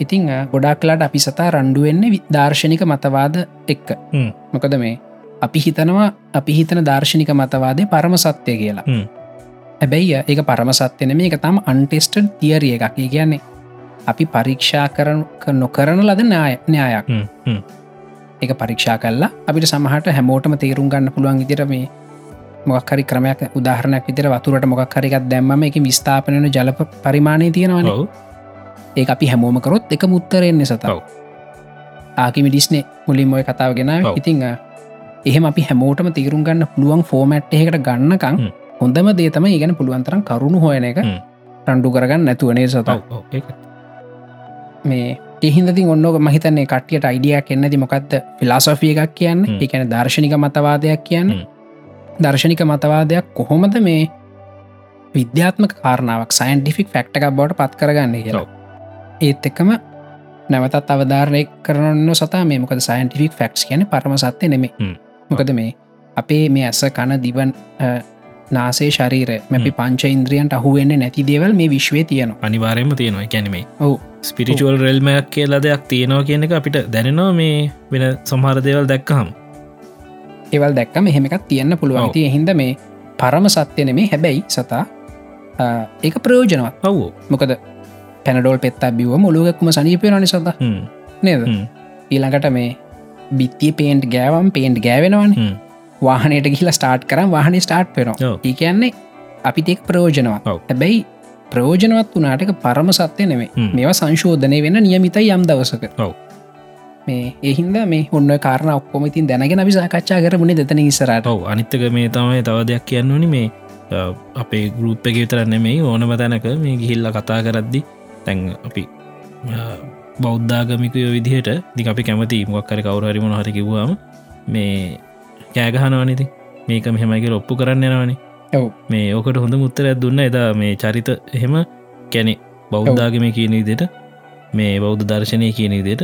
ඉතිං ගොඩක්ලාට අපි සතා රණ්ඩුවෙන්නේ වි- දාර්ශනික මතවාද එක්ක. මොකද මේ අපි හිතනවා අපි හිතන දර්ශනික මතවාදය පරම සත්‍යය කියලා. හැබැයි ඒක පරම සත්‍යන මේක තම අන්ටෙස්ටඩ් තියරිය එකක් ඒ කියන්නේ අපි පරීක්ෂා කරන නොකරන ලද න්‍යාය න්‍යායක්. එක පරීක්ෂා කල්ලා අපිට සමහට හැමෝටම තේරුම් ගන්න පුළුවන් ඉදිර මේ මොක්හරි ක්‍රමයක් උදාහරණයක් විතර වතුරට මොක් හරිකත් දැම්ම එක විස්ථාපනන ජල පරිමාණය තියෙනවන. ඒ අපි හැමෝම කරොත් එක මුත්තරෙන්නේ සතාව. ආකිමි ඩිස්නේ මුලින් ඔය කතාව ගෙන ඔව්. එහෙම අපි හැමෝටම තීරුම් ගන්න පුළුවන් ෆෝමැට් එකට ගන්නකං. හොඳම දේතම ඒගැන පුළුවන්තරම් කරුණු හොයන එක. රණ්ඩු කරගන්න නැතුවනේ සත ඔව්. ඔව්. ඒක මේ එහින්දති ඔන්නක මහිතන්නේ කටියට අයිඩියක් එන්නති මොකක්ද ෆිලාසොෆිය එකක් කියන්න. එකන දර්ශනික මතවාදයක් කියන්න. දර්ශනික මතවාදයක් කොහොමද මේ විද්‍යාත්මක කාරණාවක් සයින්ටිෆික් ෆක්ටක බවට පත් කරගන්න කියලා. ඒත් එක්කම නැවතත් අවධාරණය කරන්න සතා මේ මොකද සයින්ටිෆික් ෆක්ස් කියන පරම සත්‍ය නෙමේ. මොකද මේ? අපේ මේ ඇස කණ දිවන් නාසේ ශරීර මැපි පංච ඉන්ද්‍රියන්ට අහුවෙන්න නැති දේවල් මේ විශ්වය තියෙනවා. අනිවාරයම තියෙනවා. කැනීමේ ඔවු. ස්පිරිචුවල් රෙල්මයක් කියලා දෙයක් තියෙනවා කියන එක අපිට දැනෙනවා මේ වෙන සමහර දේවල් දැක්කහම්. ඒවල් දැක්කම එහෙමකත් තියන්න පුළුවන්. ඔව්. ති හින්ද මේ පරම සත්‍යන මේ හැබැයි සතා ඒක ප්‍රයෝජනවත්. ඔව්ෝ. මොකද පැනඩෝල් පෙත්තා බිව මුළුවක්ම සනීපයනනි සත. නේද? ඊළඟට මේ බිත්තිය පේන්ට් ගෑවම් පේන්ට් ගෑවෙනවන වාහනයට ගිහිලා ස්ටාර්ට් කරම් වාහන ස්ටාර්ට් වෙන ඔව්. ඒ කියන්නේ ප්‍රයෝජනවත් ඔව්. හැබැයි ප්‍රයෝජනවත් වනාටක පරම සත්‍යය නෙවේ. මේවා සංශෝධනය වෙන නියමිතයි යම් දවසක. මේ එහින්ද මේ ඔන්න කාරණ ඔක්කොමතින් දැනගෙන අපි සාකච්ඡා කරමුණ දෙතන ඉස්සරට අනිත්තක මේ තමයි තව දෙයක් කියන්න ඕනි මේ අපේ ගරුප් එක විතරන්න මේ ඕනම තැනක මේ ගිහිල්ල කතා කරද්දි තැන් අපි බෞද්ධාගමිකය විදිහට දි අපි කැමති මොක්කර කවුරහරි මොන හරි කිවවාම මේ කෑගහනවනිති මේක මෙහෙමයික ඔප්පු කරන්න යනවනේ ඔව්. මේ ඕකට හොඳ මුත්තරයක් දුන්න. එදා මේ චරිත එහෙම කැනෙ බෞද්ධාගම කියන විදිට මේ බෞද්ධ දර්ශනය කියන විදිට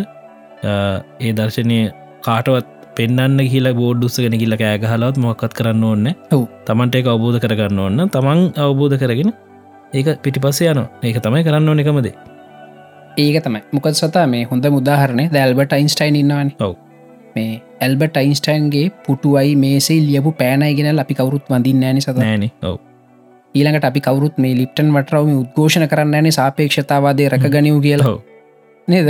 ඒ දර්ශනය කාටවත් පෙන්න්න කියලා බෝඩ්ඩුස්සගෙන කියල කෑගහලවත් මොක්කත් කරන්න ඕන්න ඔව්. තමන්ට එක අවබෝධ කරගන්න ඕන්න තමන් අවබෝධ කරගෙන ඒක පිටිපස්ස යන ඒක තමයි කරන්න ඕන එකමද ඒක තමයි. මොකද සතා මේ හොඳ මුදාහරණය දැල්බට අයින්ස්ටයින් ඉන්නවන. ඔව්. මේ ඇල්බට අයින්ස්ටයින්ගේ පුටුවයි මේසේ ලියපු පෑනයිගෙන අපි කවරුත් වඳින් නෑන ඔව. ඊළඟට අපි කවරුත් මේ ලිප්ටන් වටරවම උද්ඝෝෂණ කරන්න ෑනේ සාපේක්ෂතාවාදය රැක ගනිව් කියලා. ඔව්. නේද?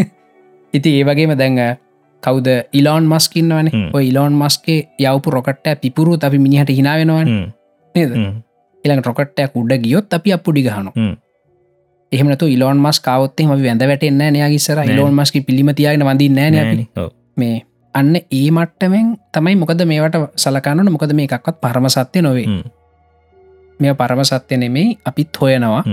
ඉති ඒ වගේම දැඟ කවද? ඉලෝන් මස්කින්නවන. ඔය ඉලෝන් මස්ගේ යවපු රොකට්ට පිපුරු අපි මිනිහට හිනාවෙනවන් නේද? ඉළඟ රොකට්ටයක් උඩ ගියොත් අපි අපපුඩි ගහනු හ්ම්. එහමනතු ඉලෝන් මස් කවත්තේ ම වැඳ වැටෙන්න්න නයාගේසර. ඉලෝන් මස්කි පිළිමතියාගෙන වඳින් නෑන මේ අන්න ඒ මට්ටමෙන් තමයි මොකද මේවට සලකන්නන මොකද මේ එකක්වත් පරම සත්‍ය නොවේ. මේ පරම සත්‍ය නෙමෙයි. අපිත් හොයනවා.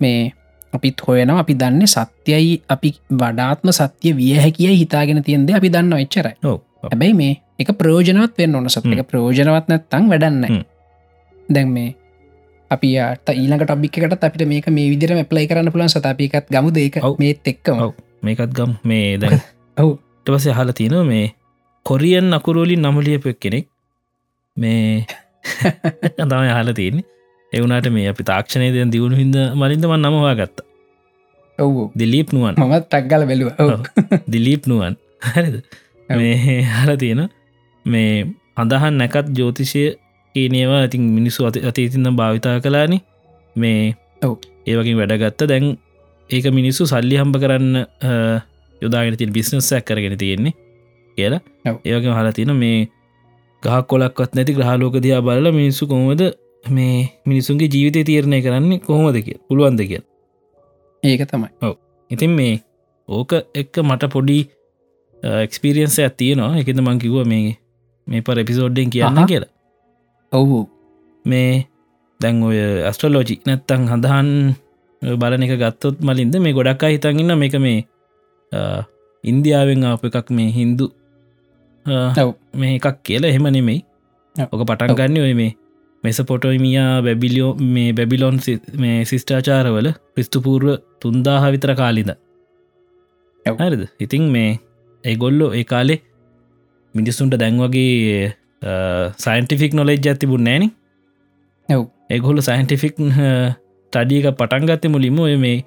මේ අපිත් හොයනවා. අපි දන්න සත්‍යයි අපි වඩාත්ම සත්‍ය විය හැකිය හිතාගෙන තියෙන්ද අපි දන්න එච්චරයි. හැබැයි මේ එක ප්‍රෝජනවත් වෙන්න ඕන සත් එක හ්ම්. ප්‍රෝජනවත් නැත්තං වැඩන්න. දැන් මේ අපි යාට ඊළඟ ටොබික්කට අපිට මේක මේ විදිරම ප්ලයි කරන්න පුලන් සතපිකත් ගමුද? ඒක ඔව්. මේත් එක්කම. මේකත් ගම්. මේ දැන් ඔව්. ටවස හල තින මේ කොරියන් අකුරුවලින් නමලියපක් කෙනෙක් මේ තමයි හල තියන්නේ. එවුනාට මේ අපි තාක්ෂණය දෙන් දියුණු හිද මලින්දමන් නමවා ගත්ත ඔව්. දිලීප් නුවන්. මමත් ටක්ගල බැලුව. දිලීප් නුවන්. හරිද. මේ හල තියෙන මේ අඳහන් නැකත් ජෝතිෂය කියනේවා ඉතින් මිනිස්සු අති අතීතින්න භාවිතා කලානි මේ ඔව්. ඒවකින් වැඩගත්ත. දැන් ඒක මිනිස්සු සල්ලි හම්බ කරන්න යොදාගෙන තින් බිස්නස්සයක් කරගෙන තියෙන්නේ කියලා. ඔව්. ඒවගේ හලා තියෙන මේ ගහක් කොලක්වත් නැති ග්‍රහලෝක දයා බලල මිනිස්සු කොහොමද මේ මිනිසුන්ගේ ජීවිතය තීරණය කරන්නේ කොහොමද කිය පුළුවන්ද කිය ඒක තමයි. ඉතින් මේ ඕක එක්ක මට පොඩි එක්ස්පිරියන්ස ඇත්තියනවා එකද මංකිව මේ මේ පර එපිසෝඩ්ඩෙන් කියන්න. කියලා ඔවු. මේ දැන් ඔය ඇස්ට්‍රලෝජි නැත්තං හඳහන් බලන එක ගත්තොත් මලින්ද මේ ගොඩක් හිතන්ගන්න මේක මේ ඉන්දියාවෙන් අප එකක් මේ හින්දු. මේ එකක් කියලා. එහෙම නෙමෙයි. ඕක පටන් ගන්න ඔය මේ මෙස පොටොයිමියා බැබිලියෝ මේ බැබිලොන් මේ සිිෂ්ඨාචාරවල ක්‍රිස්තුපූර්ව තුන්දාහ විතර කාලිද. හරිද? ඉතින් මේ ඒගොල්ලෝ ඒ කාලේ මිනිස්සුන්ට දැන් වගේ සයින්ටිෆික් නොලෙජ් ඇතිබුන් නෑන. ඔව්. ඒගොල්ල සයින්ටිෆික් ටඩියක පටන්ගත්ත මුලින්ම ඔය මේ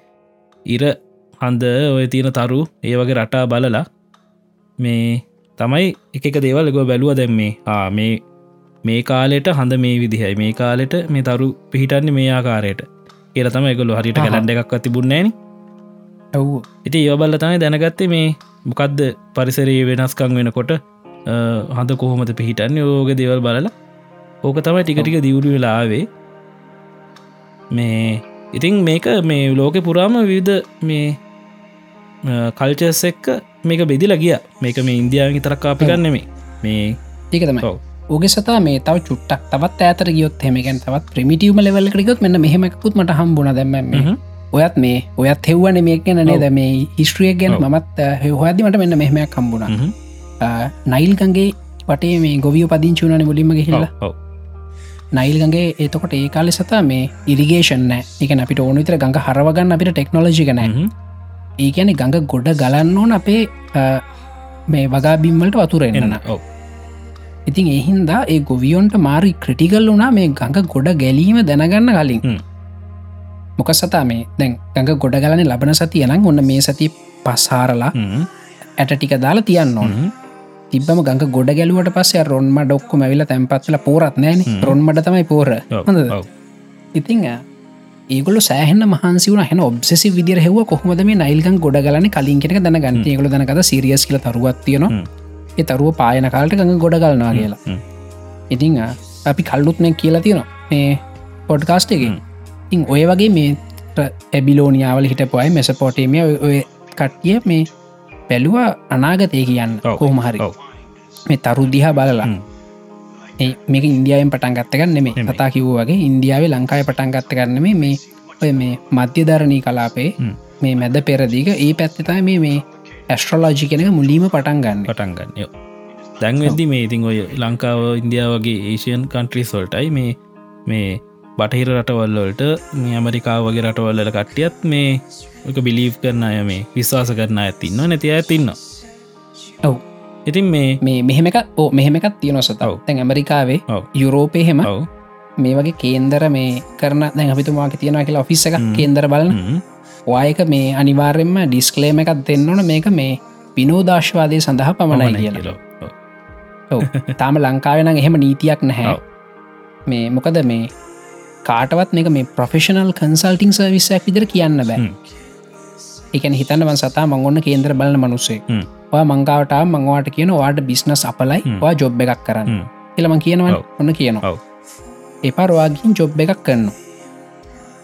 ඉර හන්ද ඔය තියෙන තරු ඒ වගේ රටා බලලා. මේ තමයි එක දේවල් ගො බැලුව දැම් මේ ආ මේ මේ කාලෙට හඳ මේ විදිහයි. මේ කාලෙට මේ තරු පිහිටන්නේ මේ ආකාරයට. කියල තම එකගොලු හරිට. කලන්ඩ එකක් තිබුන්නේන ඔව්. ඉති ඒවබල්ල තමයි දැනගත්තේ මේ මොකක්ද පරිසරයේ වෙනස්කං වෙනකොට හඳ කොහොමද පිහිටන්නේ ඕක දේවල් බලලා ඕක තමයි ටිකටික දියුරු වෙලාවේ මේ ඉතින් මේක මේ ලෝක පුරාම විවිධ මේ කල්චස් එක්ක මේක බෙදිල ගිය මේක මේ ඉන්දියාව තරක් කාපි ගන්නෙමේ මේ ඒක තමයි ඔව්. ඕගේ සතා මේ තව චුට්ටක් තවත් ඇතර ගියොත් හෙමකන් තවත් ප්‍රමිටියම ලෙවල්ලකටගොත් මෙන්න මෙහෙමකුත් මට හම්බුණ දැම. ඔයත් මේ ඔයත් හෙව්වන මේක ගැන නේද. මේ හිස්ට්‍රියක් ගැන. මත් හොහදීමට මෙන්න මෙහමයක් කම්බුණ. නයිල්ගගේ වටේ මේ ගොවිය පදිංචුනන මුලින්ම ඔව්. නයිල්ගගේ ඒතකොට ඒ කාලෙ සතා මේ ඉරිගේෂන් එක අපිට ඕන විතර ගඟ හරවගන්න අපිට ටෙක්නෝලජි හ්ම්. ඒ ගැන ගඟ ගොඩ ගලන්න ඕන අපේ මේ වගා බිම්වලට වතුරෙන්න්න ඔව් ඉතින් එහින්දා ඒ ගොවියොන්ට මාරි ක්‍රටිකල් වුනා මේ ගඟ ගොඩ ගැලීම දැනගන්න කලින්. මොක සතා මේ දැන් ගඟ ගොඩ ගලන ලබන සතිය නම් ඔන්න මේ සති පස්හාරලා හ්ම්. ඇට ටික දාලා තියන්න ඕන. තිබම ගඟ ගොඩ ගැලුවට පස්සේ රොන්ම ඩොක්කොම ඇවිල තැන්පත්ල පෝරත් නෑන. රොන්මට තමයි පෝර. ඉතිං ඒගොල සෑහන මහන්සි වන හෙන ඔබ්සෙසි විදිර හෙව කොහොමද මේ නයිල්ගන් ගොඩ ගලන කලින් කෙනෙක දැනගන්න ඒගොල දැනකද සිරියස් කියල තරුවත්තියන හ්ම්. ඒ තරුව පායන කාලට ගඟ ගොඩ ගලනවා කියලා. ඉතිං අපි කල්ලුත්නය කියලා තියෙනවා මේ පොඩ්කාස්ට එක. ඉං ඔය වගේ මේ ඇබිලෝනියාවල හිටපුයි මෙසපෝටේමිය ඔය කට්ටිය මේ පැලුවා අනාගතය කියන්න කොහොම හරි. මේ තරු දිහා බලලා. ඒ මේක ඉන්දියාවෙන් පටන් ගත්තගන්න මේ නෙමෙයි. කතා කිව් වගේ ඉන්දියාවේ ලංකාය පටන් ගත්ත කරන්න මේ ඔය මේ මධ්‍යධරණී කලාපේ. මේ මැද පෙරදික ඒ පැත්තතයි මේ මේ ඇස්ට්‍රෝලෝජි කෙනක මුලීම පටන් ගන්න පටන් ගන්න යෝ දැන් වෙදදි මේ ඉතින් ඔය ලංකාව ඉන්දියාවගේ ඒෂයන් කන්ට්‍රිස් වල්ටයි මේ මේ බටහිර රටවල්ලොල්ට මේ ඇමරිකාව වගේ රටවල්ල කට්ටියත් මේ එක බිලීව් කරන අය මේ විශ්වාස කරන ඇතින්න නැති ඇතින්න ඔව් ඉතින් මේ මේ මෙහෙමක ඕ මෙහෙමකත් තියෙන සතව ඔව්. තැන් ඇමරිකාවේ යුරෝපය හෙම මේ වගේ කේන්දර මේ කරන දැන් අපිතුමාක තියෙන කියලා ඔෆිස් එක. කේන්දර බලන හ්ම්. වායක මේ අනිවාර්යෙන්ම ඩිස්කලේම එකක් දෙන්නවන මේක මේ පිනෝදාශ්වාදය සඳහා පමණයි පමණයි කියලා කියලා. ඔව්. ඔව්. තාම ලංකාවෙන එහෙම නීතියක් නැහැ. මේ මොකද මේ කාටවත් මේක මේ ප්‍රොෆෙෂනල් කන්සල්ටිං සවිස්සයක් විදිර කියන්න බෑ. එකන හිතන්නවන් සතා මංගොන්න කේන්දර බලන මනුස්සේ. වා මංගාවට මංවාට කියන වාට බිස්නස් අපලයි. වා ජොබ් එකක් කරන්න. කියලම කියනවා. ඔන්න කියනවා. එපාරවාගින් ජොබ් එකක් කරන්න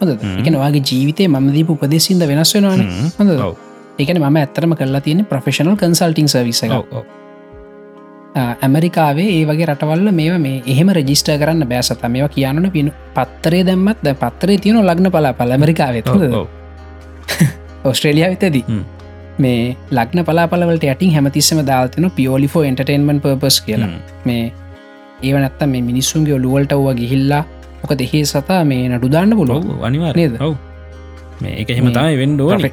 හොඳ හ්ම්. එකන වගේ ජීවිතය මදීප උපදෙසින්ද වෙනස් වෙනවාන. හොඳ. එකන ම ඇත්තරම කරලා තියෙන ප්‍රෆෙෂනල් කන්සල්ටිං සවිස. ඇමරිකාවේ ඒ වගේ රටවල්ල මේ මේ එහෙම රජිස්ට කරන්න බෑසත මේවා කියන්නන පින පත්තරේ දැම්මත් ද පත්තරේ තියන ලග්න පලා පල ඇමරිකාවෙත් ඔව්. ඔව්. ඔස්ට්‍රේලිය විතදී හ්ම්. මේ ලක්න පලාපලවලට ඇටින් හැමතිස්සම දාල්තින පියෝලිෆෝ එන්ටර්ටේන්මන් පර්පස් කියලා හ්ම්. මේ ඒව නැත්ත මේ මිනිස්සුන්ගේ ඔලුවලට ව්ව ගිහිල්ලා මොක දෙහේ සතා මේ නඩුදාන්න පුලො ඔව් අනිවාර නේද? ඔව් මේ එක එහෙම මේ තමයි වෙන්ඩෝනි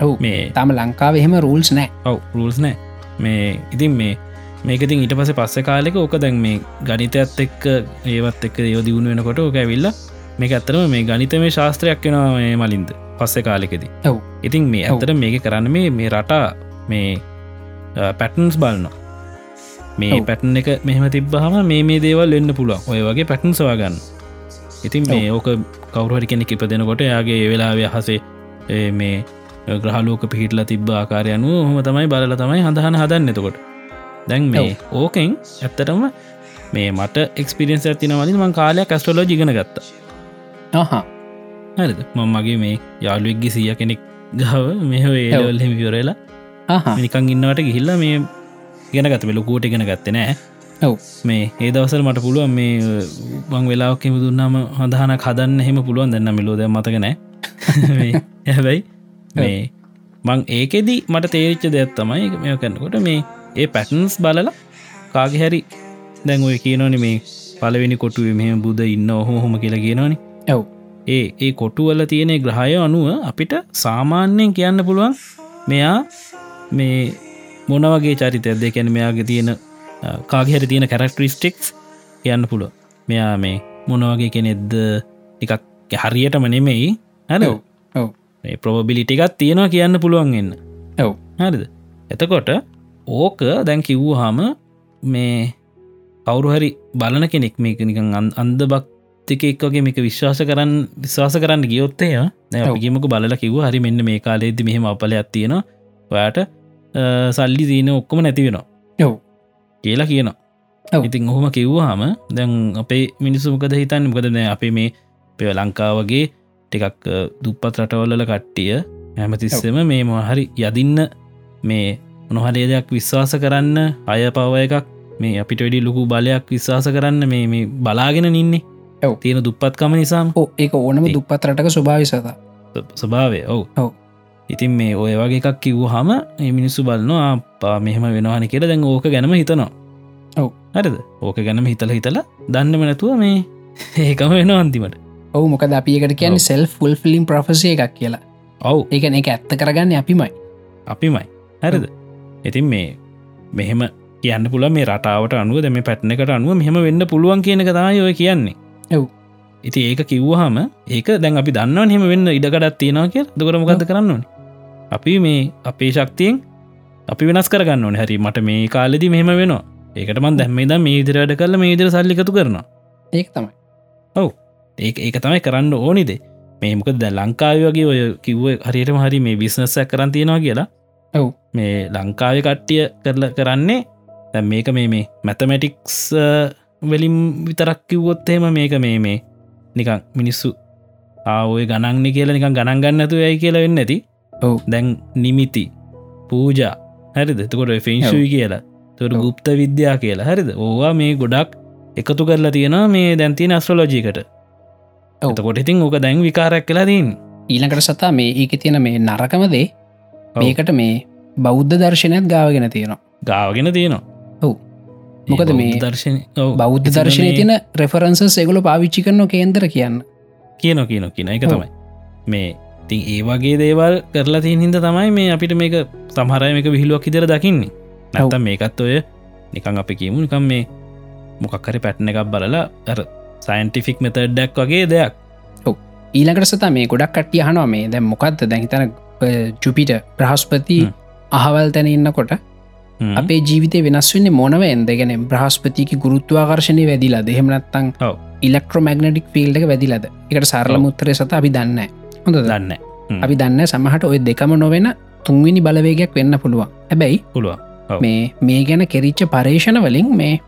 ඔව් මේ තම ලංකාව එහෙම රූල්ස් නෑ ඔව් රූල්ස් නෑ මේ ඉතින් මේ මේකතින් ඊට පස පස්ස කාලෙක ඕක දැන් මේ ගනිතයත් එක්ක ඒවත් එක්ක යෝ දියුණු වෙනකොට ඕක ඇවිල්ල මේ ඇත්තරම මේ ගනිත මේ ශාස්ත්‍රයක් වෙනවා මේ මලින්ද පස්සෙ කාලෙකෙදී. ඔව්. ඉතින් මේ. ඇතර මේක කරන්න මේ මේ රටා මේ පැටන්ස් බලන්න මේ. පැටන් එක මෙහම තිබ්බහම මේ මේ දේවල් එන්න පුළුවන්. ඔය වගේ පැටන් සවාගන්න ඉතින් මේ ඕක කවරුහරි කෙනෙ ඉප දෙනකොට යාගේ වෙලාව හසේ මේ ග්‍රහලෝක පිහිටලා තිබ්බ ආකාරයනු හොම තමයි බලල තමයි හඳහන හදන්න එතකොට. දැන් මේ ඕකෙන් ඇත්තටම මේ මට එක්ස්පිරියන්ස් ඇතිනවලින් මං කාලයක් ඇස්ට්‍රලෝ ජිගන ගත්තා. හා හරිද? මං මගේ මේ යාළුවෙක්ගි සිය කෙනෙක් ගව මෙහ ඒවල් හෙම විවරලා නිකං ඉන්නවට ගිහිල්ල මේ ගෙන ගත ලොකෝට ගෙන ගත්ත නෑ. ඔව්. මේ ඒ දවසල් මට පුළුවන් මේ බං වෙලාක්කෙම දුන්නම හඳහන කදන්න හෙම පුළුවන් දෙන්න මිලෝද මතකනෑ හැබැයි මේ මං ඒකෙදී මට තේරිච්ච දෙයක් තමයි මෙ කරන්නකොට මේ ඒ පැටන්ස් බලල කාගෙ හැරි දැන් ඔය කියනවන මේ පලවෙනි කොටුව මෙම බුද ඉන්න ඔහො හොම කියලා කියනවනි ඔව් ඒ ඒ කොටුවල තියෙන ග්‍රහය අනුව අපිට සාමාන්‍යයෙන් කියන්න පුළුවන් මෙයා මේ මොනවගේ චරිතය දෙකැන මෙයාගේ තියෙන කාගහැර තියෙන කැරක්ටරිස්ටික්ස් කියන්න පුළුව මෙයා මේ මොනවගේ කෙනෙද්ද ටිකක් හරියටම නෙමෙයි. හැන ඔව් ප්‍රොබිලිටිකත් තියෙනවා කියන්න පුළුවන් එන්න. ඔව්. හරිද? එතකොට ඕක දැන් කිව්ූ හාම මේ කවුරු හරි බලන කෙනෙක් මේක නිකන් අන්- අන්ද භක්තිකෙක් වගේ මේක විශ්වාස කරන්න විශ්වාස කරන්න ගියොත්තය. ගේමක බලල කිව හරි මෙන්න මේ කාලෙද මෙහෙම අපලයක් තියෙන ඔයාට සල්ලි දීන ඔක්කොම නැති වෙනවා ඔව් කියලා කියනවා. ඉතින් ඔහොම කිව්වාහම දැන් අපේ මිනිසුමකද හිතන්න මොකද නෑ අපේ මේ පෙ ලංකාවගේ ටිකක් දුප්පත් රටවල්ල කට්ටිය හැමතිස්සම මේ මොහරි යදින්න මේ නොහරේ දෙයක් විශ්වාස කරන්න අය පව එකක් මේ අපිට වැඩි ලොකු බලයක් විශ්වාස කරන්න මේ මේ බලාගෙන නින්නේ. තියෙන දුප්පත්කම නිසාම? ඒක ඕනම ඒ- දුපත් රටක ස්වභාවිසත ස්වභාවය ඔවු. ඔව්. ඉතින් මේ ඔය වගේ එකක් කිව්ව හම මිනිස්සු බලන්නවා පා මෙහෙම වෙනවාන කියලා දැන් ඕක ගැනම හිතනවා. ඔව්. හරිද? ඕක ගැනම හිතල හිතල දන්නම නැතුව මේ ඒකම වෙන අන්තිමට. ඔවු මොකද අපිකට කියන්න. සෙල් ෆුල් ෆිලිම් ප්‍රෆසය එකක් කියලා. ඔව්. ඒකන එක ඇත්ත කරගන්න අපිමයි. අපිමයි. හරිද? ඉතින් මේ මෙහෙම කියන්න පුළ මේ රටාවට අනුව දැම පැට්න එකට අනුව මෙහම වෙන්න පුළුවන් කියන කතාය ඔය කියන්නේ ඔව්. ඉති ඒක කිව්වහම ඒක දැන් අපි දන්න හෙම වෙන්න ඉඩකඩත් තියෙනවා කිය දකරමගත කරන්න ඕන? අපි මේ අපේ ශක්තියෙන් අපි වෙනස් කරගන්න ඕන. හැරි මට මේ කාලෙදි මෙහෙම වෙනවා. ඒකටමන් දැම්මේ ද මේ ඉදිරට කරල මේ ඉදිර සල්ලිකතු කරනවා. ඒක තමයි. ඒ ඒක තමයි කරන්න ඕනිදේ මේමක ද ලංකාව වගේ ඔය කිව්ව හරියටම හරි මේ බිස්නස්සක් කරන් තියෙනවා කියලා. ඔව්. මේ ලංකාව කට්ටිය කරල කරන්නේ දැන් මේක මේ මේ මැතමැටික්ස් වලින් විතරක් කිව්වොත්තේම මේක මේ මේ නිකං මිනිස්සු ආවය ගණන්න කියලා නිකන් ගණන් ගන්නතු ඇයි කියලා වෙන්න ඇති. ඔව්. දැන් නිමිති පූජා හරිද? එතකොට ෆෙන්ශුයි කියලා. තොට ගුප්ත විද්‍යා කියලා. හරිද? ඕවා මේ ගොඩක් එකතු කරලා තියෙනවා මේ දැන්තින අස්ට්‍රලෝජීකට ඔව්. එතකොට ඉතින් ඕක දැන් විකාරයක් කලා තින් ඊළඟට සතා මේ ඒක තියෙන මේ නරකමදේ. මේකට මේ බෞද්ධ දර්ශනයක් ගාවගෙන තියෙනවා. ගාවගෙන තියෙනවා. මොකද මේ දර්ශන බෞද්ධ දර්ශනය තින රෙෆරන්සස් එගුල පාවිච්චි කරන කේන්දර කියන්න කියන කියන කියන එක. තමයි මේ තින් ඒ වගේ දේවල් කරලා තිය හිද තමයි මේ අපිට මේක සමහරය මේක විහිලුවක් ඉදිර දකින්නේ නැතම් මේකත් ඔය නිකං අපි කියමු නිකම් මේ මොකක්කර පැට්න එකක් බලලා ඇර සයින්ටිෆික් මෙතඩ්ඩක් වගේ දෙයක් ඊළඟට සතා මේ ගොඩක් කට්ටිය හනවා මේ දැම් මොකක්ද දැහිතන ජුපිට බ්‍රහස්පති හ්ම්. අහවල් තැන ඉන්නකොට. අපේ ජීවිතය වෙනස් වෙන්න මොනව එන්දගෙන බ්‍රහස්පතික ගුරුත්වාකර්ශණය වැදිලා දෙහෙමනත්තං ඔව්. ඉලෙක්ට්‍රෝමැගනටික් ෆිල්ඩ එක වැදිලද එකට සරල. මුත්තරය සත අපි දන්න හොඳ දන්න. අපි දන්න සමහට ඔය දෙකම නොවෙන තුන්විනි බලවේගයක් වෙන්න පුළුවන් හැබැයි පුළුවන් ඔව්. මේ මේ ගැන කෙරිච්ච පර්ේෂණ වලින් මේ.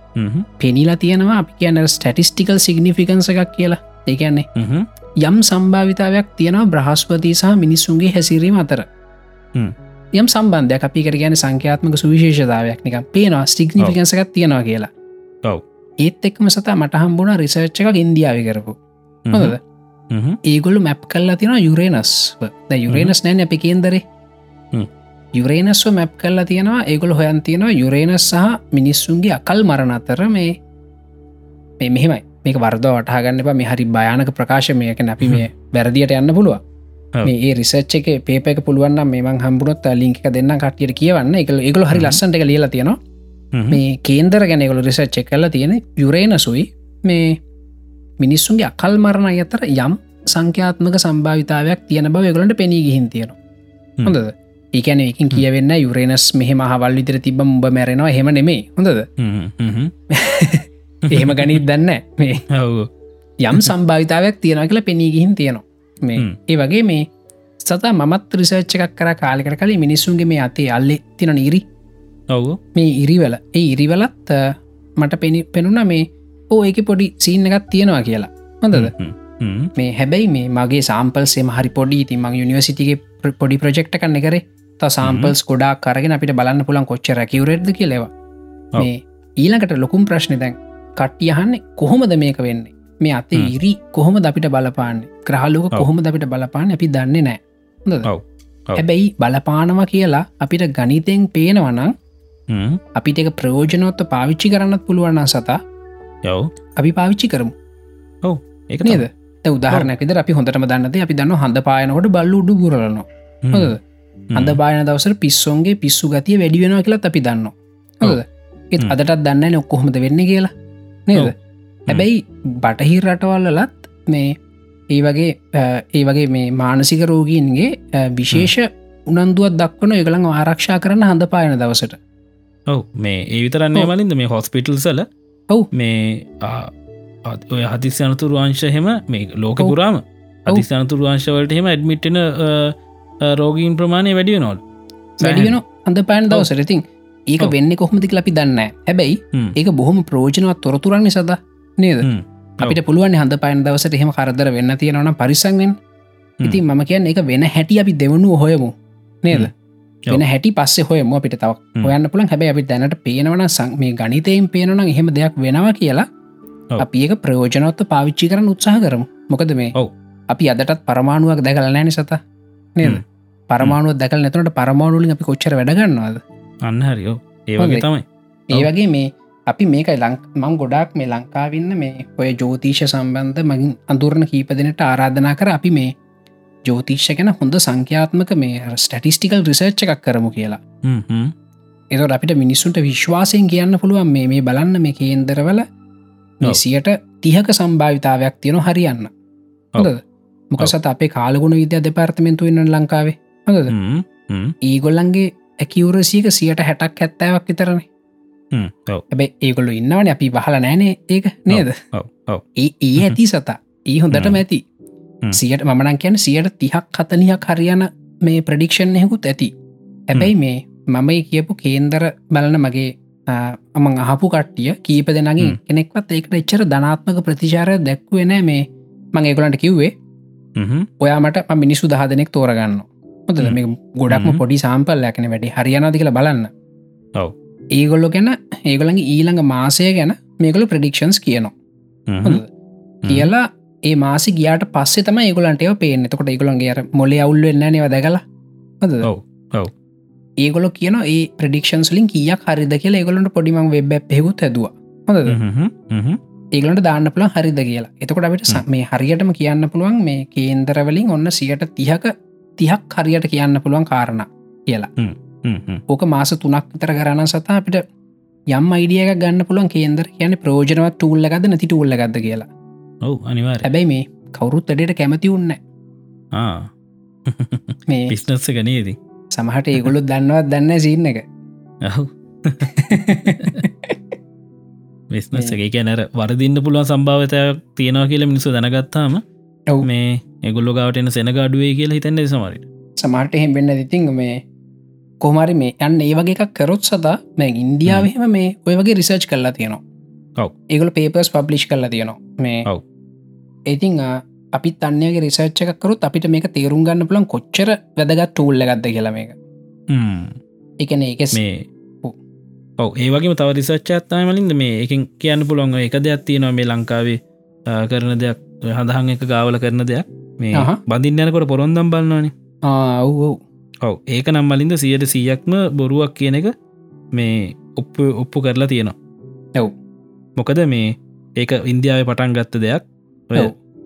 පෙනිලා තියෙනවා අපි කියන ස්ටටිස්ටිකල් සිගනිිෆිකන්ස එකක් කියලා ඒකන්නේ. යම් සම්භාවිතාවයක් තියෙනවා බ්‍රහස්පති සහ මිනිස්සුන්ගේ හැසිරීම අතර. යම් සම්බන්ධයක් අපිකට ගැන සංඛ්‍යාත්මක සුවිශේෂතාවයක්. නික පේනවා ස්ටිග්නිිකන්සකක් තියෙනවා කියලා. ඔව්. ඒත් එක්ම සතා මට හම්බුණ රිසර්ච්ච එකක් ඉන්දියාව කරපු. හොඳද? හ්ම්. ඒගොල්ලු මැප් කල්ලා තියෙන යුරේනස් යුරේනස් නෑන අපි කේන්දරේ. යුරේනස්ව මැප් කල්ලා තියෙනවා. ඒගොල හොයන් තියෙනවා යුරේනස් සහ මිනිස්සුන්ගේ අකල් මරණ අතර මේ මේ මෙහෙමයි. මේක වර්ද වටහගන්න එපා. මේ හරි භයානක ප්‍රකාශමයක අපි මේ වැරදියට යන්න පුළුව ඔව්. මේ ඒ රිසච්ච එක පේප එක පුළුවන් මේමන් හම්බුණොත් ලින්ක දෙන්න කටියට කියවන්න එක එකගල හරි හ්ම්. ලස්සන්ට එක ලියලා තියෙනවා. මේ කේන්දර ගැනගොල රිසච්ච කල්ලා තියෙන යුරේනසුයි මේ මිනිස්සුන්ගේ අකල් මරණ අතර යම් සංඛ්‍යාත්මක සම්භාවිතාවයක් තියෙන බව ගලට පෙනී ගිහින් තියෙනවා. හොඳද ඒකැන එකින් කියවෙන්න යුරේනස් මෙහම හවල් විතර තිබ උඹ මැරෙනවා හෙම නෙමේ හොඳද හ්ම්. හ්ම්. එහෙම ගනිත් දන්න මේ. යම් සම්භාවිතාවයක් තියෙන කියලා පෙනී ගිහින් තියෙනවා මේ. ඒ වගේ මේ සතා මත් රිසර්ච්ච එකක් කර කාලෙකට කලින් මිනිස්සුන්ගේ මේ අතේ අල්ලෙ තින ඉරි ඔව්. මේ ඉරිවල ඒ ඉරිවලත් මට පෙනි පෙනුන මේ ඕ ඒක පොඩි සීන් එකක් තියෙනවා කියලා හොඳද. මේ හැබැයි මේ මගේ සාම්පල්සේ හරි පොඩි ති මං යනිවසිටිගේ පොඩි ප්‍රජෙක්්ට කන්න කරේ ත සාම්පල්ස් ගොඩා කරගෙන අපිට බලන්න පුළන් කොච්ච රැකිවරෙද්ද කියලෙවා. මේ ඊළඟට ලොකුම් ප්‍රශ්න දැන් කට්ටියහන්නේ කොහොමද මේක වෙන්නේ මේ අතේ. ඉරි කොහොම අපිට බලපාන්න? ග්‍රහලෝක ඔව්. කොහොම අපිට බලපාන්න? අපි දන්නේ නෑ? ඔව්. ඔව්. හැබැයි බලපානවා කියලා අපිට ගනිතයෙන් පේනවනම් හ්ම්. අපිට එක ප්‍රයෝජනොත්ව පාවිච්චි කරන්නත් පුළුවන්න සතා යව් අපි පාවිච්චි කරමු. ඒක නේද? ත උදාහරනැකෙද අපි හොඳටම දන්නද අපි දන්න හඳ පායනකොට බල්ලු උඩු හොද හඳ බායන දවසර පිස්සෝන්ගේ පිස්සු ගතිය වැඩි වෙනවා කියලා අපි දන්න හොද ඒත්. අදටත් දන්න ඔක්කොහොමද වෙන්න කියලා. නේද? ඔව්. හැබැයි බටහිර රටවල්ලලත් මේ ඒ වගේ ඒ වගේ මේ මානසික රෝගීන්ගේ විශේෂ උනන්දුවත් දක්වන යගළඟ ආරක්ෂා කරන්න හඳ පායන දවසට. ඔව් මේ ඒ විතරන්නේ ඔව්. මලින්ද මේ හොස්පිටල් සල ඔව්. මේ ඔය හදිස් අනතුරු වංශ හෙම මේ ලෝක. පුරාම අදිස් අනතුරු වංශවලට හෙම ඇඩමිට්න රෝගීන් ප්‍රමාණය වැඩිය නොල් වැඩියෙන හඳ පායන දවසර ඉතින් ඒක. වෙන්න කොහොමති ලපි දන්න හැබැයි ඒක බොහොම ප්‍රෝජනවත් තොරතුරන්නේ සද නේද අපිට පුළුවන් හඳ පයින් දවසට එහෙම කරදර වෙන්න තියෙනවන පරිසංගෙන් ඉතින් මම කියන්න එක වෙන හැටි අපි දෙවනු හොයමු නේද. වෙන හැටි පස්සේ හොයම අපිට තව හ්ම්. හොයන්න පුළන් හැබැයි අපි දැනට පේනවන සං මේ ගනිතයෙන් පේනන එහෙම දෙයක් වෙනවා කියලා. අපි ඒක ප්‍රයෝජනොත්ව පාවිච්චි කරන උත්සාහ කරමු මොකද මේ. අපි අදටත් පරමාණුවක් දැකල නෑන සත නේද. පරමාණුව දැකල් නැතුනට පරමාණුලින් අපි කොච්චර වැඩගන්නවාද අන්න හරියෝ ඒවගේ. තමයි ඒ. වගේ මේ අපි මේකයි ලං මං ගොඩක් මේ ලංකාවින්න මේ ඔය ජෝතිීෂ සම්බන්ධ මගින් අඳුරණ කීපදිනට ආරාධනා කර අපි මේ ජෝතිශ්‍ය ගැන හොඳ සංඛ්‍යාත්මක මේ ස්ටටිස්ටිකල් රිසර්ච් එකක් කරමු කියලා. එතට අපිට මිනිස්සුන්ට විශ්වාසයෙන් කියන්න පුළුවන් මේ මේ බලන්න මේ කේන්දරවල. සියට තිහක සම්භාවිතාවයක් තියෙන හරියන්න. හොඳ මොක ඔව්. සත අපේ කාලගුණ විද්‍යා දෙපාර්තමෙන්තු වෙන්න ලංකාවේ. හොඳද? ඒගොල්ලන්ගේ ඇකිවරසියක සියට හැටක් ඇත්තාවක් විතරන හ්ම්. ඔව්. ඇබැ ඒගොල්ලු ඉන්නවන අපි පහල නෑනේ ඒක නේද? ඒ ඒ ඇති සතා. ඒ හොඳට හ්ම්. ඇති. සියට මනන් කියන සියට තිහක් කතනියක් හරියන මේ ප්‍රඩික්ෂන් හෙකුත් ඇති. හැබැයි මේ මම කියපු කේන්දර බලන මගේ අමං අහපු කට්ටිය කීප දෙනගේ. කෙනෙක්වත් ඒකට එච්චර ධනාත්මක ප්‍රතිචාරය දැක්වෙනෑ මේ. මං ඒගොලන්ට කිව්වේ ඔයාමට ම මිනිසු දහ දෙනෙක් තෝරගන්න හොද. මේ ගොඩක්ම. පොඩි සාම්පල් ලැකන වැඩි. හරියනති කියලා බලන්න. ඔව් ඒගොල්ලො ගැන ඒගොළඟ ඊළඟ මාසය ගැන මේගොල ප්‍රඩික්ෂන්ස් කියනවා. කියලා ඒ මාසි ගියාට පස්සේ තම ඒගොලන්ට ඒව පේන එතකොට ඒගොලන්ගේ අර මොලේ අවුල් වෙන්න නව දැකලා. හොඳ ඔව් ඒගොල කියන ඒ ප්‍රඩික්ෂන්ස් ලින් කියක් හරිද කියලා ඒගොලට පොඩිමං වෙබ් හෙකුත් ඇදවා හොඳද. ඒගලට දාන්න පුළන් හරිද කියලා. එතකොට අපිට. මේ හරියටම කියන්න පුළුවන් මේ කේන්දරවලින් ඔන්න සියට තිහක තිහක් හරියට කියන්න පුළුවන් කාරණ කියලා. ඕක මාස තුනක් විතර කරන්න සතා අපිට යම් අයිඩියක ගන්න පුළුවන්. කේන්දර කියන ප්‍රෝජනවත් ටූල්ල ගද නැති ටූල්ල ගද කියලා. ඔව් අනිවාර හැබැයි මේ කවුරුත් වැඩට කැමති උන්න මේ පිස්නස්ස ගනේදී සමහට ඒගොලුත් දන්නවත් දන්න සින්න එක. ඔහු විස්නස් එක කියැනර වරදින්න පුළුවන් සම්භාවතයක් තියෙනවා කියල මිනිසු දැනගත්තාම ඔව්. මේ එගොල්ලො ගාවටන සෙනග අඩුවේ කියලා හිතන්නේ සමරට සමහට එහෙම වෙන්න දිතිං මේ කොමරි මේ යන්න ඒ වගේ එකක් කරොත් සතා මේ ඉන්දියාවහෙම මේ ඔය වගේ රිසර්ච් කරලා තියෙනවා. ඒගොල පේපර්ස් පබ්ලිෂ් කරලා තියෙනවා මේ. ඉතිං අපිත් අන්නේගේ රිසර්ච් එකකරුත් අපිට මේක තේරුම් ගන්න පුලන් කොච්චර වැදගත් ටූල්ල ගත්ද කියලා මේක එකන ඒක මේ ඔව්. ඔව ඒ වගේ තව රිසච්චාත්තාය මලින්ද මේ එකින් කියන්න පුළොන්ග එක දෙයක් තියෙනවා මේ ලංකාවේ කරන දෙයක් හදහන් එක ගාවල කරන දෙයක් මේ අහහ. බඳින්න යනකොට පොරොන්දම් බලන්නවානේ ඔව් ඔව ඒක නම් මලින්ද සියට සීයක්ම බොරුවක් කියන එක මේ ඔප්පු ඔප්පු කරලා තියෙනවා ඔව්. මොකද මේ ඒක ඉන්දියාව පටන් ගත්ත දෙයක්.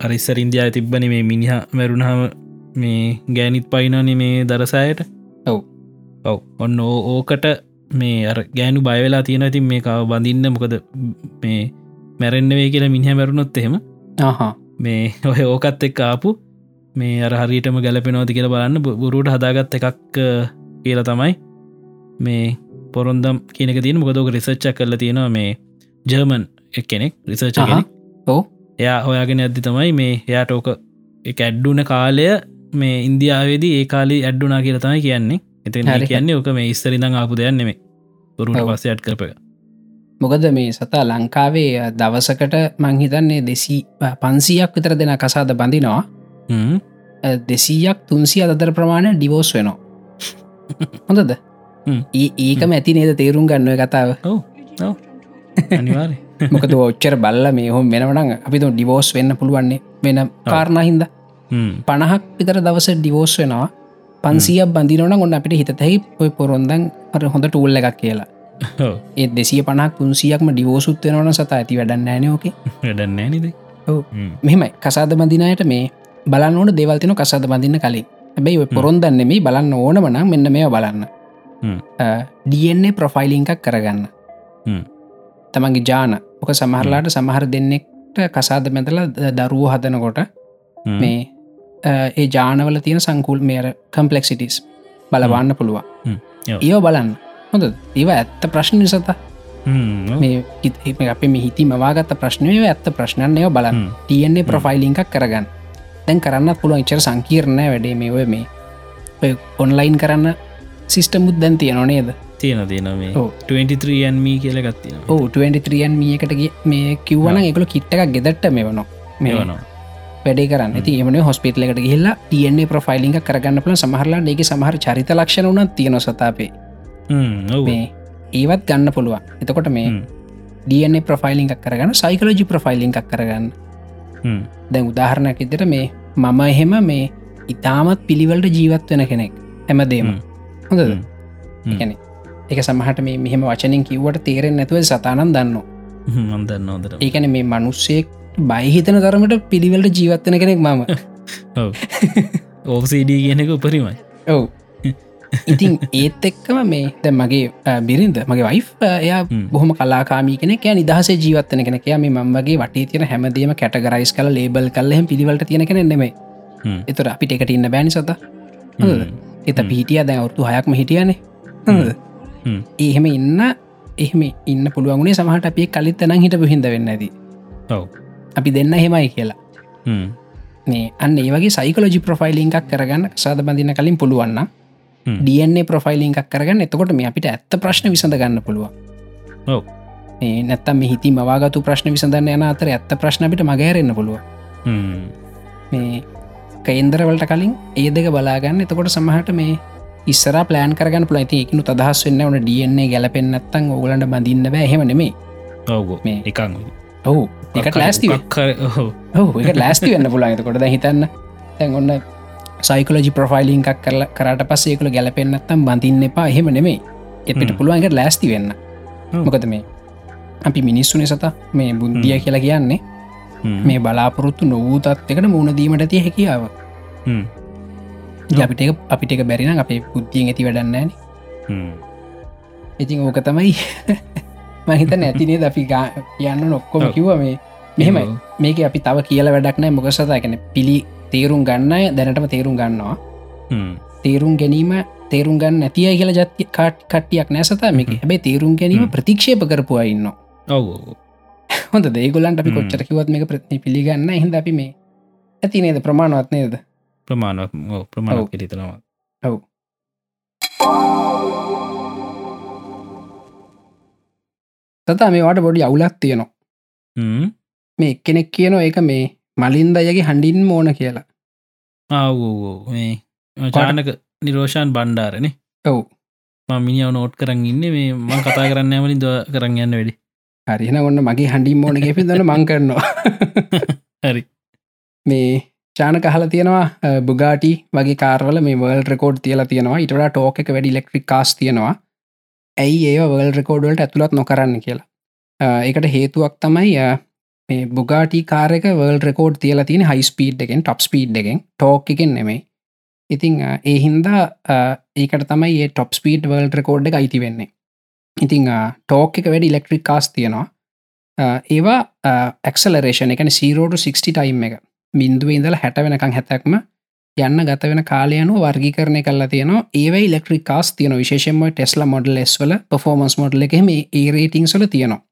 අරිස්සර ඉන්දියාව තිබ්බන මේ මිනිහ මැරුණහම මේ ගෑනිත් පයිනනි මේ දරසායට ඔව්. ඔව් ඔන්න ඕකට මේ අර ගෑනු බයවෙලා තියෙන ඉතින් මේ කාව බඳින්න මොකද මේ මැරෙන්න්නවේ කියලා මිනිහ මැරුණොත් එහෙම මේ ඔය ඕකත් එක් ආපු මේ අර හරියටම ගැලපෙනෝති කියලා බලන්න. බුරුට හදාගත්ත එකක් කියලා තමයි මේ පොරොන්දම් කියනක තියන මොකදෝක රිසච්චක් කරල තියෙනවා මේ ජර්මන් එක් කෙනෙක්. රිසර්ච ඔව්. එයා හොයාගෙන ඇද්දි තමයි මේ එයාට ඕක එක ඇඩ්ඩුන කාලය මේ ඉන්දියාවේදී ඒ කාලි ඇඩ්ඩුනා කියල තමයි කියන්නේ. එති හරි. කියන්නේ ඕක මේ ඉස්සරිදං ආපු දෙයන්නෙමේ ඔව්. පස්ස ඇඩ් කරප එක. මොකද මේ සතා ලංකාවේ දවසකට මංහිතන්නේ දෙසී පන්සියක් විතර දෙන කසාද බඳිනවා. දෙසීයක් තුන්සිය අදතර ප්‍රමාණය ඩිවෝස් වෙනවා. හොඳද? ඒකම ඇති නේද තේරුම් ගන්නව කතාව? මොකද ඔච්චර බල්ල මේ හොම වෙනවන අපි ඩිවෝස් වෙන්න පුළුවන්නේ වෙන කාරණහින්ද පණහක් විතර දවස ඩිවෝස් වෙනවා. පන්සිය බඳිනවන ගොන්න අපිට හිතතැහි ඔය පොරොන්දන් අර හොඳ ටූල්ල එකක් කියලා. ඒ දෙසිය පනක් තුන්සියක්ම ඩිවෝසුත් වෙනවන සත ඇති වැඩන්න ෑනෝක වැඩන්නෑ නිද. මෙහෙමයි. කසාද බඳිනයට මේ බලන්න ඕන දෙවල්තින කසාද බඳන්න කලින්. හැබැයි ඔය පොරොන්දන්න මේ බලන්න ඕනවන මෙන්න මේ බලන්න. DNA ප්‍රොෆයිලිංකක් කරගන්න. තමන්ගේ ජාන. ඕක සමහරලාට සමහර දෙන්නෙක්ට කසාද මැතල දරුව හදනකොට මේ ඒ ජානවල තියෙන සංකුල් මේර කම්පලෙක්සිටස් බලවන්න පුළුවන්. ඒව බලන්න. හොඳ ඒව ඇත්ත ප්‍රශ්න සත මේ අප හිති මවාගත්ත ප්‍රශ්නය ඇත්ත ප්‍රශ්නයය බලන්න. තියෙන්නේ ප්‍රොෆයිලිංකක් කරගන්න දැන් කරන්න පුළුවන්. ඉචර සංකීර්ණය වැඩේ මේ ඔය මේ. ඔන්ලයින් කරන්න සිිස්ටමුත් දැන් තියෙන නේද? තියෙන තියෙන මේ. ඔව්. 23 කියල ගත්තින ඕ 23න් මියකට මේ කිව්වන එකකල කිට්ටක් ගෙදට මේ වනවා මේ මේවනවා. වැඩේ කරන්න. ඇති එමන හොස්පිටල එකට ගහිල්ලා තියන්නේ ප්‍රෆයිලිං කරගන්න පුල සමහරලා ඒගේ සමහර චරිත ලක්ෂණ වනත් තියෙන සතාපේ. ඒවත් ගන්න පුළුවන්. එතකොට මේ DNA ප්‍රෆයිලිං කරගන්න සයිකලජි ප්‍රෆයිලිං කරගන්න. දැන් උදාහරණයක් ඉදිට මේ මම එහෙම මේ ඉතාමත් පිළිවලට ජීවත් වෙන කෙනෙක්. හැමදේම. හොඳ ගැන එක සමහට මේ මෙහෙම වචනින් කිව්වට තේරෙන් නැතුව සතානන් දන්න මන්දන්න නොදර ඒකන මේ මනුස්සෙක් බයිහිතන තරමට පිළිවලට ජීවත්වන කෙනෙක් මම. ඕසඩ කියනෙක උපරිමයි. ඔව් ඉතින් ඒත් එක්කම මේ ද මගේ බිරින්ද මගේ වයි් එයා බොහම කලාකාමී කෙන ය නිදහසේ ජීවත්තන කෙන ය මේ මගේ වටේ තියෙන හැමදීම කැටගරයිස් කල ලේබල් කල්ලහෙම පිළිවලට තියෙන කෙන නෙමේ එතුර අපිට එකට ඉන්න බෑනි සත එත පිහිටිය දැ අවුතු හයක්ම හිටියනේ. ඒහෙම ඉන්න එහෙම ඉන්න පුළුවන්ගුණේ සමහට අපේ කලිත් තැන හිට හිද වෙන්න ඇති. අපි දෙන්න හෙමයි කියලා. මේ අන්න ඒවගේ සයිකලෝජි ප්‍රෆයිලිං එකක් කරගන්න සාද බඳන්න කලින් පුළුවන්න DNA ප්‍රෆයිලිං එකක් කරගන්න. එතකොට මේ අපිට ඇත්ත ප්‍රශ්න විසඳ ගන්න පුළුව නැත්තම් හිති මවාගතු ප්‍රශ්න විසඳන්න යන අතර ඇත්ත ප්‍රශ්නපිට මගෑරෙන්න්න පුළුව මේ කේන්දරවලට කලින් ඒ දෙක බලාගන්න. එතකොට සමහට මේ ඉස්සර ප්ලෑන් කරගන්න පුල ඇති එකනු අදහස් වෙන්න ඕන. DNA ගැලපෙන්න්නත්තන් ඕගලන්ට බඳන්න බෑ. හෙම නෙමේ ඔව්. මේ එකන් ඔහු එකට ලෑස්ති ඔහු එක ලෑස්ති වෙන්න පුළන් එතකොට හිතන්න. තැන් ඔන්න සයිකලජි ප්‍රෆයිලිං එකක් කරල කරට පස්සේකළ ගැලපෙන්න්නත්තම් බඳන්න එපා. එහෙම නෙමේ එපිට පුළුවන්කට ලෑස්ති වෙන්න. මොකද මේ අපි මිනිස්සුන සත මේ බුද්ධිය කියලා කියන්නේ මේ බලාපොරොත්තු නොවූ තත්වකට මුණදීමට තිය හැකියාව. අපිට අපිට බැරින අපේ පුද්ධියෙන් ඇති වැඩන්නෑන ඉතින් ඕක තමයි මහිත නැතිනේ ද අපි කියන්න නොක්කොම කිව්ව මේ මෙහෙමයි. මේක අපි තව කියල වැඩක් නෑ මොකසතා කැන පිළි තේරුම් ගන්න දැනටම තේරුම් ගන්නවා. තේරුම් ගැනීම තේරුම් ගන්න ඇතිය කියල ජත්ති කාට් කට්ටියක් නෑසත මේක හැබේ තේරුම් ගැනීම ප්‍රතික්ෂේප කරපුවා ඉන්න ඔව හොඳ දේගොලන්ට අපි කොච්චර කිවත් මේක ප්‍රති පිළිගන්න හිද අපි මේ ඇති නේද? ප්‍රමාණවත් නේද? ප්‍රමාණවත් ප්‍රමාණ කිරිතනවා ඔව්. තතා මේවාට බොඩි අවුලක් තියෙනවා. මේ එක්කෙනෙක් කියනවා ඒක මේ මලින්ද අයගේ හඬින් මෝන කියලා ආවෝ මේ චානක නිරෝෂාන් බණ්ඩාරනේ ඔව්. මිනිියව නෝට් කරන්න ඉන්න මේ මං කතා කරන්න ඇමලින් ද කරන්න යන්න වැඩි හරින ඔන්න මගේ හඬින් මෝන ගෙපි දන මං කරනවා. හරි. මේ චාන කහල තියෙනවා බුගාටි වගේ කාර්වල මේ වල් රෙකෝඩ් තියලා තියෙනවා. ඉටට ටෝක එක වැඩි ලෙක්ට්‍රික් කාස් තියෙනවා. ඇයි ඒ වල් රෙකෝඩ්වලට ඇතුළත් නොකරන්න කියලා? ඒකට හේතුවක් තමයි මේ බුගාටි කාරක වල් රෙකෝඩ් තියලා තියෙන හයි ස්පීඩ් එකෙන් ටොප් ස්පීඩ් එකෙන් ටෝක් එකෙන් නෙමෙයි. ඉතිං ඒ හින්දා ඒකට තමයි ඒ ටොප් ස්පීඩ් වල් රෙකෝඩ් එක අයිති වෙන්නේ. ඉතිං ටෝක් එක වැඩි ඉලෙක්ට්‍රික් කාස් තියෙනවා. ඒවා එක්සලරේෂන එකන සීරෝඩ 60 ටයිම් එක. බින්දුව ඉඳල හැට වෙනකං හැතැක්ම යන්න ගත වෙන කාලයනු වර්ගි කරණය කල්ලා තියනවා. ඒවයි ඉලෙක්ට්‍රික් කාස් තියන විශේෂම ටෙස්ල මොඩල් එස්වල පොෆෝමන්ස් මොඩල් එකම ඒ රේටිංසල තියෙනවා.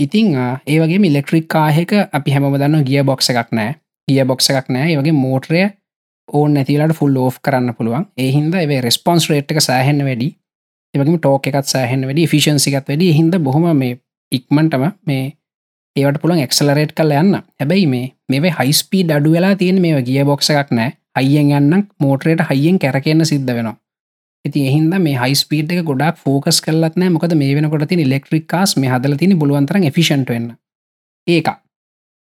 ඉතිං ඒවගේ ඉලෙක්ට්‍රික් කාහෙක අපි හැම දන්න ගිය බොක්ස එකක් නෑ. ගිය බොක්ස එකක් නෑ. වගේ මෝටරය ඕන් නැතිලට ෆුල් ඕ් කරන්න පුළුවන්. ඒහින්ද ඒ රෙස්පොන්ස් රේට් එක සෑහෙන්න වැඩි. එවගේම ටෝක එකත් සෑහෙන් වැඩි. ෆිෂන්සිකත් වැඩි. හිද බොහොම මේ ඉක්මන්ටම මේ ඒවට පුළන් එක්සලරේට් කල යන්න. හැබැයි මේ මේ හයිස්පීඩ අඩු වෙලා තියෙන මේ ගිය බොක්ස එකක් නෑ. අයියෙන් යන්න මෝටරයට හයියෙන් කැරකෙන්න්න සිද්ධ වෙනවා. ඇති එහින්ද මේ හයිස්පීඩ් එක ගොඩක් ෆෝකස් කලත් නෑ. මොකද මේ වෙනකොට තින ඉලෙක්ට්‍රික් කාස් මේ හදල තින බලුවන්තර එෆිෂන්ට වෙන්න. ඒක.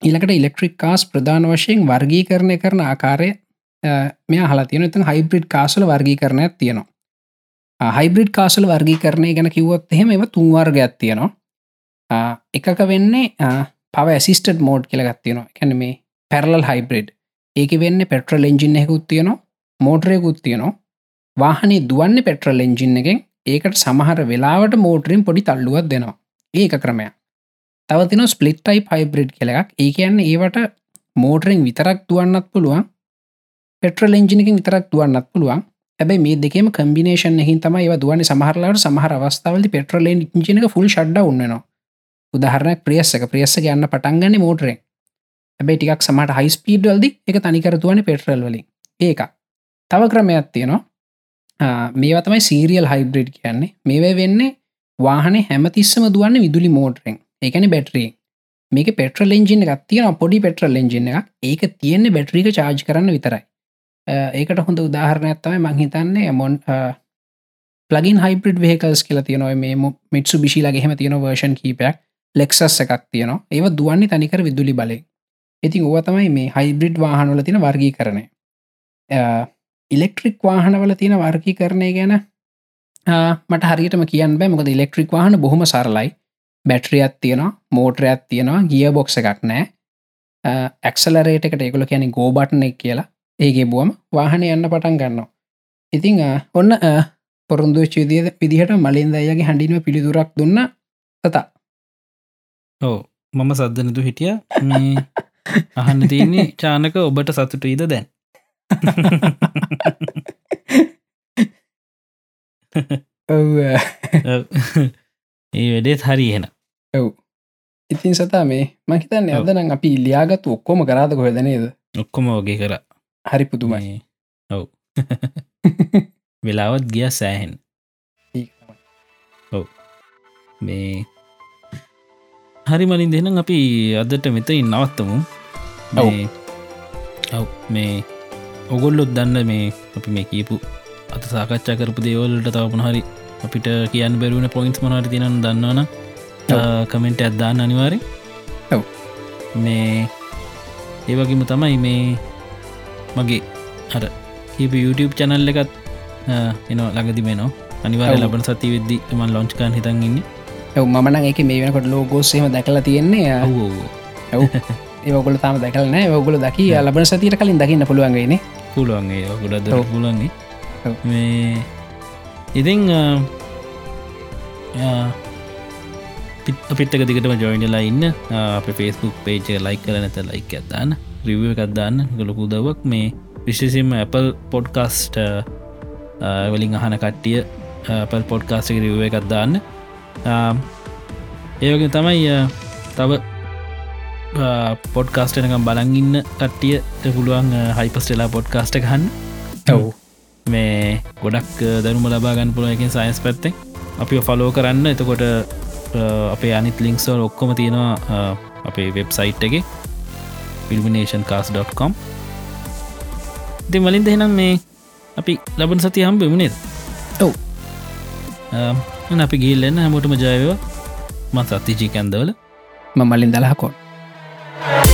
ඊලකට ඉලෙක්ට්‍රික් කාස් ප්‍රධාන වශයෙන් වර්ගී කරණය කරන ආකාරය මේ හලා තියෙන ත හයිබ්‍රිඩ් කාසල වර්ගී කරණයක් තියෙනවා. හයිබ්‍රිඩ් කාසල වර්ගී කරණය ගැන කිවොත් එහෙම එම තුන්වර්ගයක් තියෙනවා. එකක වෙන්නේ පව ඇසිස්ටඩ් මෝඩ් කියලගත් තියෙනවා. කැන මේ පැරලල් හයිබ්‍රඩ් ඒක වෙන්න පෙට්‍රල් එජින් එකකුත් තියනවා මෝටරයකුත් තියනවා. වාහනේ දුවන්න පෙට්‍රල් එජින් එකෙන්. ඒකට සමහර වෙලාවට මෝටරින් පොඩි තල්ලුවත් දෙනවා. ඒක ක්‍රමය තවතින ස්පලිට්ටයි හයිබ්‍රඩ් කෙලක් ඒ කියන්න ඒවට මෝටරෙන් විතරක් දුවන්නත් පුළුවන්. පෙට්‍රල් එජිනකින් විතරක් දුවන්නත් පුළුවන්. ඇබයි මේ දෙකම කම්බිනේෂන් එහින් තම ඒව දුවන සමහරලාට සමහර අවස්ථාවලි පෙට්‍රල් ඉජිනක ෆුල් ෂඩ්ඩ උන්නනවා උදාහරනක් ප්‍රියස්සක ප්‍රියස්ස යන්න පටන්ගන්න මෝටරෙන් ඇබයි ටිකක් සමට හයිස්පීඩ්වල්දි එක තනිකරතුවන පෙට්‍රල් වලින්. ඒක. තව ක්‍රමයක් තියෙනවා. මේවා තමයි සීරියල් හයිබ්‍රඩ් කියන්නේ. මේවයි වෙන්නේ වාහන හැමතිස්සම දුවන්න විදුලි මෝටරෙන්. ඒකන බැටරී මේක පෙට්‍රල් එජින එකක් තියෙන පොඩි පෙට්‍රල් එජින එකක්. ඒක තියෙන්නේ බැටරික චාර්ජ් කරන්න විතරයි. ඒකට හොඳ උදාහරණයක්ත්තමයි මංහිතන්නේ මොන් පලගින් හයිබ්‍රඩ් වේකල්ස් කියලා තියනව. මේ මිටසු බිශිලගේ හෙම තියෙන වර්ෂන් කීපයක්. ලෙක්සස් එකක් තියනවා. ඒව දුවන්නේ තනිකර විදුලි බලය ඉතින් ඕව තමයි මේ හයිබ්‍රිඩ් වාහනවල තින වර්ගී කරණය ඉලෙක්ට්‍රික් වාහනවල තියෙන වර්ගී කරණය ගැන මට හරියටම කියන්න මොකද ඉලෙක්ට්‍රික් වාහන බොහොම සරලයි. බැට්‍රියත් තියෙනවා මෝටරයක් තියෙනවා ගිය බොක්ස එකක් නෑ. ඇක්සලරේට එකට ඒකුල කියන ගෝබට්න එක කියලා. ඒගේ බුවම වාහන යන්න පටන් ගන්නවා. ඉතිං ඔන්න පොරුන්දු චේදිය පිදිහට මලින්ද අයගේ හඬිනුව පිළිදුරක් දුන්න තතා. ඕ මම සද්ධනතු හිටිය. අහන්න තියන්නේ චානක ඔබට සතුටයිද දැන් ඔව්. ඒ වැඩේත් හරි එෙන ඔව්. ඉතින් සතා මේ මහිතන්න ඔව්. අදනම් අපි ලියාගත්තු ඔක්කොම කරාද කොහෙද නේද? ඔක්කොම වගේ කර. හරි පුදුමයි. ඔව්. වෙලාවත් ගිය සෑහෙන් තමයි. මේ හරි මලින් දෙනම් අපි අදට මෙතයින් නවත්තමු. ඔව්. ඔව් මේ ඔගොල්ලොත් දන්න මේ අපි මේ කියපු අත සාකච්ඡා කරපු දේවල්ලට තවපන හරි අපිට කියන්න බැරුවන පොයින්ස් මනට තිනන දන්නවන කමෙන්ට ඇත්දාන්න අනිවාරෙන් ඔව්. මේ ඒවගේම තමයි මේ මගේ හර හිප YouTube චැනල් එකත් එනවා ළඟදි මෙනවා අනිවාර. ලබන සති වෙද්දි මන් ලොංචිකාන් හිතන් ඉන්න. ඔව් මන එක මේ වෙනකොට ලෝගෝස්සේම දැකලා තියෙන්නේ ඔව්. ඔව් ඒවගොල තාම දැකලන ඔගොල දකි ලබන සතියට කලින් දකින්න පුළුවන්ගේන පුළුවන්ගේ ගොඩ ඔව්. මේ ඉතිං අපිත්තක දිගටම ජොයිනලා ඉන්න. අප ෆෙස්බුක් පේජ ලයි කර නැත ලයික් ඇත්දාන්න රිව එකක්දාන්න ගොලපු දවක් මේ විශෂම Apple පොඩ්කාස්ට වලින් අහන කට්ටිය පල් පොඩ්කාස්ට රිව එකක්දාන්න ඒවගේ තමයි තව පොඩ්කාස්ටනකම් බලංඉන්න කට්ටියට පුළුවන් හයිපස්ටලා පොඩ්කාස්ට ගහන්න. ඔව්. මේ ගොඩක් දරුම ලබාගන්න පුළුවකින් සයින්ස් පැත්තෙන්. අපි ෆලෝ කරන්න. එතකොට අපේ අනිත් ලිංක්සල් ඔක්කොම තියෙනවා අපේ වෙබ්සයිට් එක. පිල්මිනේෂන් කාස්.com ඉති මලින් දෙනම් මේ අපි ලබන සති හම්බ වුණේද ඔව්. අපි ගිල්ලන්න හැමෝටම ජයව මත් සත්තිජී කැන්දවල. මමලින් දලහකොන් Bye.